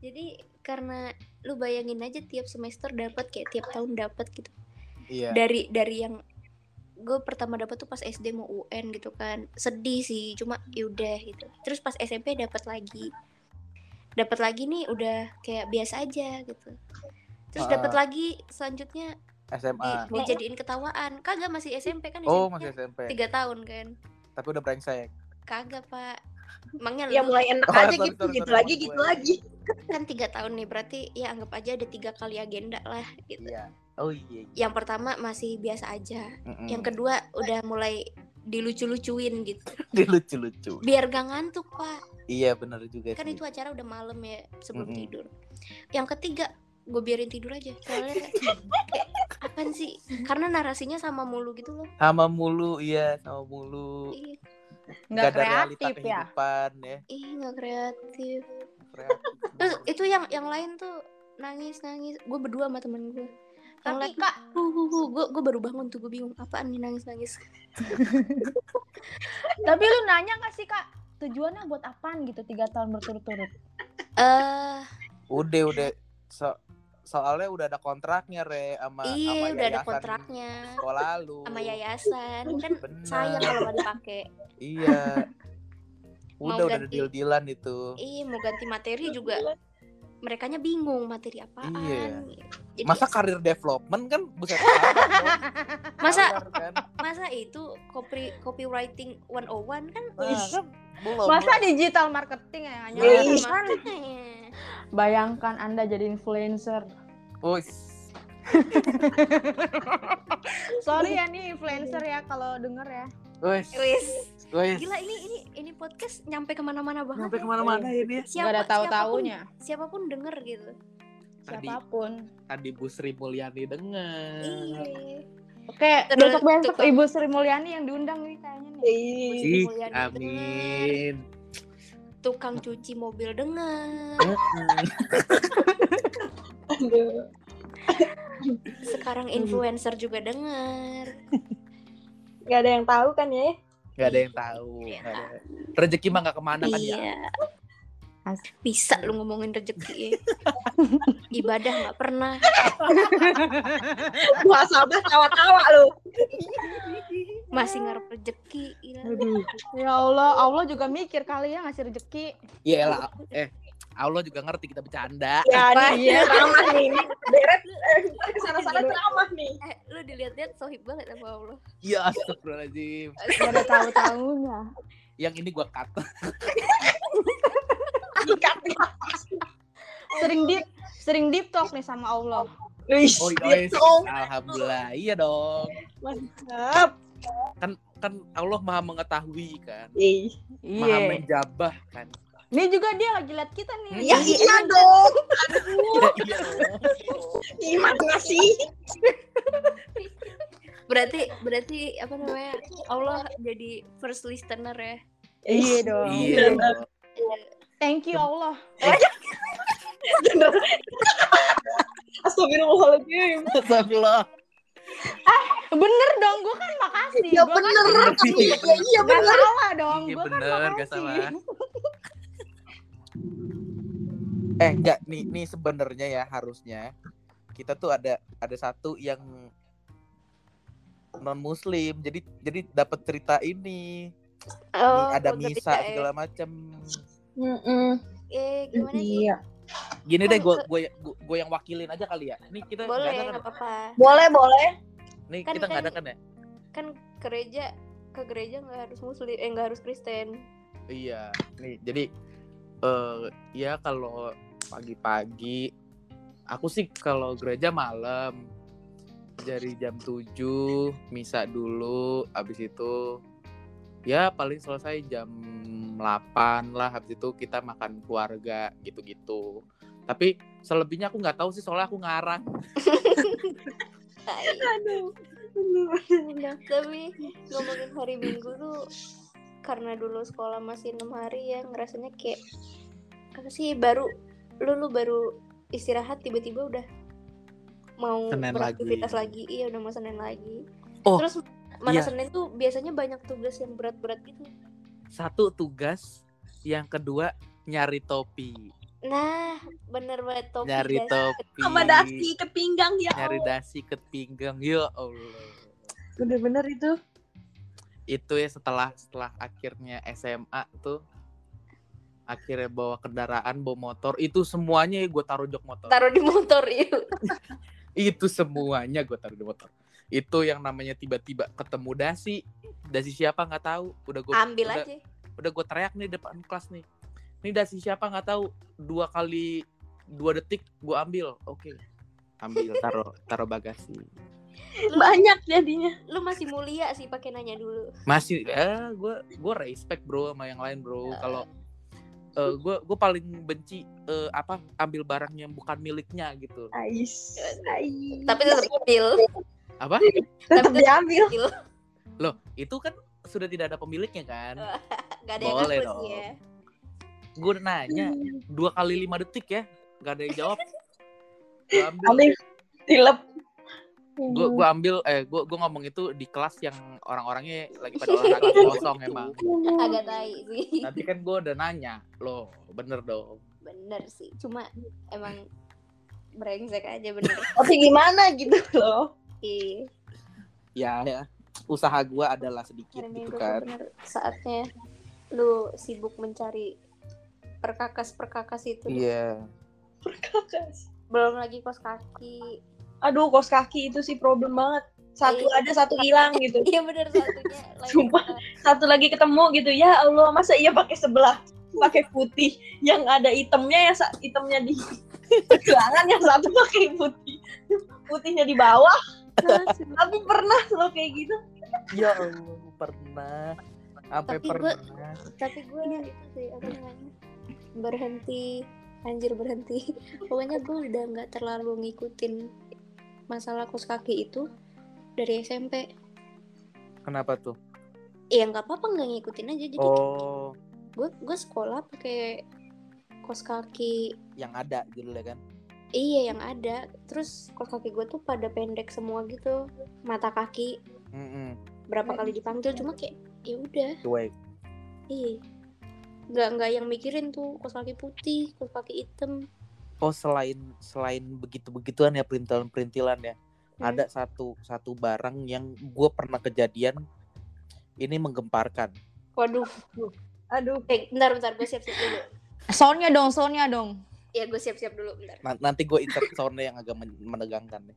C: Jadi karena lu bayangin aja tiap semester dapat kayak tiap tahun dapat gitu.
A: Iya.
C: dari dari yang gue pertama dapat tuh pas SD mau UN gitu kan sedih sih cuma yaudah gitu terus pas SMP dapat lagi dapat lagi nih udah kayak biasa aja gitu terus
A: Ah.
C: dapat lagi selanjutnya di,
A: SMA.
C: dijadiin ketawaan kagak masih SMP kan
A: Oh
C: SMP
A: masih SMP.
C: tiga tahun kan
A: Tapi udah brengsek.
C: kagak pak emangnya
E: Ya mulai enak
A: Oh,
E: aja
A: sorry,
E: gitu,
A: sorry,
E: gitu
A: sorry,
E: lagi, gitu
A: gue.
E: lagi.
C: kan tiga tahun nih berarti ya anggap aja ada tiga kali agenda lah gitu
A: Iya. Oh iya. iya.
C: yang pertama masih biasa aja.
A: Mm-mm.
C: yang kedua udah mulai dilucu-lucuin gitu.
A: Dilucu-lucu.
C: Biar gak ngantuk pak.
A: Iya benar juga
C: kan
A: sih.
C: itu acara udah malam ya sebelum
A: Mm-mm.
C: tidur. Yang ketiga gue biarin tidur aja. Soalnya kayak apaan sih? Karena narasinya sama mulu gitu loh.
A: Sama mulu iya sama mulu.
C: Ih
D: Nggak kreatif ya.
A: kehidupan ya.
C: Ih nggak kreatif.
A: Kreatif.
C: Terus itu yang yang lain tuh nangis nangis. Gue berdua sama temen gue
D: Tapi kak,
C: gue gue baru bangun tuh gue bingung apaan nih nangis nangis
D: tapi lu nanya gak sih kak? Tujuannya buat apaan gitu tiga tahun berturut-turut?
C: eh.
A: Udah udah. So soalnya udah ada kontraknya re sama
C: iya udah ada kontraknya.
A: sekolah lu.
C: Sama yayasan. Kan
A: Bener.
C: sayang kalau nggak dipakai.
A: Iya.
C: Mau
A: udah udah ada
C: ganti.
A: deal dealan itu.
C: Iya mau ganti materi juga merekanya bingung materi apaan.
A: Iya.
C: Jadi
A: masa karir development kan buset parah dong.
C: Masa
A: kan
C: masa itu copy copywriting 101 kan
A: nah, kan belum
D: Masa
A: belum.
D: digital marketing ya hanya
A: Iya.
D: Kan? Bayangkan anda jadi influencer.
A: Wih,
D: Sorry ya nih influencer ya kalau denger ya.
C: Wis,
A: wih.
C: gila ini ini ini podcast nyampe ke mana-mana banget.
A: Sampai
C: ya.
A: ke mana-mana ini ya.
C: Siapa,
D: Gak ada
C: siapa pun,
D: tahu-taunya.
C: siapa pun denger gitu.
A: Tadi
D: Siapa pun.
A: tadi Bu Sri Mulyani denger.
C: Iya.
D: Oke,
C: Terus
D: besok besok Ibu Sri Mulyani yang diundang nih kayaknya nih.
A: Ih,
C: Mulyani
A: amin.
C: Tukang cuci mobil denger.
A: Mm-mm.
C: Sekarang influencer juga denger.
E: Gak ada yang tahu kan ya?
A: Gak ada yang tahu. nggak ada. Rezeki mah gak ke mana kan ya.
C: Iya.
D: As-
C: Bisa lu ngomongin rezeki. ya. Ibadah nggak pernah.
E: Wah sabar tawa-tawa lu.
C: Masih ngarep rezeki. Iya.
D: Ya Allah, Allah juga mikir kali ya ngasih rezeki.
A: Iya lah. Eh, Allah juga ngerti kita bercanda.
E: Ya
C: Apa?
E: nih, iya. ceramah nih. Ini Deret eh, ke sana-sana ceramah nih.
C: Eh, lu dilihat-lihat sohib banget sama Allah.
A: Iya, astagfirullahaladzim.
D: Gak ada tahu-tahunya.
A: Yang ini gua cut.
D: Sering deep, sering deep talk nih sama Allah.
A: Oh iya,
E: dong.
A: alhamdulillah. Iya dong.
E: Mantap.
A: Kan kan Allah Maha mengetahui kan.
E: Ih,
A: Maha
D: Iya.
A: menjabah kan.
D: Ini juga dia lagi liat kita nih.
E: Ya iya dong.
A: Iya, iya dong.
E: Gimana sih?
C: Berarti berarti apa namanya? Allah jadi first listener ya.
D: Iya dong.
A: Iya.
D: Thank you Allah.
E: Astagfirullahaladzim.
A: Astagfirullah.
D: Bener dong, gue kan makasih.
E: Ya
D: Gua kan
E: bener.
A: Iya,
E: Iya, iya
D: Gak
E: bener.
D: salah dong,
A: Iya
D: gue kan
A: bener, gak
D: makasih.
A: Eh enggak nih nih sebenarnya ya harusnya kita tuh ada ada satu yang non muslim jadi jadi dapat cerita ini
C: Oh,
A: Nih, ada misa
C: ya.
A: segala macam
E: Mm-mm.
C: Eh, gimana sih?
E: Iya.
A: gini deh
C: Kan
A: gue gue gue yang wakilin aja kali ya nih kita
C: Boleh,
A: ada kan
C: nggak apa-apa.
E: Boleh, boleh.
A: nih
C: Kan-
A: kita nggak ada
C: kan-
A: kan ya
C: Kan gereja ke gereja nggak harus muslim, eh nggak harus Kristen.
A: iya nih jadi eh ya kalau pagi-pagi aku sih kalau gereja malam dari jam 7 misa dulu habis itu ya paling selesai jam 8 lah habis itu kita makan keluarga gitu-gitu tapi selebihnya aku nggak tahu sih soalnya aku ngarang.
E: Aduh.
C: Tapi ngomongin hari Minggu tuh karena dulu sekolah masih enam hari ya ngerasanya kayak apa sih baru lu lu baru istirahat tiba-tiba udah mau
A: Senin
C: beraktivitas
A: lagi.
C: lagi. iya udah mau senin lagi
A: Oh,
C: terus mana
A: iya.
C: senin tuh biasanya banyak tugas yang berat-berat gitu
A: satu tugas yang kedua nyari topi
C: nah bener banget topi
A: nyari
C: guys.
A: topi
E: Sama dasi ke pinggang ya.
A: nyari
E: Allah.
A: dasi ke pinggang ya Allah
E: Bener-bener itu.
A: itu ya setelah setelah akhirnya SMA tuh akhirnya bawa kendaraan bawa motor itu semuanya gue taruh jok motor
C: taruh di motor yuk
A: itu semuanya gue taruh di motor itu yang namanya tiba-tiba ketemu dasi. Dasi siapa? Nggak tahu. Udah gue
C: ambil
A: udah,
C: aja.
A: udah gue teriak nih depan kelas nih. Ini dasi siapa? Nggak tahu. Dua kali dua detik gue ambil. Oke. Ambil taruh taruh bagasi.
E: Banyak jadinya.
C: Lu masih mulia sih pakai nanya dulu.
A: Masih ya gue gue respect bro sama yang lain bro. Kalau uh, gue gue paling benci uh, apa ambil barang yang bukan miliknya gitu.
E: Ais, ais.
C: tapi tetap ambil
A: apa?
E: Tetap diambil.
A: loh itu kan sudah tidak ada pemiliknya kan?
C: Gak ada
A: Boleh
C: yang
A: dong.
C: ya
A: gue nanya dua kali lima detik ya gak ada yang jawab. Gue ambil.
E: Ambil tilep.
A: Gue gue ambil eh gue gue ngomong itu di kelas yang orang-orangnya lagi pada olahraga kosong emang.
C: Agak tai sih.
A: Nanti kan gue udah nanya loh bener dong.
C: Bener sih cuma emang brengsek aja bener.
E: Tapi gimana gitu loh
C: Ih,
A: ya ya. Usaha gue adalah sedikit
C: hari
A: gitu kan.
C: bener saatnya lu sibuk mencari perkakas-perkakas itu
A: iya.
C: Belum lagi kos kaki.
E: Aduh kos kaki itu sih problem banget. Satu
C: Iya.
E: ada satu hilang gitu.
C: Iya bener satunya
E: Sumpah. satu lagi ketemu gitu. Ya Allah masa iya pakai sebelah pakai putih? Yang ada itemnya ya itemnya di tangan yang satu pakai putih. Putihnya di bawah tapi pernah lo kayak gitu.
A: Ya Allah pernah. Sampai
C: Tapi gua-
A: pernah.
C: tapi gue itu sih apa namanya berhenti. Anjir berhenti. Pokoknya gue udah nggak terlalu ngikutin masalah kos kaki itu dari SMP
A: kenapa tuh?
C: Ya nggak apa-apa nggak ngikutin aja. Jadi
A: oh.
C: gue gue sekolah pakai kos kaki
A: yang ada judulnya kan
C: iya yang ada. Terus kos kaki gue tuh pada pendek semua gitu. Mata kaki.
A: Mm-mm.
C: berapa kali dipanggil cuma kayak ya udah.
A: Cuek
C: iya. Nggak nggak yang mikirin tuh kos kaki putih kos kaki hitam.
A: Oh selain selain begitu begituan ya perintilan perintilan ya.
C: Hmm.
A: ada satu satu barang yang gue pernah kejadian ini menggemparkan.
C: Waduh.
E: Aduh.
C: Eh, bentar bentar gue siap siap dulu.
D: Soundnya dong, soundnya dong.
C: Ya gue siap siap dulu bentar
A: Na- nanti gue insert soundnya yang agak men- menegangkan nih.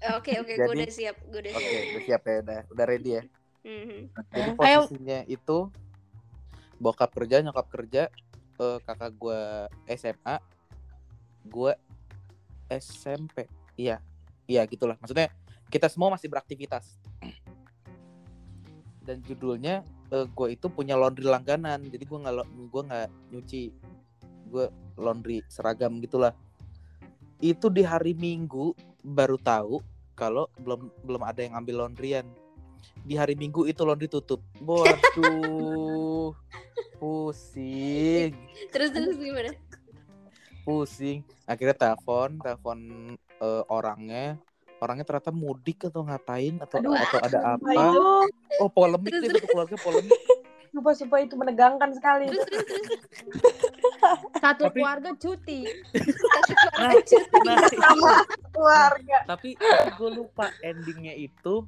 C: Eh, oke oke gue
A: Jadi-
C: udah siap gue udah
A: Oke,
C: siap
A: udah siap ya, udah, udah ready ya.
C: Mhm.
A: Jadi
D: Ayo.
A: posisinya itu bokap kerja, nyokap kerja, eh, kakak gue SMA, gue SMP. Iya, iya gitulah. Maksudnya kita semua masih beraktivitas. Dan judulnya gue itu punya laundry langganan, jadi gue nggak gue nggak nyuci, gue laundry seragam gitulah. Itu di hari Minggu baru tahu kalau belum belum ada yang ambil laundryan di hari Minggu itu laundry tutup. Waduh. pusing,
C: terus terus gimana
A: pusing. Akhirnya telepon, telepon eh, orangnya. Orangnya ternyata mudik atau ngapain atau
E: Aduh,
A: atau ada apa?
E: itu
A: Oh, polemik
C: Terus,
A: nih satu keluarga polemik.
E: Sumpah sumpah itu menegangkan sekali.
C: Terus terus terus.
D: Satu
A: Tapi-
D: keluarga cuti.
A: Nah, nah,
E: sama keluarga.
A: Tapi gue lupa endingnya itu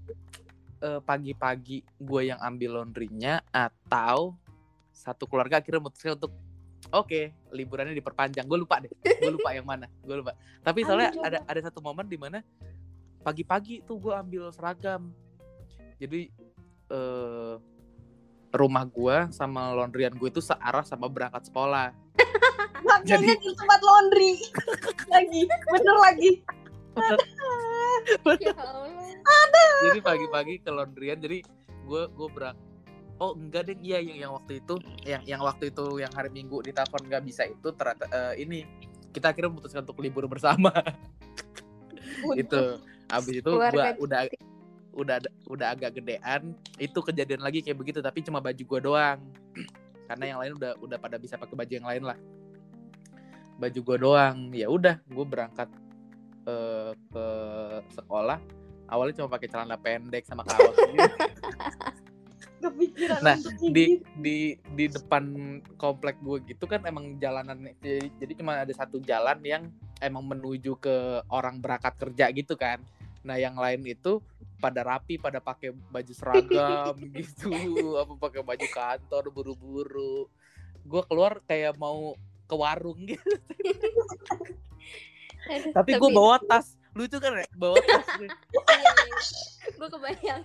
A: eh, pagi-pagi gue yang ambil laundrynya atau satu keluarga akhirnya memutuskan untuk oke liburannya diperpanjang. Gue lupa deh. Gue lupa yang mana. Gue lupa. Tapi soalnya ada ada satu momen di mana pagi-pagi tuh gue ambil seragam. Jadi eh, rumah gue sama laundryan gue itu searah sama berangkat sekolah.
E: Makanya di tempat laundry. Lagi bener lagi.
C: Ya Allah.
A: Jadi pagi-pagi ke laundryan jadi gue gue berang oh enggak deh iya yang yang waktu itu yang yang waktu itu yang hari minggu di telepon nggak bisa itu ternyata eh, ini kita akhirnya memutuskan untuk libur bersama. Itu habis itu gua
C: Keluarga
A: udah udah udah agak gedean itu kejadian lagi kayak begitu tapi cuma baju gua doang. Karena yang lain udah udah pada bisa pakai baju yang lain lah. Baju gua doang. Ya udah gue berangkat eh, ke sekolah. Awalnya cuma pakai celana pendek sama kaos.
E: Kepikiran
A: Nah, di
E: gitu.
A: di di depan komplek gue gitu kan emang jalanan jadi, jadi cuma ada satu jalan yang emang menuju ke orang berangkat kerja gitu kan. Nah yang lain itu pada rapi pada pakai baju seragam gitu apa pakai baju kantor buru-buru. Gue keluar kayak mau ke warung gitu.
C: Aduh,
A: tapi gue bawa tas. Lucu kan ya bawa tas.
C: Gue iya, kebayang.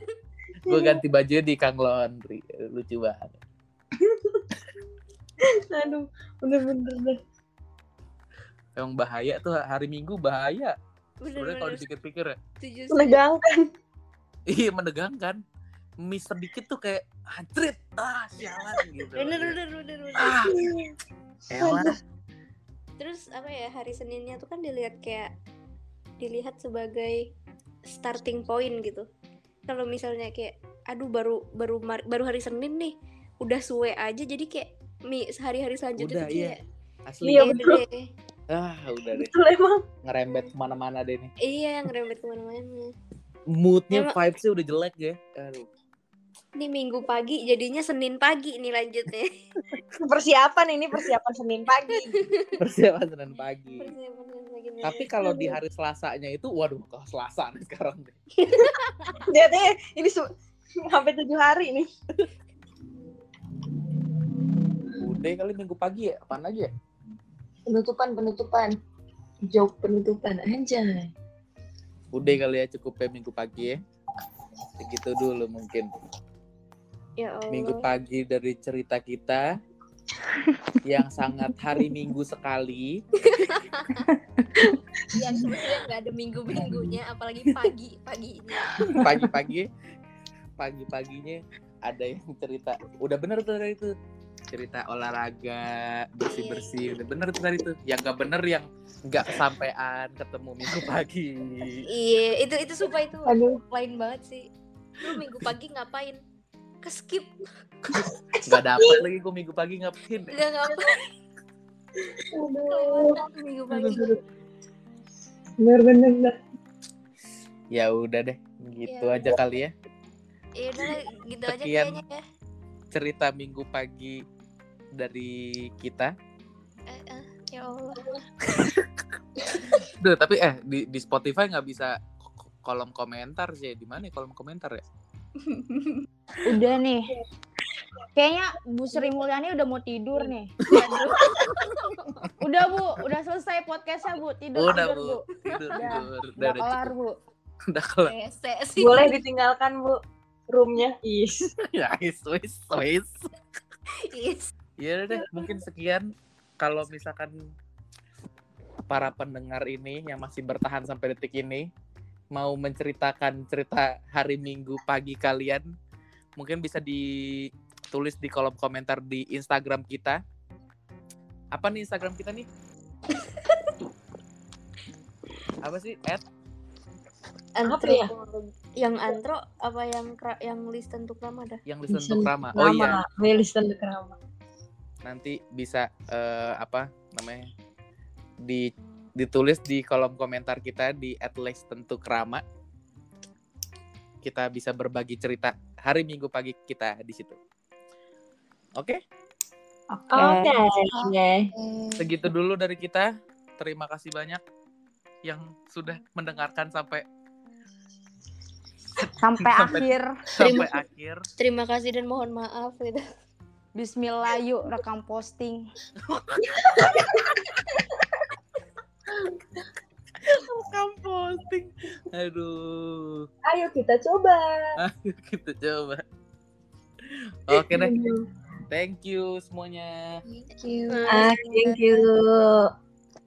A: Gue ganti baju di Kang Laundry. Lucu banget.
E: Aduh bener-bener deh.
A: Emang bahaya tuh hari Minggu bahaya. Sebenarnya kalau dipikir-pikir ya.
E: Menegangkan.
A: Iya menegangkan. Mie sedikit tuh kayak anjrit, ah sialan gitu.
C: Bener bener bener bener.
A: Ah, elah.
C: Terus apa ya hari Seninnya tuh kan dilihat kayak dilihat sebagai starting point gitu. Kalau misalnya kayak aduh baru baru mar- baru hari Senin nih udah suwe aja jadi kayak mi hari-hari selanjutnya
A: Udah,
C: tuh
A: iya.
C: kayak
A: Asli.
E: Iya,
C: "Eh,
E: betul.
C: deh."
A: Ah, udah deh.
E: Betul emang.
A: Ngerembet ke mana-mana deh nih.
C: Iya ngerembet ke mana-mana.
A: Moodnya,
C: Emang-
A: vibesnya udah jelek ya. Aduh.
C: Ini minggu pagi jadinya Senin pagi nih lanjutnya.
E: Persiapan ini persiapan Senin pagi.
A: Persiapan Senin pagi.
C: Persiapan Senin pagi nih.
A: Tapi kalau di hari Selasanya itu, waduh, kok Selasa nih sekarang deh.
E: Jadi ini su- sampai tujuh hari nih.
A: Udah kali minggu pagi ya, apaan lagi ya?
E: Penutupan penutupan. Joke penutupan anjay.
A: Udah kali ya cukup ya minggu pagi ya. Segitu dulu mungkin.
C: ya Allah.
A: Minggu pagi dari cerita kita yang sangat hari Minggu sekali.
C: yang sebenarnya nggak ada minggu-minggunya apalagi pagi paginya.
A: Pagi-pagi, pagi-paginya ada yang cerita. Udah bener tuh dari itu cerita olahraga bersih bersih udah bener tuh tadi tuh yang gak bener yang nggak kesampaian ketemu minggu pagi
C: Iya, itu itu sumpah itu
E: Aduh.
C: lain banget sih. Lu minggu pagi ngapain? Ke skip
A: nggak dapet lagi gue minggu pagi ngapain ya?
C: nggak ngapain minggu pagi.
E: Bener bener bener.
A: ya udah deh gitu
C: Ya
A: aja kali ya
C: Iya udah gitu aja kayaknya ya.
A: cerita minggu pagi dari kita
C: Eh, eh, ya Allah.
A: Duh, tapi eh di, di Spotify nggak bisa kolom komentar sih di mana ya kolom komentar ya
D: Udah nih. Kayaknya Bu Sri Mulyani udah mau tidur nih. Udah Bu, udah selesai podcastnya Bu. Tidur,
A: udah
D: tidur
A: bu
D: Bu.
A: tidur
D: Udah.
A: tidur udah,
D: Udah
A: udah
D: kelar
A: cukup
D: Bu.
A: udah kelar
C: sih.
E: Boleh ditinggalkan bu roomnya. Is.
A: ya wis wis wis
C: Yes.
A: Ya udah deh mungkin sekian kalau misalkan para pendengar ini yang masih bertahan sampai detik ini mau menceritakan cerita hari Minggu pagi kalian mungkin bisa ditulis di kolom komentar di Instagram kita apa nih Instagram kita nih apa sih at
C: Antro.
E: ya?
C: Yang antro apa yang yang listen untuk lama dah?
A: yang listen untuk Rama oh iya
E: Rama. Listen untuk Rama.
A: Nanti bisa eh, apa namanya di ditulis di kolom komentar kita di at least tentu kerama. Kita bisa berbagi cerita hari minggu pagi kita di situ. Oke?
E: Oke.
A: segitu dulu dari kita. Terima kasih banyak yang sudah mendengarkan sampai
D: Sampai
A: Sampai-
D: akhir.
A: sampai akhir.
C: Terima kasih dan mohon maaf gitu.
D: Bismillah yuk rekam posting.
A: Kamu posting aduh
E: Ayo kita coba.
A: ayo kita coba oke deh thank you semuanya
C: Thank you.
E: Ah, thank you.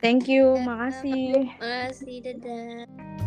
D: Thank you, makasih.
C: Makasih, dadah.